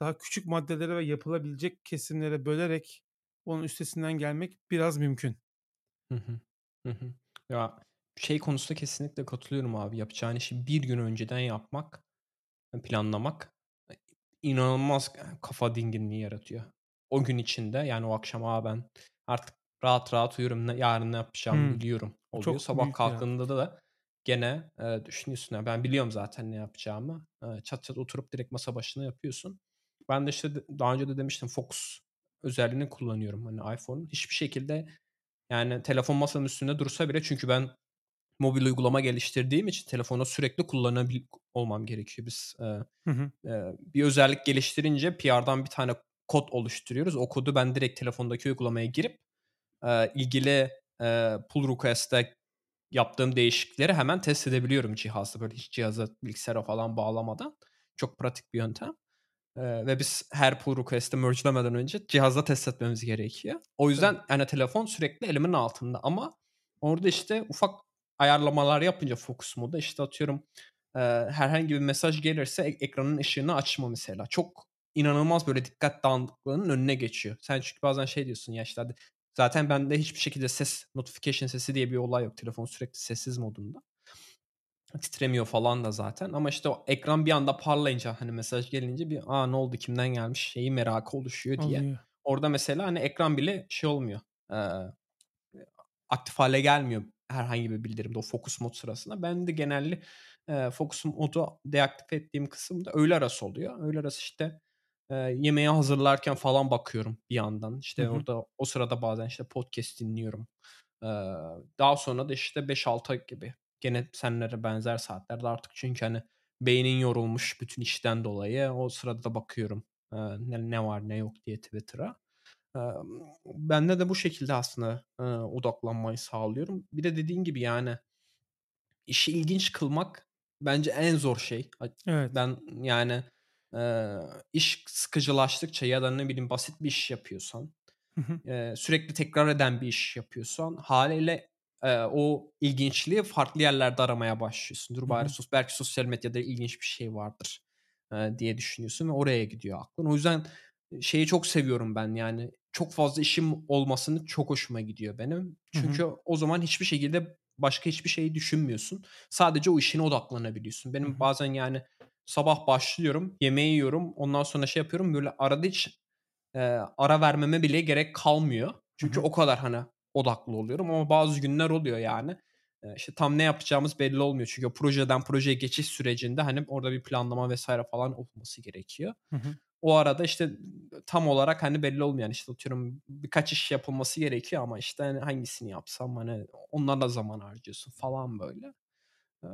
daha küçük maddelere ve yapılabilecek kesimlere bölerek onun üstesinden gelmek biraz mümkün. Hı hı. Hı hı. Ya, şey konusunda kesinlikle katılıyorum abi. Yapacağın işi bir gün önceden yapmak, planlamak e inanılmaz kafa dinginliği yaratıyor. O gün içinde yani o akşam, "A, ben artık rahat rahat uyurum. Ne yarın ne yapacağımı Hımm. biliyorum." Oluyor. çok Sabah kalktığında rahatlık. da gene, eee, düşünüyorsun. Ya, ben biliyorum zaten ne yapacağımı. Eee, çat çat oturup direkt masa başına yapıyorsun. Ben de işte daha önce de demiştim Focus özelliğini kullanıyorum hani iPhone'un. Hiçbir şekilde yani telefon masanın üstünde dursa bile çünkü ben mobil uygulama geliştirdiğim için telefonu sürekli kullanabil olmam gerekiyor. Biz, eee, Hı hı. eee, bir özellik geliştirince PR'dan bir tane kod oluşturuyoruz. O kodu ben direkt telefondaki uygulamaya girip, eee, ilgili, eee, pull request'te yaptığım değişiklikleri hemen test edebiliyorum cihazda. Böyle hiç cihaza, bilgisayara falan bağlamadan. Çok pratik bir yöntem. Eee, ve biz her pull request'i merge'lemeden önce cihazda test etmemiz gerekiyor. O yüzden hani telefon sürekli elimin altında ama orada işte ufak ayarlamalar yapınca Focus Mode'da işte atıyorum, eee, herhangi bir mesaj gelirse ek ekranın ışığını açma mesela. Çok inanılmaz böyle dikkat dağınıklığının önüne geçiyor. Sen çünkü bazen şey diyorsun ya işte hadi zaten bende hiçbir şekilde ses notification sesi diye bir olay yok. Telefon sürekli sessiz modunda. Titremiyor falan da zaten ama işte o ekran bir anda parlayınca hani mesaj gelince bir, "A, ne oldu, kimden gelmiş?" şeyi merakı oluşuyor diye. Oluyor. Orada mesela hani ekran bile şey olmuyor, eee, aktif hâle gelmiyor herhangi bir bildirimde o Focus Mode sırasında. Ben de genelde, eee, Focus Mode'u deaktif ettiğim kısımda öğle arası oluyor. Öğle arası işte, eee, yemeği hazırlarken falan bakıyorum bir yandan. İşte hı. orada o sırada bazen işte podcast dinliyorum. Eee, daha sonra da işte 5-6 gibi gene senlere benzer saatlerde artık çünkü hani beynin yorulmuş bütün işten dolayı. O sırada da bakıyorum, eee, ne ne var ne yok diye Twitter'a. Emm, bende de bu şekilde aslında, eee, odaklanmayı sağlıyorum. Bir de dediğin gibi yani işi ilginç kılmak bence en zor şey. Evet. ben yani, eee, iş sıkıcılaştıkça ya da ne bileyim basit bir iş yapıyorsan, eee, sürekli tekrar eden bir iş yapıyorsan hâliyle, eee, o ilginçliği farklı yerlerde aramaya başlıyorsun. Dur bari sos belki sosyal medyada ilginç bir şey vardır, eee, diye düşünüyorsun ve oraya gidiyor aklın. O yüzden şeyi çok seviyorum ben yani çok fazla işim olmasını çok hoşuma gidiyor benim. Çünkü o zaman hiçbir şekilde başka hiçbir şeyi düşünmüyorsun. Sadece o işine odaklanabiliyorsun. Benim bazen yani sabah başlıyorum, yemeği yiyorum, ondan sonra şey yapıyorum, böyle arada hiç, eee, ara vermeme bile gerek kalmıyor. Çünkü hı. o kadar hani odaklı oluyorum ama bazı günler oluyor yani. Eee, işte tam ne yapacağımız belli olmuyor. Çünkü projeden projeye geçiş sürecinde hani orada bir planlama vs. falan olması gerekiyor. Hı hı. O arada işte tam olarak hani belli olmuyor. Yani işte atıyorum birkaç iş yapılması gerekiyor ama işte hani hangisini yapsam hani onlarla zaman harcıyorsun falan böyle. Eee,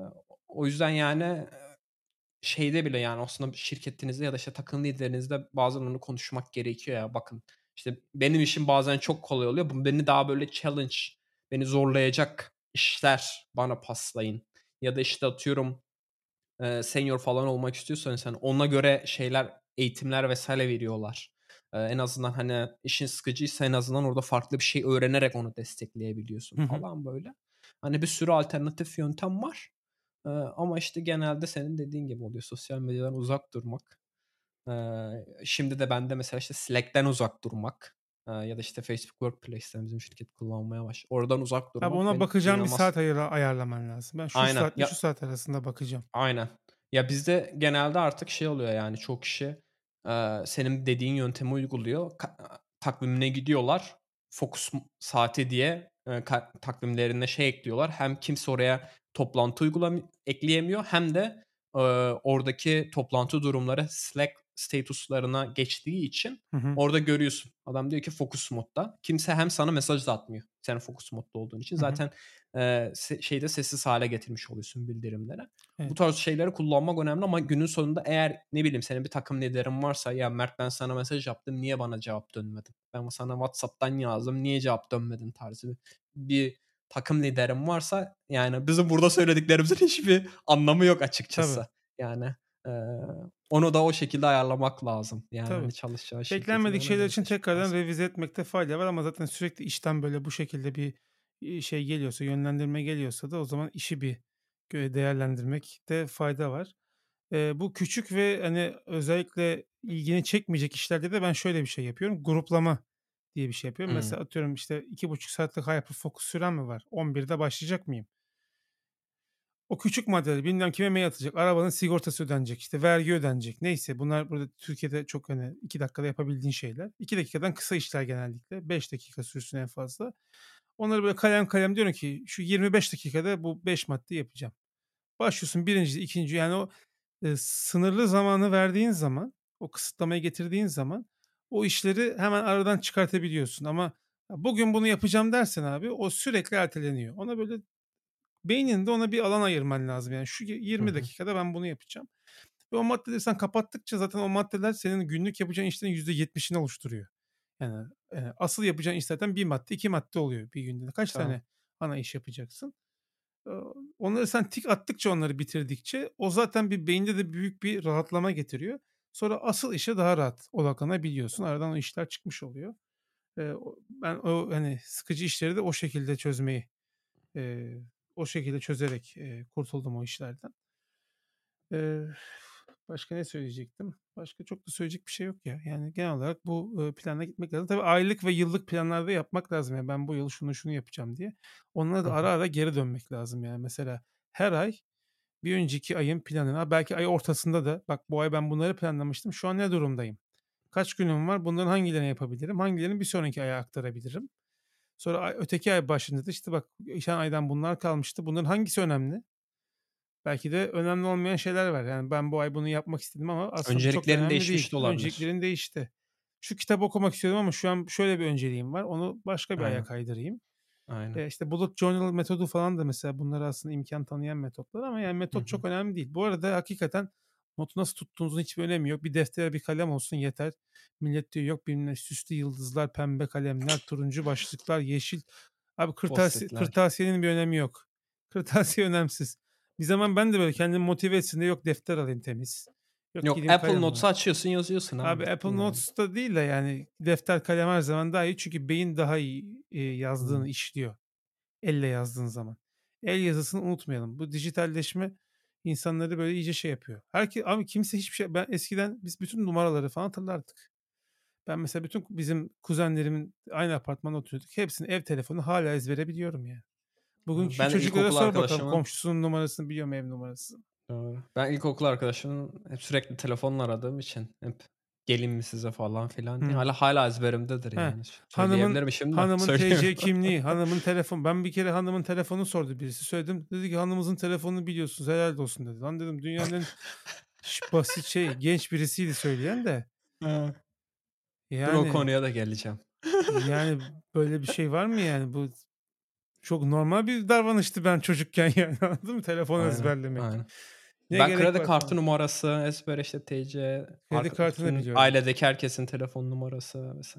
o yüzden yani, şeyde bile yani aslında şirketinizde ya da işte takım liderinizle bazen onu konuşmak gerekiyor ya. Bakın işte benim işim bazen çok kolay oluyor. Bu beni daha böyle challenge, beni zorlayacak işler bana paslayın ya da işte atıyorum, eee, senior falan olmak istiyorsanız hani ona göre şeyler, eğitimler vs. veriyorlar. Eee, en azından hani işin sıkıcıysa en azından orada farklı bir şey öğrenerek onu destekleyebiliyorsun falan böyle. Hani bir sürü alternatif yöntem var. Ama işte genelde senin dediğin gibi oluyor. Sosyal medyadan uzak durmak. Şimdi de bende mesela işte Slack'ten uzak durmak, ya da işte Facebook Workplace'ten bizim şirket kullanmaya başladı. Oradan uzak durmak ona beni bakacağım bir inanılmaz saat ayıra ayarlaman lazım. Ben şu Aynen. saatle şu Ya saat arasında bakacağım. Aynen. Ya, bizde genelde artık şey oluyor, yani, çoğu kişi, senin dediğin yöntemi uyguluyor. Ka takvimine gidiyorlar. Fokus saati diye, ka takvimlerine şey ekliyorlar. Hem kimse oraya toplantı uygulamı ekleyemiyor hem de, eee, oradaki toplantı durumları Slack status'larına geçtiği için Hı hı. orada görüyorsun. Adam diyor ki "Focus modda." Kimse hem sana mesaj da atmıyor senin focus modda olduğun için. Hı hı. Zaten, şeyi sessiz hâle getirmiş oluyorsun bildirimleri. Bu Evet. tarz şeyleri kullanmak önemli ama günün sonunda eğer, ne bileyim, senin bir takım liderin varsa, "Ya, Mert ben sana mesaj yaptım, niye bana cevap dönmedin? Ben sana WhatsApp'tan yazdım, niye cevap dönmedin?" tarzı bir takım liderin varsa, yani, bizim burada söylediklerimizin hiçbir anlamı yok Tabii. açıkçası. Yani, eee, onu da o şekilde ayarlamak lazım. Yani, Tabii. hani, çalışacağın şirketin Beklenmedik şeyler için tekrardan revize etmekte fayda var ama zaten sürekli işten, böyle, bu şekilde bir, şey geliyorsa, yönlendirme geliyorsa da o zaman işi bir değerlendirmekte fayda var. Eee, bu küçük ve, hani, özellikle ilgini çekmeyecek işlerde de ben şöyle bir şey yapıyorum. Gruplama diye bir şey yapıyorum. Hımm. Mesela atıyorum, işte, 2,5 saatlik hyper focus sürem mi var? 11'de başlayacak mıyım? O küçük maddeleri bilmem kime mail atacak, arabanın sigortası ödenecek, işte, vergi ödenecek. Neyse bunlar burada Türkiye'de çok, hani, 2 dakikada yapabildiğin şeyler. 2 dakikadan kısa işler genellikle. 5 dakika sürsün en fazla. Onları böyle kalem kalem diyorum ki şu 25 dakikada bu 5 maddeyi yapacağım. Başlıyorsun 1'inci, 2'nci yani o, eee, sınırlı zamanı verdiğin zaman, o kısıtlamayı getirdiğin zaman o işleri hemen aradan çıkartabiliyorsun ama bugün bunu yapacağım dersen abi o sürekli erteleniyor. Ona böyle beyninde ona bir alan ayırman lazım. Yani şu y Hı 20 hı. dakikada ben bunu yapacağım ve o maddeleri sen kapattıkça zaten o maddeler senin günlük yapacağın işlerin %70'ini oluşturuyor. Yani, eee, asıl yapacağın iş zaten 1 madde, 2 madde oluyor bir günde. Kaç Tamam. tane ana iş yapacaksın? Onları sen tik attıkça, onları bitirdikçe o zaten bir beyinde de büyük bir rahatlama getiriyor. Sonra asıl işe daha rahat odaklanabiliyorsun. Aradan o işler çıkmış oluyor. Ben o, hani, sıkıcı işleri de o şekilde çözmeyi, o şekilde çözerek, kurtuldum o işlerden. Başka ne söyleyecektim? Başka çok da söyleyecek bir şey yok ya. Yani genel olarak bu, eee, planla gitmek lazım. Tabii aylık ve yıllık planlar da yapmak lazım. Yani ben bu yıl şunu şunu yapacağım diye. Onlara da ara ara geri dönmek lazım yani. Mesela her ay bir önceki ayın planına belki ay ortasında da bak bu ay ben bunları planlamıştım. Şu an ne durumdayım? Kaç günüm var? Bunların hangilerini yapabilirim? Hangilerini bir sonraki aya aktarabilirim? Sonra öteki ay başında da işte bak geçen aydan bunlar kalmıştı. Bunların hangisi önemli? Belki de önemli olmayan şeyler var. Yani ben bu ay bunu yapmak istedim ama aslında bu çok Önceliklerin önemli değil. de olabilir. Önceliklerin değişti. Şu kitabı okumak istiyordum ama şu an şöyle bir önceliğim var. Onu başka bir aya Aynen. kaydırayım. Aynen. Eee, işte bullet journal metodu falan da mesela bunlar aslında imkân tanıyan metotlar ama yani metot hı. çok önemli değil. Bu arada hakikaten notu nasıl tuttuğunuzun hiçbir önemi yok. Bir defter, bir kalem olsun yeter. Millet diyor yok bilmem ne süslü yıldızlar, pembe kalemler, turuncu başlıklar, yeşil. Abi kırtasi Post-it'ler. kırtasiyenin bir önemi yok. Kırtasiye önemsiz. Bir zaman ben de böyle kendimi motive etsin diye yok defter alayım temiz. Yok Yok, Apple. Notes'u açıyorsun, yazıyorsun abi. Abi Apple yani. Notes'ta değil de yani defter kalem her zaman daha iyi. Çünkü beyin daha iyi, eee, yazdığını Hımm. işliyor. Elle yazdığın zaman. El yazısını unutmayalım. Bu dijitalleşme insanları böyle iyice şey yapıyor. Herke abi kimse hiçbir şey ben eskiden biz bütün numaraları falan hatırlardık. Ben mesela bütün bizim kuzenlerimin aynı apartmanda oturuyorduk. Hepsinin ev telefonu hâlâ ezbere biliyorum yani. Bugünkü Ben çocuklara sor bakalım arkadaşımın komşusunun numarasını biliyor mu ev numarasını? Doğru. Ben ilkokul arkadaşımın hep sürekli telefonla aradığım için hep "Geleyim mi size?" falan filan diye. Hâlâ hâlâ ezberimdedir Heh. yani. Hanımın şimdi hanımın TC kimliği, hanımın telefon Ben bir kere hanımın telefonunu sordu birisi. Söyledim. Dedi ki "Hanımınızın telefonunu biliyorsunuz, helal olsun." dedi. Lan dedim dünyanın basit şey genç birisiydi söyleyen de. He. Dur o Yani konuya da geleceğim. yani böyle bir şey var mı yani? Bu çok normal bir davranıştı ben çocukken yani anladın mı? Telefon Aynen, ezberlemek. aynen. Ne Ben kredi kartı falan. numarası, ezbere işte TC, Kredi kartını biliyorum. ailedeki herkesin telefon numarası vs.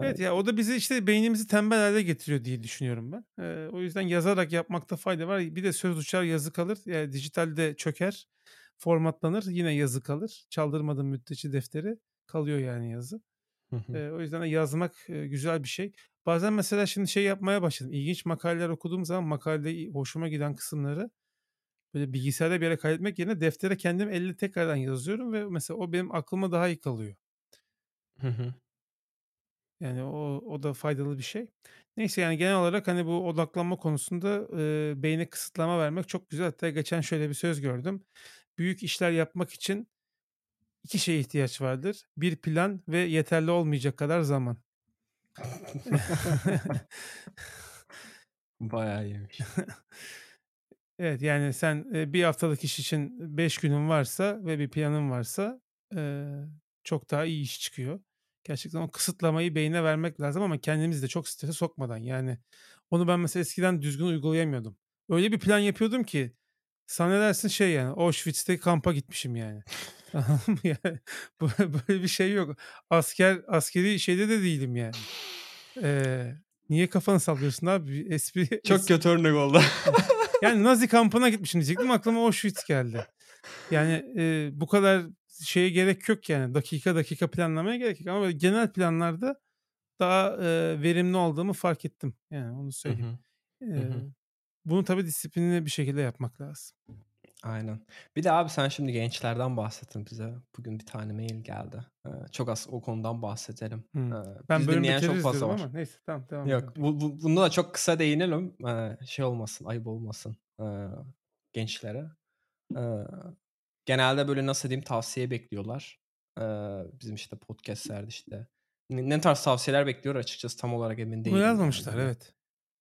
Evet Evet. ya o da bizi işte beynimizi tembel hâle getiriyor diye düşünüyorum ben. Eee, o yüzden yazarak yapmakta fayda var. Bir de söz uçar yazı kalır. Eee, dijitalde çöker, formatlanır, yine yazı kalır. Çaldırmadığın müddetçe defteri kalıyor yani yazı. Hı hı. Eee, o yüzden de yazmak, eee, güzel bir şey. Bazen mesela şimdi şey yapmaya başladım. İlginç makaleler okuduğum zaman makalede hoşuma giden kısımları böyle bilgisayarda bir yere kaydetmek yerine deftere kendim elle tekrardan yazıyorum ve mesela o benim aklıma daha iyi kalıyor. Hı hı. Yani o o da faydalı bir şey. Neyse yani genel olarak, hani, bu odaklanma konusunda, eee, beyne kısıtlama vermek çok güzel. Hatta geçen şöyle bir söz gördüm. büyük işler yapmak için iki şeye ihtiyaç vardır. Bir plan ve yeterli olmayacak kadar zaman. Bayağı iyiymiş. Evet yani sen e, bir haftalık iş için 5 günün varsa ve bir planın varsa e, çok daha iyi iş çıkıyor. Gerçekten o kısıtlamayı beyine vermek lazım ama kendimizi de çok strese sokmadan. Yani onu ben mesela eskiden düzgün uygulayamıyordum. Öyle bir plan yapıyordum ki sana dersin şey yani Auschwitz'te kampa gitmişim yani. Böyle bir şey yok. Asker askeri şeyde de değilim yani. Ee, niye kafanı sallıyorsun abi? Espri, Çok kötü örnek oldu. yani Nazi kampına gitmişim diyecektim aklıma Auschwitz geldi. Yani e, bu kadar şeye gerek yok yani. Dakika dakika planlamaya gerek yok. Ama böyle genel planlarda daha e, verimli olduğumu fark ettim. Yani onu Hı söyleyeyim. hı. E, Hı hı. Bunu tabii disiplinli bir şekilde yapmak lazım. Aynen. Bir de abi sen şimdi gençlerden bahsettin bize. Bugün bir tane mail geldi. Ee, çok az o konudan bahsedelim. Hı. Ee, Ben bölüm çok fazla var. ama neyse tamam devam Yok bu, bu, bunda da çok kısa değinelim. Ee, şey olmasın, ayıp olmasın ee, gençlere. Ee, genelde böyle nasıl diyeyim tavsiye bekliyorlar. Ee, bizim işte podcastlerde işte. Ne, ne tarz tavsiyeler bekliyor açıkçası tam olarak emin Bunu değilim. yani. yazmamışlar Hani evet.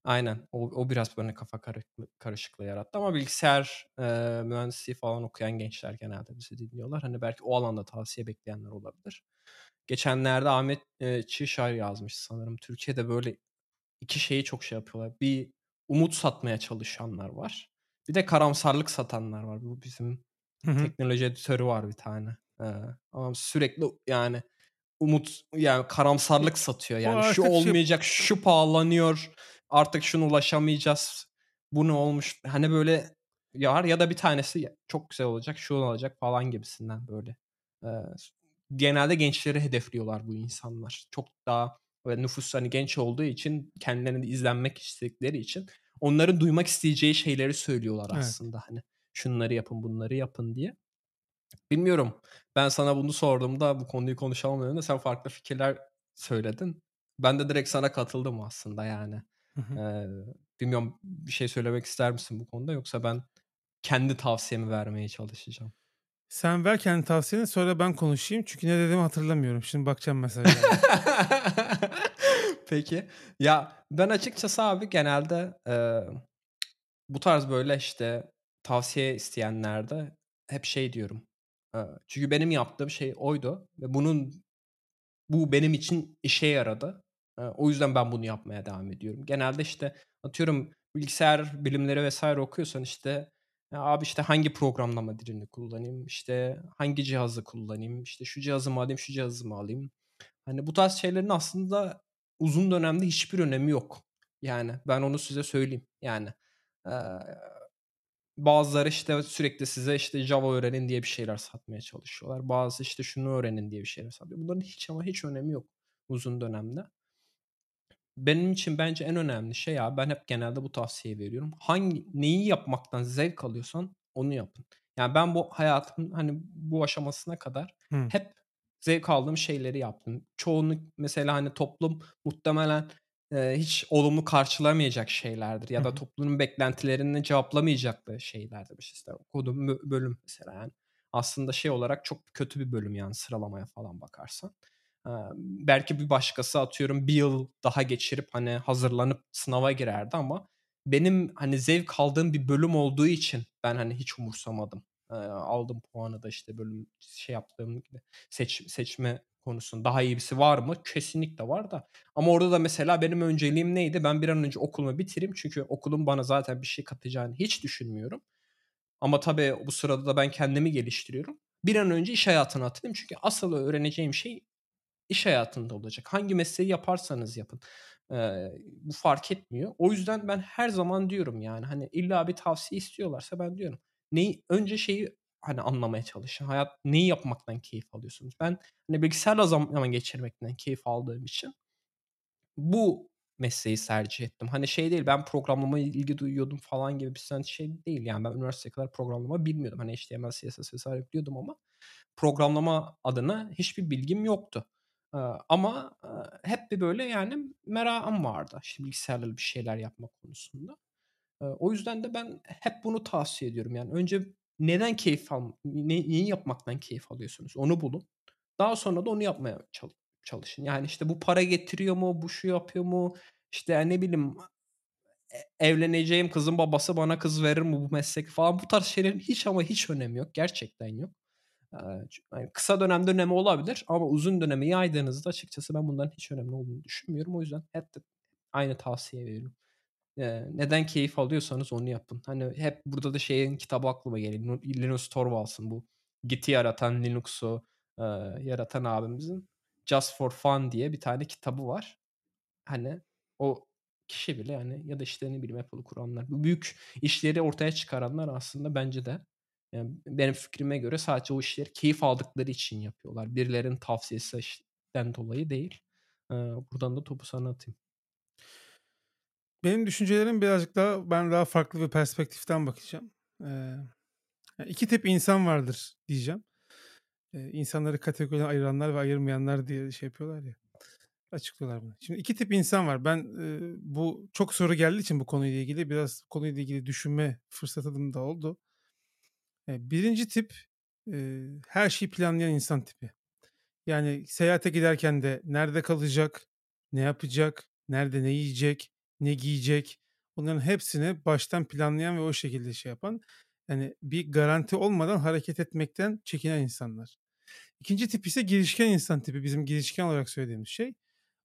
Aynen. O, o biraz böyle kafa karışıklığı, karışıklığı yarattı. Ama bilgisayar e, mühendisliği falan okuyan gençler genelde bizi dinliyorlar. Hani belki o alanda tavsiye bekleyenler olabilir. Geçenlerde Ahmet e, Çişar yazmış sanırım. Türkiye'de böyle iki şeyi çok şey yapıyorlar. Bir umut satmaya çalışanlar var. Bir de karamsarlık satanlar var. Bu bizim Hı hı. teknoloji editörü var bir tane. Ee, ama sürekli yani umut yani karamsarlık satıyor. Yani şu şey olmayacak, şu pahalanıyor. Artık şunu ulaşamayacağız. Bu ne olmuş? Hani böyle ya var ya da bir tanesi "Ya çok güzel olacak, şu olacak falan gibisinden böyle. Ee, genelde gençleri hedefliyorlar bu insanlar. Çok daha ve nüfus hani genç olduğu için kendilerini izlenmek istedikleri için onların duymak isteyeceği şeyleri söylüyorlar evet. aslında hani şunları yapın bunları yapın diye. Bilmiyorum. Ben sana bunu sorduğumda bu konuyu konuşalım dediğimde sen farklı fikirler söyledin. Ben de direkt sana katıldım aslında yani. Ee, bilmiyorum bir şey söylemek ister misin bu konuda yoksa ben kendi tavsiyemi vermeye çalışacağım. Sen ver kendi tavsiyeni sonra ben konuşayım. Çünkü ne dediğimi hatırlamıyorum. Şimdi bakacağım mesajlara. Peki. Ya ben açıkçası abi genelde e, bu tarz böyle işte tavsiye isteyenlerde hep şey diyorum. E, çünkü benim yaptığım şey oydu ve bunun bu benim için işe yaradı. O yüzden ben bunu yapmaya devam ediyorum. Genelde işte atıyorum bilgisayar bilimleri vesaire okuyorsan işte abi işte hangi programlama dilini kullanayım, işte hangi cihazı kullanayım, işte şu cihazı mı alayım, şu cihazı mı alayım. Hani bu tarz şeylerin aslında uzun dönemde hiçbir önemi yok. Yani ben onu size söyleyeyim. Yani eee, bazıları işte sürekli size işte Java öğrenin diye bir şeyler satmaya çalışıyorlar. Bazı işte şunu öğrenin diye bir şeyler satıyor. Bunların hiç ama hiç önemi yok uzun dönemde. Benim için bence en önemli şey abi ben hep genelde bu tavsiyeyi veriyorum. Hangi neyi yapmaktan zevk alıyorsan onu yapın. Yani ben bu hayatımın hani bu aşamasına kadar Hı. hep zevk aldığım şeyleri yaptım. Çoğunu mesela hani toplum muhtemelen e, hiç olumlu karşılamayacak şeylerdir ya da hı. toplumun beklentilerini cevaplamayacakları şeylerdir. İşte okuduğum bö- bölüm mesela yani aslında şey olarak çok kötü bir bölüm yani sıralamaya falan bakarsan. Belki bir başkası atıyorum bir yıl daha geçirip hani hazırlanıp sınava girerdi ama benim hani zevk aldığım bir bölüm olduğu için ben hani hiç umursamadım. Aldım puanı da işte bölüm şey yaptığım gibi seç, seçme konusunda daha iyisi var mı? Kesinlikle var da. Ama orada da mesela benim önceliğim neydi? Ben bir an önce okulumu bitireyim çünkü okulun bana zaten bir şey katacağını hiç düşünmüyorum. Ama tabii bu sırada da ben kendimi geliştiriyorum. Bir an önce iş hayatına atılayım çünkü asıl öğreneceğim şey iş hayatında olacak. Hangi mesleği yaparsanız yapın. Eee, bu fark etmiyor. O yüzden ben her zaman diyorum yani hani illa bir tavsiye istiyorlarsa ben diyorum. Neyi önce şeyi hani anlamaya çalışın. Hayat neyi yapmaktan keyif alıyorsunuz? Ben hani bilgisayarla zaman geçirmekten keyif aldığım için bu mesleği tercih ettim. Hani şey değil ben programlamaya ilgi duyuyordum falan gibi bir şey değil. Yani ben üniversiteye kadar programlama bilmiyordum. Hani HTML, CSS vesaire biliyordum ama programlama adına hiçbir bilgim yoktu. Ama hep bir böyle yani merakım vardı. İşte bilgisayarla bir şeyler yapmak konusunda. O yüzden de ben hep bunu tavsiye ediyorum. Yani önce neden keyif al ne neyi yapmaktan keyif alıyorsunuz? Onu bulun. Daha sonra da onu yapmaya çal çalışın. Yani, işte, bu para getiriyor mu? Bu şu yapıyor mu? İşte, ne bileyim, e evleneceğim kızın babası bana kız verir mi bu meslek falan bu tarz şeylerin hiç ama hiç önemi yok. Gerçekten yok. Hani, kısa dönemde önemi olabilir ama uzun döneme yaydığınızda açıkçası ben bunların hiç önemli olduğunu düşünmüyorum. O yüzden hep de aynı tavsiyeyi veriyorum. Neden keyif alıyorsanız onu yapın. Hani, hep burada da şeyin kitabı aklıma geliyor. Linus Torvalds'ın bu Git'i yaratan, Linux'u, yaratan abimizin Just for Fun diye bir tane kitabı var. Hani, o kişi bile, hani, ya da, işte, ne bileyim Apple'ı kuranlar, bu büyük işleri ortaya çıkaranlar aslında bence de, eee, benim fikrime göre sadece o işleri keyif aldıkları için yapıyorlar. Birilerinin tavsiyesi den dolayı değil. Buradan da topu sana atayım. Benim düşüncelerim birazcık daha ben daha farklı bir perspektiften bakacağım. Eee, ya 2 tip insan vardır diyeceğim. Eee, insanları kategoriye ayıranlar ve ayırmayanlar diye şey yapıyorlar ya, açıklıyorlar bunu. Şimdi 2 tip insan var. Ben, eee, bu çok soru geldiği için bu konuyla ilgili biraz konuyla ilgili düşünme fırsatım da oldu. Eee, 1'inci tip, her şeyi planlayan insan tipi. Yani seyahate giderken de nerede kalacak, ne yapacak, nerede ne yiyecek, ne giyecek bunların hepsini baştan planlayan ve o şekilde şey yapan, hani, bir garanti olmadan hareket etmekten çekinen insanlar. 2'nci tip ise girişken insan tipi. Bizim girişken olarak söylediğimiz şey.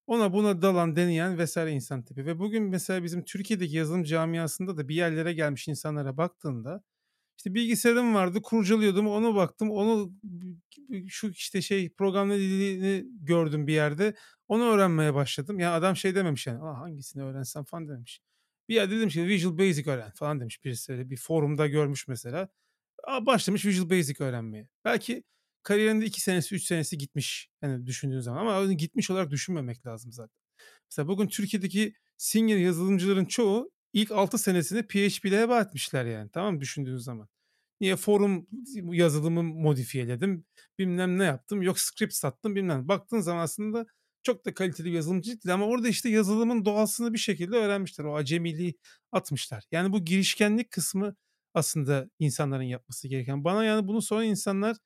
Ona buna dalan, deneyen vs. insan tipi ve bugün mesela bizim Türkiye'deki yazılım camiasında da bir yerlere gelmiş insanlara baktığında, işte, bilgisayarım vardı, kurcalıyordum, ona baktım, onu şu, işte, şey programlama dilini gördüm bir yerde, onu öğrenmeye başladım. Ya adam şey dememiş yani, "A, hangisini öğrensem?" falan dememiş. Bir yerde demiş ki, "Visual Basic öğren." falan demiş birisi öyle bir forumda görmüş mesela. A, başlamış Visual Basic öğrenmeye. Belki kariyerinde 2 senesi, 3 senesi gitmiş, hani, düşündüğün zaman ama gitmiş olarak düşünmemek lazım zaten. Mesela bugün Türkiye'deki senior yazılımcıların çoğu ilk 6 senesini PHP'le heba etmişler yani, tamam mı düşündüğün zaman. Niye? Forum yazılımı modifiyeledim, bilmem ne yaptım, yok script sattım bilmem. Baktığın zaman aslında çok da kaliteli bir yazılımcı değil ama orada, işte, yazılımın doğasını bir şekilde öğrenmişler. O acemiliği atmışlar. Yani bu girişkenlik kısmı aslında insanların yapması gereken. Bana yani bunu soran insanlar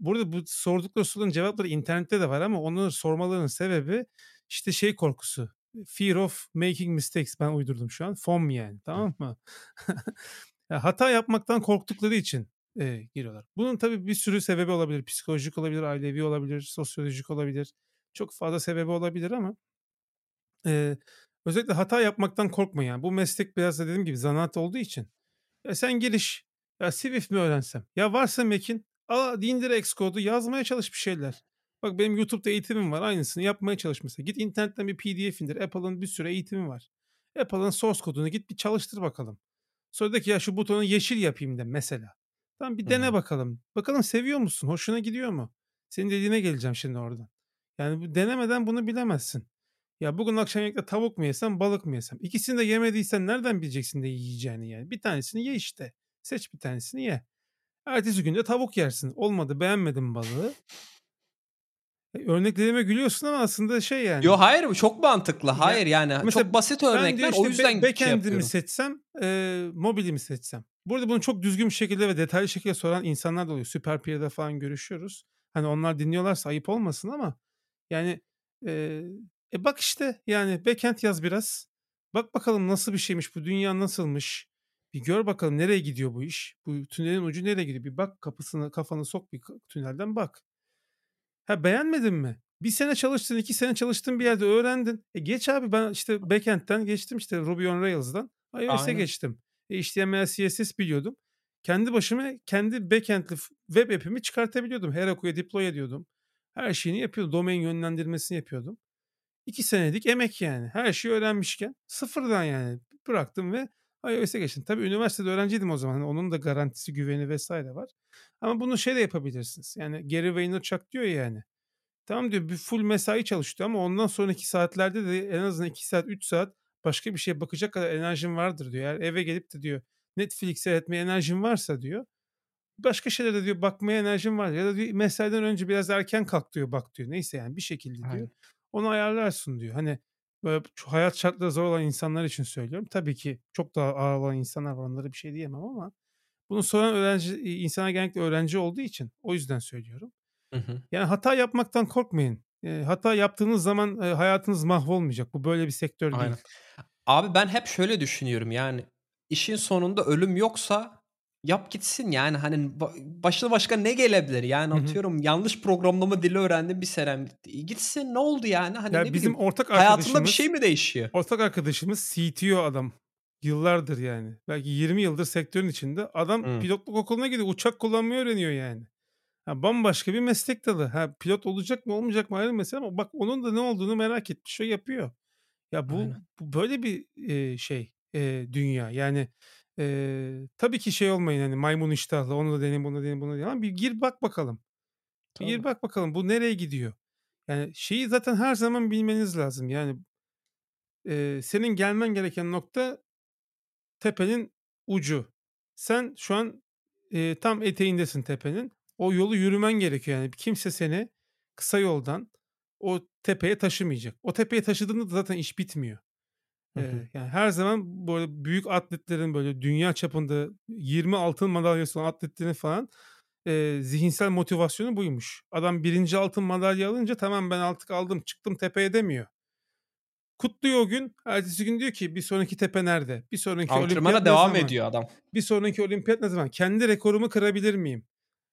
burada bu sordukları soruların cevapları internette de var ama onları sormalarının sebebi, işte, şey korkusu, fear of making mistakes ben uydurdum şu an. FOM yani, tamam mı? Hata yapmaktan korktukları için, eee, giriyorlar. Bunun tabii bir sürü sebebi olabilir. Psikolojik olabilir, ailevi olabilir, sosyolojik olabilir. Çok fazla sebebi olabilir ama eee, özellikle hata yapmaktan korkmayın yani. Bu meslek biraz da dediğim gibi zanaat olduğu için. Ya, sen giriş, ya Swift mi öğrensem? Ya varsa Mac'in, al indir Xcode'u yazmaya çalış bir şeyler. Bak benim YouTube'da eğitimim var, aynısını yapmaya çalış mesela. Git internetten bir PDF indir. Apple'ın bir sürü eğitimi var. Apple'ın source kodunu git bir çalıştır bakalım. Sonra de ki, "Ya şu butonu yeşil yapayım." de mesela. Tamam, bir dene hı. bakalım. Bakalım seviyor musun? Hoşuna gidiyor mu? Senin dediğine geleceğim şimdi oradan. Yani bu denemeden bunu bilemezsin. Ya bugün akşam yemekte tavuk mu yesem, balık mı yesem? İkisini de yemediysen nereden bileceksin ne yiyeceğini yani? Bir tanesini ye işte. Seç bir tanesini ye. Ertesi gün de tavuk yersin. Olmadı, beğenmedin balığı. E, örneklerime gülüyorsun ama aslında şey yani. Yo, hayır bu çok mantıklı. Hayır yani mesela çok basit örnekler. işte O be yüzden şey backend'i mi yapıyorum. seçsem, eee, mobili mi seçsem? Burada bunu çok düzgün bir şekilde ve detaylı şekilde soran insanlar da oluyor. Süperpeer'de falan görüşüyoruz. Hani onlar dinliyorlarsa ayıp olmasın ama yani, eee, e, bak işte yani backend yaz biraz. Bak bakalım nasıl bir şeymiş, bu dünya nasılmış? Bir gör bakalım nereye gidiyor bu iş? Bu tünelin ucu nereye gidiyor? Bir bak kapısını kafanı sok bir tünelden bak. Ha, beğenmedin mi? 1 sene çalıştın, 2 sene çalıştığın bir yerde öğrendin. E, geç abi ben işte backend'den geçtim işte Ruby on Rails'dan iOS'e geçtim. E, HTML, CSS biliyordum. Kendi başıma kendi backend'li web app'imi çıkartabiliyordum. Heroku'ya deploy ediyordum. Her şeyini yapıyordum. Domain yönlendirmesini yapıyordum. 2 senelik emek yani. Her şeyi öğrenmişken sıfırdan yani bıraktım ve iOS'e geçtim. Tabii üniversitede öğrenciydim o zaman. Hani onun da garantisi, güveni vs. var. Ama bunu şey de yapabilirsiniz. Yani Gary Vaynerchuk diyor ya hani. Tamam diyor bir full mesai çalışıyor ama ondan sonraki saatlerde de en azından 2 saat, 3 saat başka bir şeye bakacak kadar enerjim vardır diyor. Eğer eve gelip de diyor Netflix seyretmeye enerjin varsa diyor, başka şeylere de diyor bakmaya enerjin var ya da diyor mesaiden önce biraz erken kalk diyor bak diyor. Neyse yani bir şekilde diyor. Aynen. Onu ayarlarsın diyor. Hani böyle hayat şartları zor olan insanlar için söylüyorum. Tabii ki çok daha ağır olan insanlar var onlara bir şey diyemem ama Bunu soran öğrenci eee, insanlar genellikle öğrenci olduğu için o yüzden söylüyorum. Hı hı. Yani hata yapmaktan korkmayın. Eee, hata yaptığınız zaman, eee, hayatınız mahvolmayacak. Bu böyle bir sektör değil. Aynen. Abi ben hep şöyle düşünüyorum yani işin sonunda ölüm yoksa yap gitsin yani hani ba başına başka ne gelebilir? Yani Hı hı. atıyorum yanlış programlama dili öğrendim bir senem gitti. Gitsin ne oldu yani? Hani Ya ne bizim bileyim ortak hayatında bir şey mi değişiyor? ortak arkadaşımız CTO adam. Yıllardır yani. Belki 20 yıldır sektörün içinde. Adam Hıı. pilotluk okuluna gidiyor. Uçak kullanmayı öğreniyor yani. Ha, bambaşka bir meslek dalı. Ha, pilot olacak mı olmayacak mı ayrı mesele ama bak onun da ne olduğunu merak etmiş. O yapıyor. Ya bu, Aynen. bu böyle bir eee, şey eee, dünya. Yani eee, tabii ki şey olmayın hani maymun iştahlı onu da deneyin bunu da deneyin bunu da deneyin ama bir gir bak bakalım. Bir gir bak bakalım bu nereye gidiyor? Yani şeyi zaten her zaman bilmeniz lazım. Yani eee, senin gelmen gereken nokta tepenin ucu. Sen şu an eee, tam eteğindesin tepenin. O yolu yürümen gerekiyor yani. Kimse seni kısa yoldan o tepeye taşımayacak. O tepeye taşıdığında da zaten iş bitmiyor. Hı hı. Yani her zaman böyle büyük atletlerin böyle dünya çapında 20 altın madalyası olan atletlerin falan eee, zihinsel motivasyonu buymuş. Adam birinci altın madalya alınca tamam ben artık aldım çıktım tepeye demiyor. Kutluyor o gün. Ertesi gün diyor ki bir sonraki tepe nerede? Bir sonraki olimpiyat Antrenmana ne devam zaman? ediyor adam. Bir sonraki olimpiyat ne zaman? Kendi rekorumu kırabilir miyim?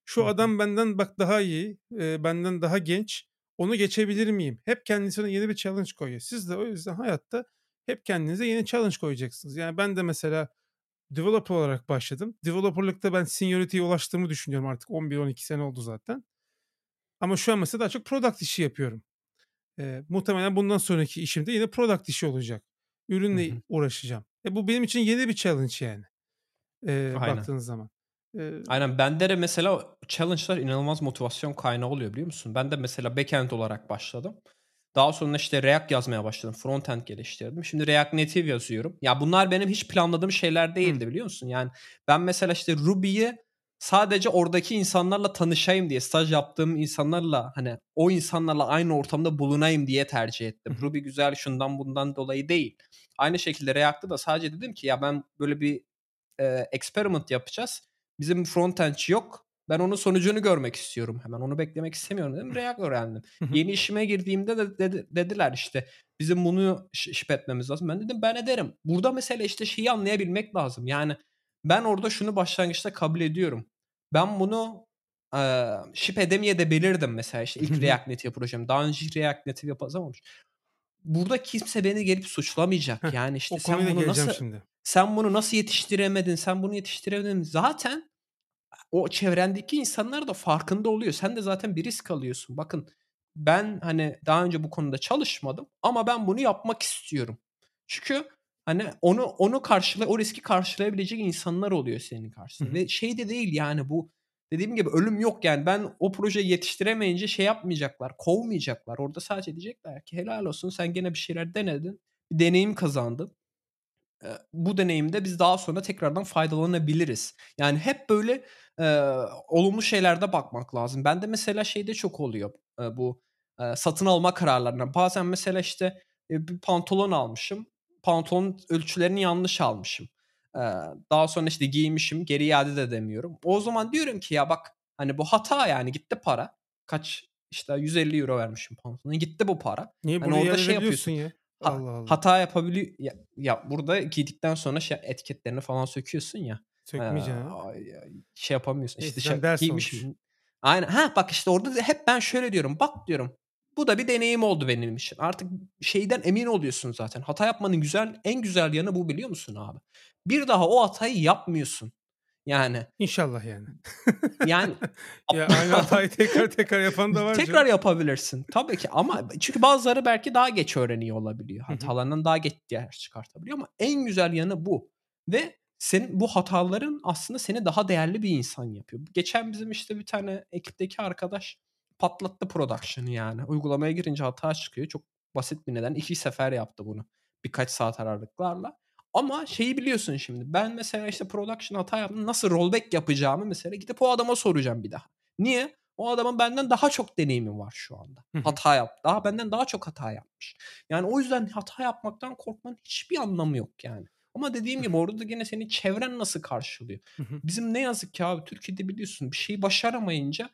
Şu Hı adam benden bak daha iyi, eee, benden daha genç. Onu geçebilir miyim? Hep kendisine yeni bir challenge koyuyor. Siz de o yüzden hayatta hep kendinize yeni challenge koyacaksınız. Yani ben de mesela developer olarak başladım. Developer'lıkta ben seniority'ye ulaştığımı düşünüyorum artık 11-12 sene oldu zaten. Ama şu an mesela daha çok product işi yapıyorum. Eee, muhtemelen bundan sonraki işim de yine product işi olacak. Ürünle hı. uğraşacağım. E bu benim için yeni bir challenge yani. Eee, Aynen. baktığınız zaman. Eee Aynen bende de mesela challenge'lar inanılmaz motivasyon kaynağı oluyor biliyor musun? Ben de mesela backend olarak başladım. Daha sonra işte React yazmaya başladım. Frontend geliştirdim. Şimdi React Native yazıyorum. Ya bunlar benim hiç planladığım şeyler değildi biliyor musun? Yani ben mesela işte Ruby'yi sadece oradaki insanlarla tanışayım diye, staj yaptığım insanlarla hani o insanlarla aynı ortamda bulunayım diye tercih ettim. Ruby güzel şundan bundan dolayı değil. Aynı şekilde React'ta da sadece dedim ki ya ben böyle bir eee, experiment yapacağız. Bizim frontendçi yok. Ben onun sonucunu görmek istiyorum hemen. Onu beklemek istemiyorum dedim. React öğrendim. Yeni işime girdiğimde de dedi- dediler işte bizim bunu ş- ship etmemiz lazım. Ben dedim ben ederim. Burada mesela işte şeyi anlayabilmek lazım. Yani ben orada şunu başlangıçta kabul ediyorum. Ben bunu eee ship edemeyebilirdim mesela işte ilk. React Native projem. Daha önce hiç React Native yapamamış. Burada kimse beni gelip suçlamayacak. Yani işte sen bunu nasıl şimdi. sen bunu nasıl yetiştiremedin? Sen bunu yetiştiremedin. Zaten o çevrendeki insanlar da farkında oluyor. Sen de zaten bir risk alıyorsun. Bakın ben hani daha önce bu konuda çalışmadım ama ben bunu yapmak istiyorum. Çünkü hani onu onu karşıla o riski karşılayabilecek insanlar oluyor senin karşısında. Ve şey de değil yani bu dediğim gibi ölüm yok yani ben o projeyi yetiştiremeyince şey yapmayacaklar, kovmayacaklar. Orada sadece diyecekler ki helal olsun sen gene bir şeyler denedin. Bir deneyim kazandın. Bu deneyimde biz daha sonra tekrardan faydalanabiliriz. Yani hep böyle, eee, olumlu şeylerde bakmak lazım. Bende mesela şeyde çok oluyor, eee, bu, eee, satın alma kararlarına. Bazen mesela, işte, eee, bir pantolon almışım. Pantolonun ölçülerini yanlış almışım. Eee, daha sonra, işte, giymişim, geri iade de edemiyorum. O zaman diyorum ki ya bak, hani, bu hata yani gitti para. Kaç, işte, €150 vermişim pantolona. Gitti bu para. Niye Hani, orada şey yapıyorsun. ya? Ha Allah Allah. hata yapabiliyor ya ya burada giydikten sonra şey etiketlerini falan söküyorsun ya. Sökmeyeceksin ha. ay şey yapamıyorsun. İşte ders giymişim. olmuş. Aynen. Hah, bak işte orada da hep ben şöyle diyorum. Bak diyorum. Bu da bir deneyim oldu benim için. Artık şeyden emin oluyorsun zaten. Hata yapmanın güzel en güzel yanı bu biliyor musun abi? Bir daha o hatayı yapmıyorsun. Yani İnşallah yani. yani Ya aynı hatayı tekrar tekrar yapan da var Tekrar canım. yapabilirsin. Tabii ki ama çünkü bazıları belki daha geç öğreniyor olabiliyor. Hatalarından daha geç ders çıkartabiliyor ama en güzel yanı bu. Ve senin bu hataların aslında seni daha değerli bir insan yapıyor. Geçen bizim işte bir tane ekipteki arkadaş patlattı production'ı yani. Uygulamaya girince hata çıkıyor. Çok basit bir neden. İki sefer yaptı bunu. Birkaç saat aralıklarla. Ama şeyi biliyorsun şimdi. Ben mesela işte production hata yaptım. Nasıl rollback yapacağımı mesela gidip o adama soracağım bir daha. Niye? O adamın benden daha çok deneyimi var şu anda. Hata yap. Daha benden daha çok hata yapmış. Yani o yüzden hata yapmaktan korkmanın hiçbir anlamı yok yani. Ama dediğim gibi orada da gene senin çevren nasıl karşılıyor? Bizim ne yazık ki abi Türkiye'de biliyorsun bir şeyi başaramayınca,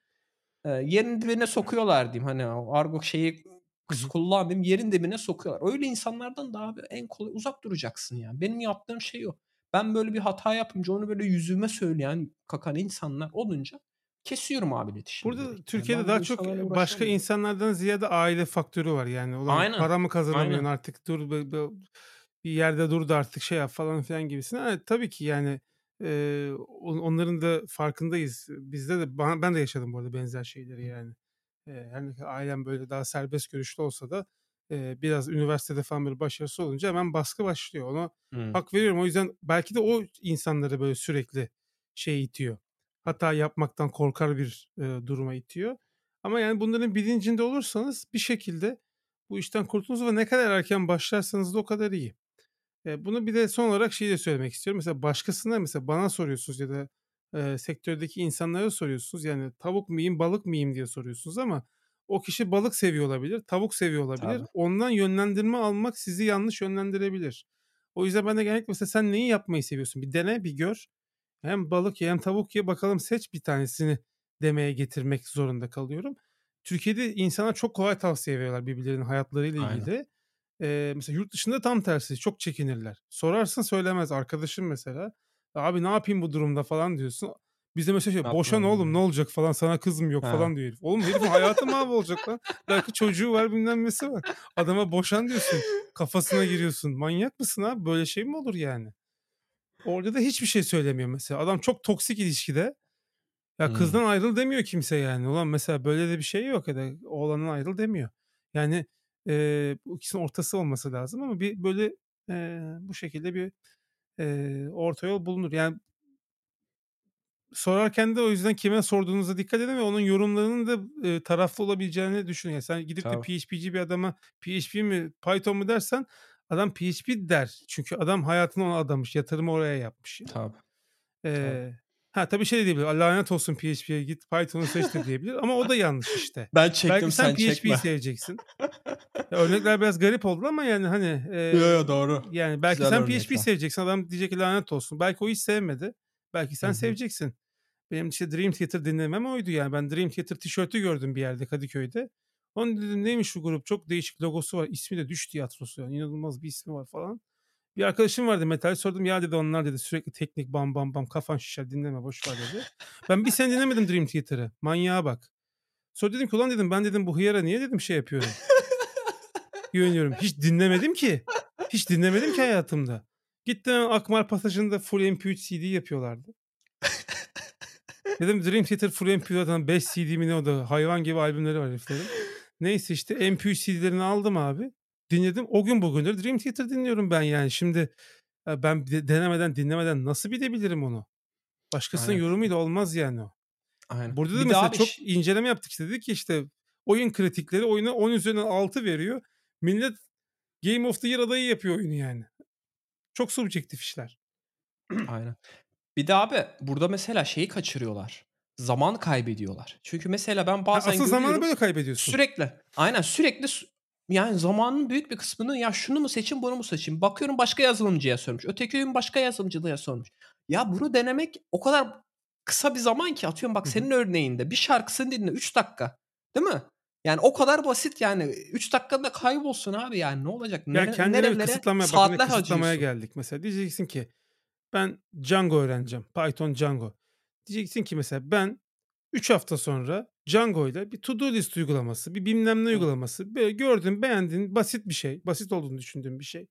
eee, yerin dibine sokuyorlar diyeyim. Hani argo şeyi hı. kullanmayayım, yerin dibine sokuyorlar. Öyle insanlardan da abi en kolay uzak duracaksın yani. Benim yaptığım şey o. Ben böyle bir hata yapınca onu böyle yüzüme söyleyen, kakan insanlar olunca kesiyorum abi iletişimi Burada direkt. Yani Türkiye'de bu daha çok, başka insanlardan ziyade aile faktörü var yani. Ulan Aynen, para mı kazanamıyorsun aynen. artık dur be bir yerde dur da artık şey yap falan filan gibisinden. Evet, tabii ki yani, on onların da farkındayız. Bizde de ben de yaşadım bu arada benzer şeyleri yani. Eee, her ne kadar ailem böyle daha serbest görüşlü olsa da, eee, biraz üniversitede falan böyle başarısız olunca hemen baskı başlıyor. Ona Hıı. hak veriyorum. O yüzden belki de o insanları böyle sürekli şeye itiyor. Hata yapmaktan korkar bir, eee, duruma itiyor. Ama yani bunların bilincinde olursanız bir şekilde bu işten kurtulursunuz ve ne kadar erken başlarsanız da o kadar iyi. Bunu bir de son olarak şeyi de söylemek istiyorum. Mesela başkasına mesela bana soruyorsunuz ya da, eee, sektördeki insanlara soruyorsunuz. Yani tavuk mu yiyeyim, balık mı yiyeyim diye soruyorsunuz ama o kişi balık seviyor olabilir, tavuk seviyor olabilir. Tabii. Ondan yönlendirme almak sizi yanlış yönlendirebilir. O yüzden ben de genellikle mesela sen neyi yapmayı seviyorsun? Bir dene, bir gör. Hem balık ye hem tavuk ye bakalım seç bir tanesini demeye getirmek zorunda kalıyorum. Türkiye'de insana çok kolay tavsiye veriyorlar birbirlerinin hayatlarıyla Aynen. Eee, mesela yurt dışında tam tersi çok çekinirler. Sorarsın söylemez. Arkadaşım mesela, "Abi ne yapayım bu durumda?" falan diyorsun. Bizde mesela şey, "Boşan oğlum ne olacak?" falan, "Sana kız mı yok?" He. falan diyor herif. Oğlum herifin hayatı mahvolacak lan. Belki çocuğu var bilmem nesi var. Adama boşan diyorsun. Kafasına giriyorsun. Manyak mısın abi? Böyle şey mi olur yani? Orada da hiçbir şey söylemiyor mesela. Adam çok toksik ilişkide. Ya Hıı. kızdan ayrıl demiyor kimse yani. Ulan mesela böyle de bir şey yok ya da oğlandan ayrıl demiyor. Yani, eee, bu ikisinin ortası olması lazım ama bir böyle, eee, bu şekilde bir, eee, orta yol bulunur. Yani sorarken de o yüzden kime sorduğunuza dikkat edin ve onun yorumlarının da, eee, taraflı olabileceğini düşünün. Yani sen gidip de Tabii. PHP'ci bir adama PHP mi Python mu dersen adam PHP der. Çünkü adam hayatını ona adamış. Yatırımı oraya yapmış yani. Tabii. Tabii. Ha tabii şey de diyebilir. "A, lanet olsun PHP'ye git Python'u seç." de diyebilir ama o da yanlış işte. Ben çektim Belki sen sen PHP'yi seveceksin. Ya örnekler biraz garip oldu ama yani hani, Yo, eee, yo, doğru. yani belki Güzel sen. PHP'yi seveceksin. Adam diyecek ki lanet olsun. Belki o hiç sevmedi. Belki sen hı. seveceksin. Benim işte Dream Theater dinlemem oydu yani. Ben Dream Theater tişörtü gördüm bir yerde Kadıköy'de. Onu dedim neymiş bu grup? Çok değişik logosu var. İsmi de Düş Tiyatrosu yani. İnanılmaz bir ismi var falan. Bir arkadaşım vardı metal sordum. Ya dedi onlar dedi sürekli teknik bam bam bam kafan şişer dinleme boş ver dedi. Ben bir sene dinlemedim Dream Theater'ı. Manyağa bak. Sonra dedim ki ulan dedim ben dedim bu hıyara niye dedim şey yapıyorum. Güveniyorum. Hiç dinlemedim ki. Hiç dinlemedim ki hayatımda. Gittim Akmar Pasajı'nda full MP3 CD yapıyorlardı. Dedim Dream Theater full MP3'dan 5 CD mi ne o da hayvan gibi albümleri var heriflerin. Neyse işte MP3 CD'lerini aldım abi. Dinledim. O gün bugündür Dream Theater dinliyorum ben yani. Şimdi ya ben de- denemeden dinlemeden nasıl bilebilirim onu? Başkasının Aynen. yorumuyla olmaz yani o. Aynen. Burada da Bir mesela çok ş inceleme yaptık işte. Dedik ki işte oyun kritikleri oyuna 10 üzerinden 6 veriyor. Millet Game of the Year adayı yapıyor oyunu yani. Çok subjektif işler. Aynen. Bir de abi burada mesela şeyi kaçırıyorlar. Zaman kaybediyorlar. Çünkü mesela ben Ha, bazen asıl zamanı böyle kaybediyorsun. sürekli aynen sürekli yani zamanın büyük bir kısmını ya şunu mu seçeyim bunu mu seçeyim? Bakıyorum başka yazılımcıya sormuş. Öteki gün başka yazılımcıya sormuş. Ya bunu denemek o kadar kısa bir zaman ki atıyorum bak senin örneğinde bir şarkısını dinle 3 dakika. Değil mi? Yani o kadar basit yani 3 dakikada kaybolsun abi yani ne olacak? Ya Nere kendine nerelere kısıtlamaya bak yine saatler kısıtlamaya harcıyorsun. geldik. Mesela diyeceksin ki ben Django öğreneceğim. Python Django. Diyeceksin ki mesela ben 3 hafta sonra Django ile bir to do list uygulaması, bir bilmem ne uygulaması, böyle gördüğün, beğendiğin basit bir şey, basit olduğunu düşündüğüm bir şey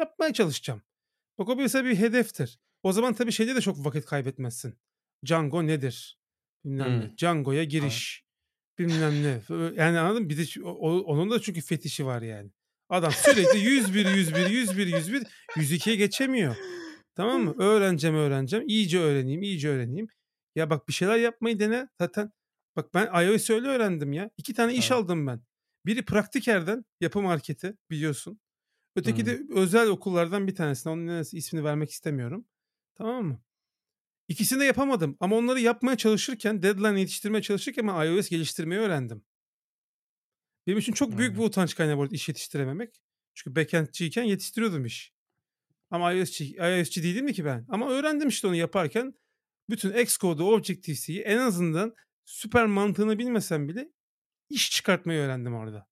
yapmaya çalışacağım. Bak o mesela bir hedeftir. O zaman tabii şeyde de çok vakit kaybetmezsin. Django nedir? Bilmem Hıı. ne. Django'ya giriş. Bilmem ne. Yani anladın mı? Bir de o onun da çünkü fetişi var yani. Adam sürekli 101, 101, 101, 101, 102'ye geçemiyor. Tamam mı? Öğreneceğim, öğreneceğim. İyice öğreneyim, iyice öğreneyim. Ya bak bir şeyler yapmayı dene. Zaten bak ben iOS'i öyle öğrendim ya. 2 tane iş Tabii. aldım ben. Biri Praktiker'den yapı marketi biliyorsun. Öteki Hıı. de özel okullardan bir tanesinden. Onun ismini vermek istemiyorum. Tamam mı? İkisini de yapamadım ama onları yapmaya çalışırken, deadline yetiştirmeye çalışırken ben iOS geliştirmeyi öğrendim. Benim için çok büyük bir Aynen. utanç kaynağı bu iş yetiştirememek. Çünkü backend'ciyken yetiştiriyordum iş. Ama iOS'çi iOS'çi değilim ki ben. Ama öğrendim işte onu yaparken. Bütün Xcode'u, Objective-C'yi en azından süper mantığını bilmesem bile iş çıkartmayı öğrendim orada.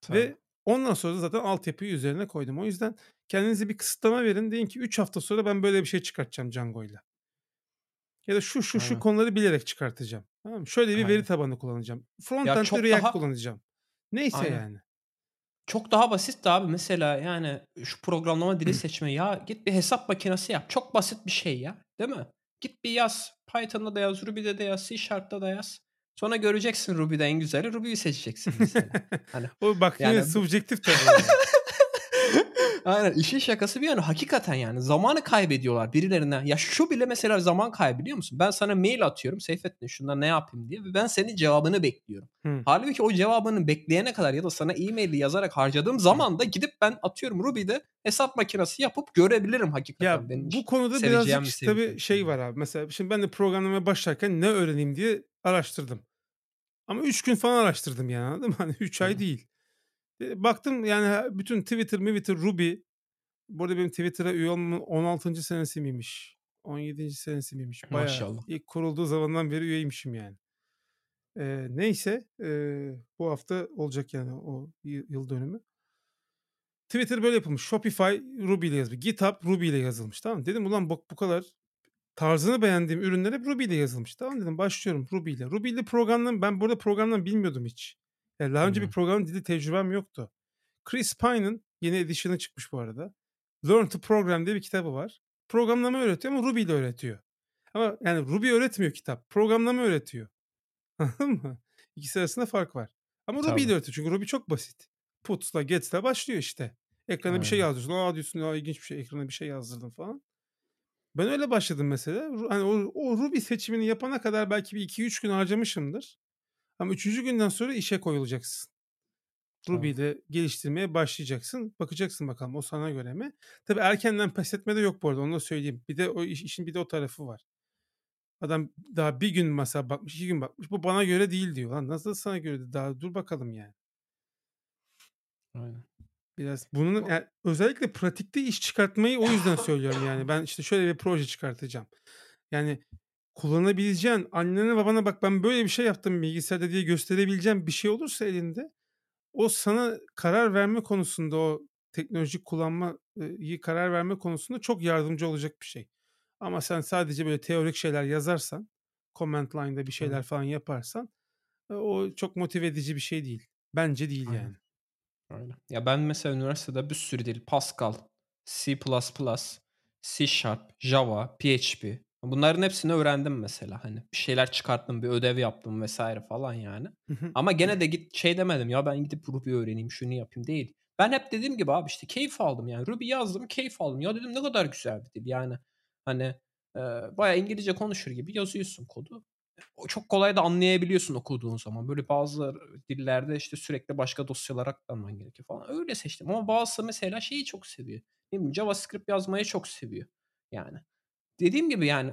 Tabii. Ve ondan sonra da zaten altyapıyı üzerine koydum. O yüzden kendinize bir kısıtlama verin. Deyin ki 3 hafta sonra ben böyle bir şey çıkartacağım Django'yla. Ya da şu şu şu Aynen. konuları bilerek çıkartacağım. Tamam mı? Şöyle bir veri Aynen. tabanı kullanacağım. Frontend'de React daha kullanacağım. Neyse Aynen. yani. Çok daha basit de abi mesela yani şu programlama dili seçme ya git bir hesap makinesi yap. Çok basit bir şey ya. Değil mi? Git bir yaz. Python'da da yaz, Ruby'de de yaz, C Sharp'ta da yaz. Sonra göreceksin Ruby'de en güzeli. Ruby'yi seçeceksin. Hani O bak yani subjektif tabii. Aynen işin şakası bir yana hakikaten yani zamanı kaybediyorlar birilerinden. Ya şu bile mesela zaman kaybı biliyor musun? Ben sana mail atıyorum Seyfettin şundan ne yapayım diye ve ben senin cevabını bekliyorum. Hı. Halbuki o cevabını bekleyene kadar ya da sana e-maili yazarak harcadığım zaman da gidip ben atıyorum Ruby'de hesap makinesi yapıp görebilirim Ya hakikaten benim bu konuda birazcık bir işte tabii şey var abi. Mesela şimdi ben de programlamaya başlarken ne öğreneyim diye araştırdım. Ama 3 gün falan araştırdım yani anladın mı? Hani 3 ay değil. Baktım yani bütün Twitter, Twitter, Ruby. Bu arada benim Twitter'a üye olmamın 16. senesi miymiş? 17. senesi miymiş? Bayağı Maşallah. ilk kurulduğu zamandan beri üyeymişim yani. E, neyse e, bu hafta olacak yani o yıl dönümü. Twitter böyle yapılmış. Shopify Ruby ile yazılmış. GitHub Ruby ile yazılmış. Tamam? Dedim ulan bak bu kadar tarzını beğendiğim ürünler hep Ruby ile yazılmış. Tamam dedim başlıyorum Ruby ile. Ruby ile programlama ben burada programlama bilmiyordum hiç. Yani daha önce bir Hı. programlama dili tecrübem yoktu. Chris Pine'ın yeni edition'ı çıkmış bu arada. Learn to Program diye bir kitabı var. Programlama öğretiyor ama Ruby ile öğretiyor. Ama yani Ruby öğretmiyor kitap. Programlama öğretiyor. Anladın mı? İkisi arasında fark var. Ama Ruby ile Tabii. öğretiyor çünkü Ruby çok basit. Puts'la get'le başlıyor işte. Ekrana bir şey Aynen. yazıyorsun. Aa diyorsun ya ilginç bir şey. Ekrana bir şey yazdırdım falan. Ben öyle başladım mesela. Hani o, o Ruby seçimini yapana kadar belki bir 2-3 gün harcamışımdır. Ama 3. günden sonra işe koyulacaksın. Ruby Tabii. ile geliştirmeye başlayacaksın. Bakacaksın bakalım o sana göre mi? Tabii erkenden pes etme de yok bu arada onu da söyleyeyim. Bir de o iş- işin bir de o tarafı var. Adam daha bir gün mesela bakmış, iki gün bakmış. Bu bana göre değil diyor. Lan nasıl sana göre? Daha dur bakalım yani. Aynen. Biraz bunun yani özellikle pratikte iş çıkartmayı o yüzden söylüyorum yani. Ben işte şöyle bir proje çıkartacağım. Yani kullanabileceğin annene babana bak ben böyle bir şey yaptım bilgisayarda diye gösterebileceğin bir şey olursa elinde o sana karar verme konusunda o teknolojik kullanmayı karar verme konusunda çok yardımcı olacak bir şey. Ama sen sadece böyle teorik şeyler yazarsan, comment line'da bir Hı. şeyler falan yaparsan e, o çok motive edici bir şey değil. Bence değil Aynen. yani. Aynen. Ya ben mesela üniversitede bir sürü dil Pascal, C++, C Sharp, Java, PHP. Bunların hepsini öğrendim mesela hani. Bir şeyler çıkarttım, bir ödev yaptım vesaire falan yani. Ama gene de git şey demedim ya ben gidip Ruby öğreneyim, şunu yapayım değil. Ben hep dediğim gibi abi işte keyif aldım yani. Ruby yazdım, keyif aldım. Ya dedim ne kadar güzel bir dil yani. Hani e, bayağı İngilizce konuşur gibi yazıyorsun kodu. O çok kolay da anlayabiliyorsun okuduğun zaman. Böyle bazı dillerde işte sürekli başka dosyalar aktarman gerekiyor falan. Öyle seçtim. Ama bazısı mesela şeyi çok seviyor. Ne bileyim JavaScript yazmayı çok seviyor. Yani. Dediğim gibi yani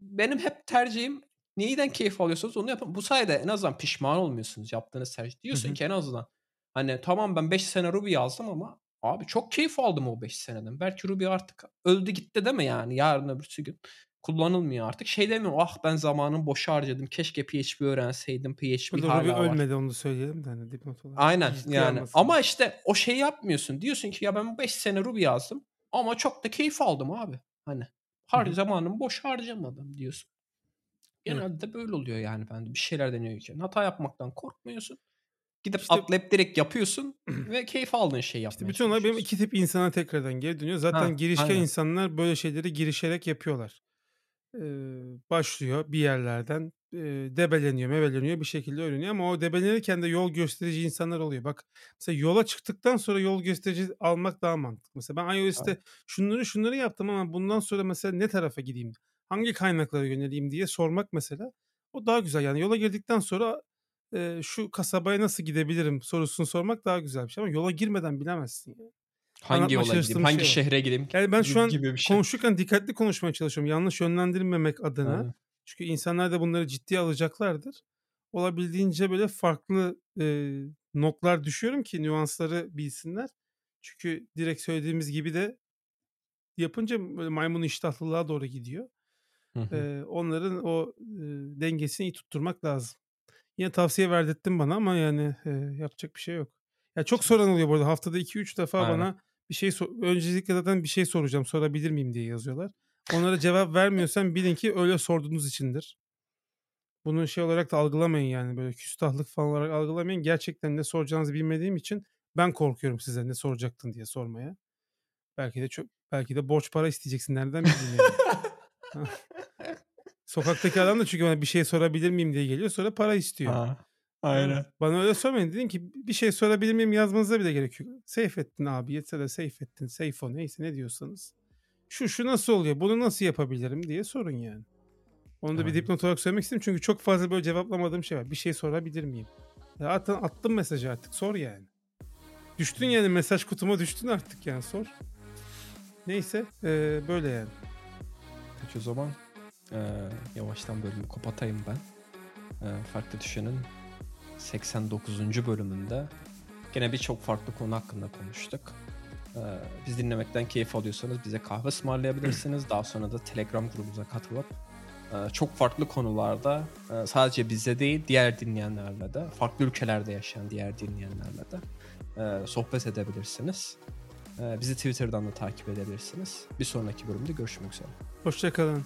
benim hep tercihim neyden keyif alıyorsanız onu yapın. Bu sayede en azından pişman olmuyorsunuz yaptığınız tercih. Diyorsun hı. ki en azından hani tamam ben 5 sene Ruby yazdım ama abi çok keyif aldım o 5 seneden. Belki Ruby artık öldü gitti değil mi yani yarın öbürsü gün kullanılmıyor artık. Şey demiyorum ah ben zamanımı boşa harcadım. Keşke PHP öğrenseydim. PHP Burada Ruby hala var. ölmedi onu söyleyelim de hani dipnot olarak. Aynen Ciddiye yani. Ama işte o şeyi yapmıyorsun. Diyorsun ki ya ben 5 sene Ruby yazdım ama çok da keyif aldım abi. Hani har zamanımı boş harcamadım diyorsun. Genelde de böyle oluyor yani bende. Bir şeyler deniyorken. Hata yapmaktan korkmuyorsun. Gidip İşte atlayıp direkt yapıyorsun ve keyif aldığın şeyi işte yapmaya bütün olay benim iki tip insana tekrardan geri dönüyor. Zaten Ha, girişken aynen. insanlar böyle şeyleri girişerek yapıyorlar. Ee, başlıyor bir yerlerden e, debeleniyor, mebeleniyor bir şekilde öğreniyor ama o debelenirken de yol gösterici insanlar oluyor. Bak mesela yola çıktıktan sonra yol gösterici almak daha mantıklı. Mesela ben iOS'te şunları şunları yaptım ama bundan sonra mesela ne tarafa gideyim? Hangi kaynaklara yöneleyim diye sormak mesela o daha güzel. Yani yola girdikten sonra e, şu kasabaya nasıl gidebilirim sorusunu sormak daha güzel bir şey ama yola girmeden bilemezsin. Yani. Hangi Anlatmaya yola gideyim? çalıştığım Hangi şey şehre gideyim? Yani ben şu an Gibi bir şey. konuşurken dikkatli konuşmaya çalışıyorum. Yanlış yönlendirmemek adına. Aynen. Çünkü insanlar da bunları ciddiye alacaklardır. Olabildiğince böyle farklı e, notlar düşüyorum ki nüansları bilsinler. Çünkü direkt söylediğimiz gibi de yapınca böyle maymun iştahlılığa doğru gidiyor. Hı hı. Eee, onların o, eee, dengesini iyi tutturmak lazım. Yine tavsiye verdirttin bana ama yani, eee, yapacak bir şey yok. Ya, çok soran oluyor bu arada. Haftada 2-3 defa Aynen. bana bir şey so öncelikle zaten bir şey soracağım, sorabilir miyim diye yazıyorlar. Onlara cevap vermiyorsam bilin ki öyle sorduğunuz içindir. Bunu şey olarak da algılamayın yani böyle küstahlık falan olarak algılamayın. Gerçekten ne soracağınızı bilmediğim için ben korkuyorum size ne soracaktın diye sormaya. Belki de çok belki de borç para isteyeceksin nereden bileyim yani. Sokaktaki adam da çünkü bana bir şey sorabilir miyim diye geliyor sonra para istiyor. Ha, aynen. Bana öyle sormayın. Dedim ki bir şey sorabilir miyim yazmanıza bile gerek yok. Seyfettin abi yetse de Seyfettin, Seyfo neyse ne diyorsanız. Şu şu nasıl oluyor bunu nasıl yapabilirim diye sorun yani. Onu da bir Aynen. dipnot olarak söylemek istedim çünkü çok fazla böyle cevaplamadığım şey var. Bir şey sorabilir miyim? Zaten attım mesajı artık sor yani. Düştün yani mesaj kutuma düştün artık yani sor. Neyse eee, böyle yani. Peki o zaman eee, yavaştan bölümü kapatayım ben. Eee, farklı Düşünün 89. bölümünde gene birçok farklı konu hakkında konuştuk. Eee, biz dinlemekten keyif alıyorsanız bize kahve ısmarlayabilirsiniz. Daha sonra da Telegram grubumuza katılıp eee, çok farklı konularda eee, sadece bize değil diğer dinleyenlerle de farklı ülkelerde yaşayan diğer dinleyenlerle de eee, sohbet edebilirsiniz. Bizi Twitter'dan da takip edebilirsiniz. Bir sonraki bölümde görüşmek üzere. Hoşçakalın.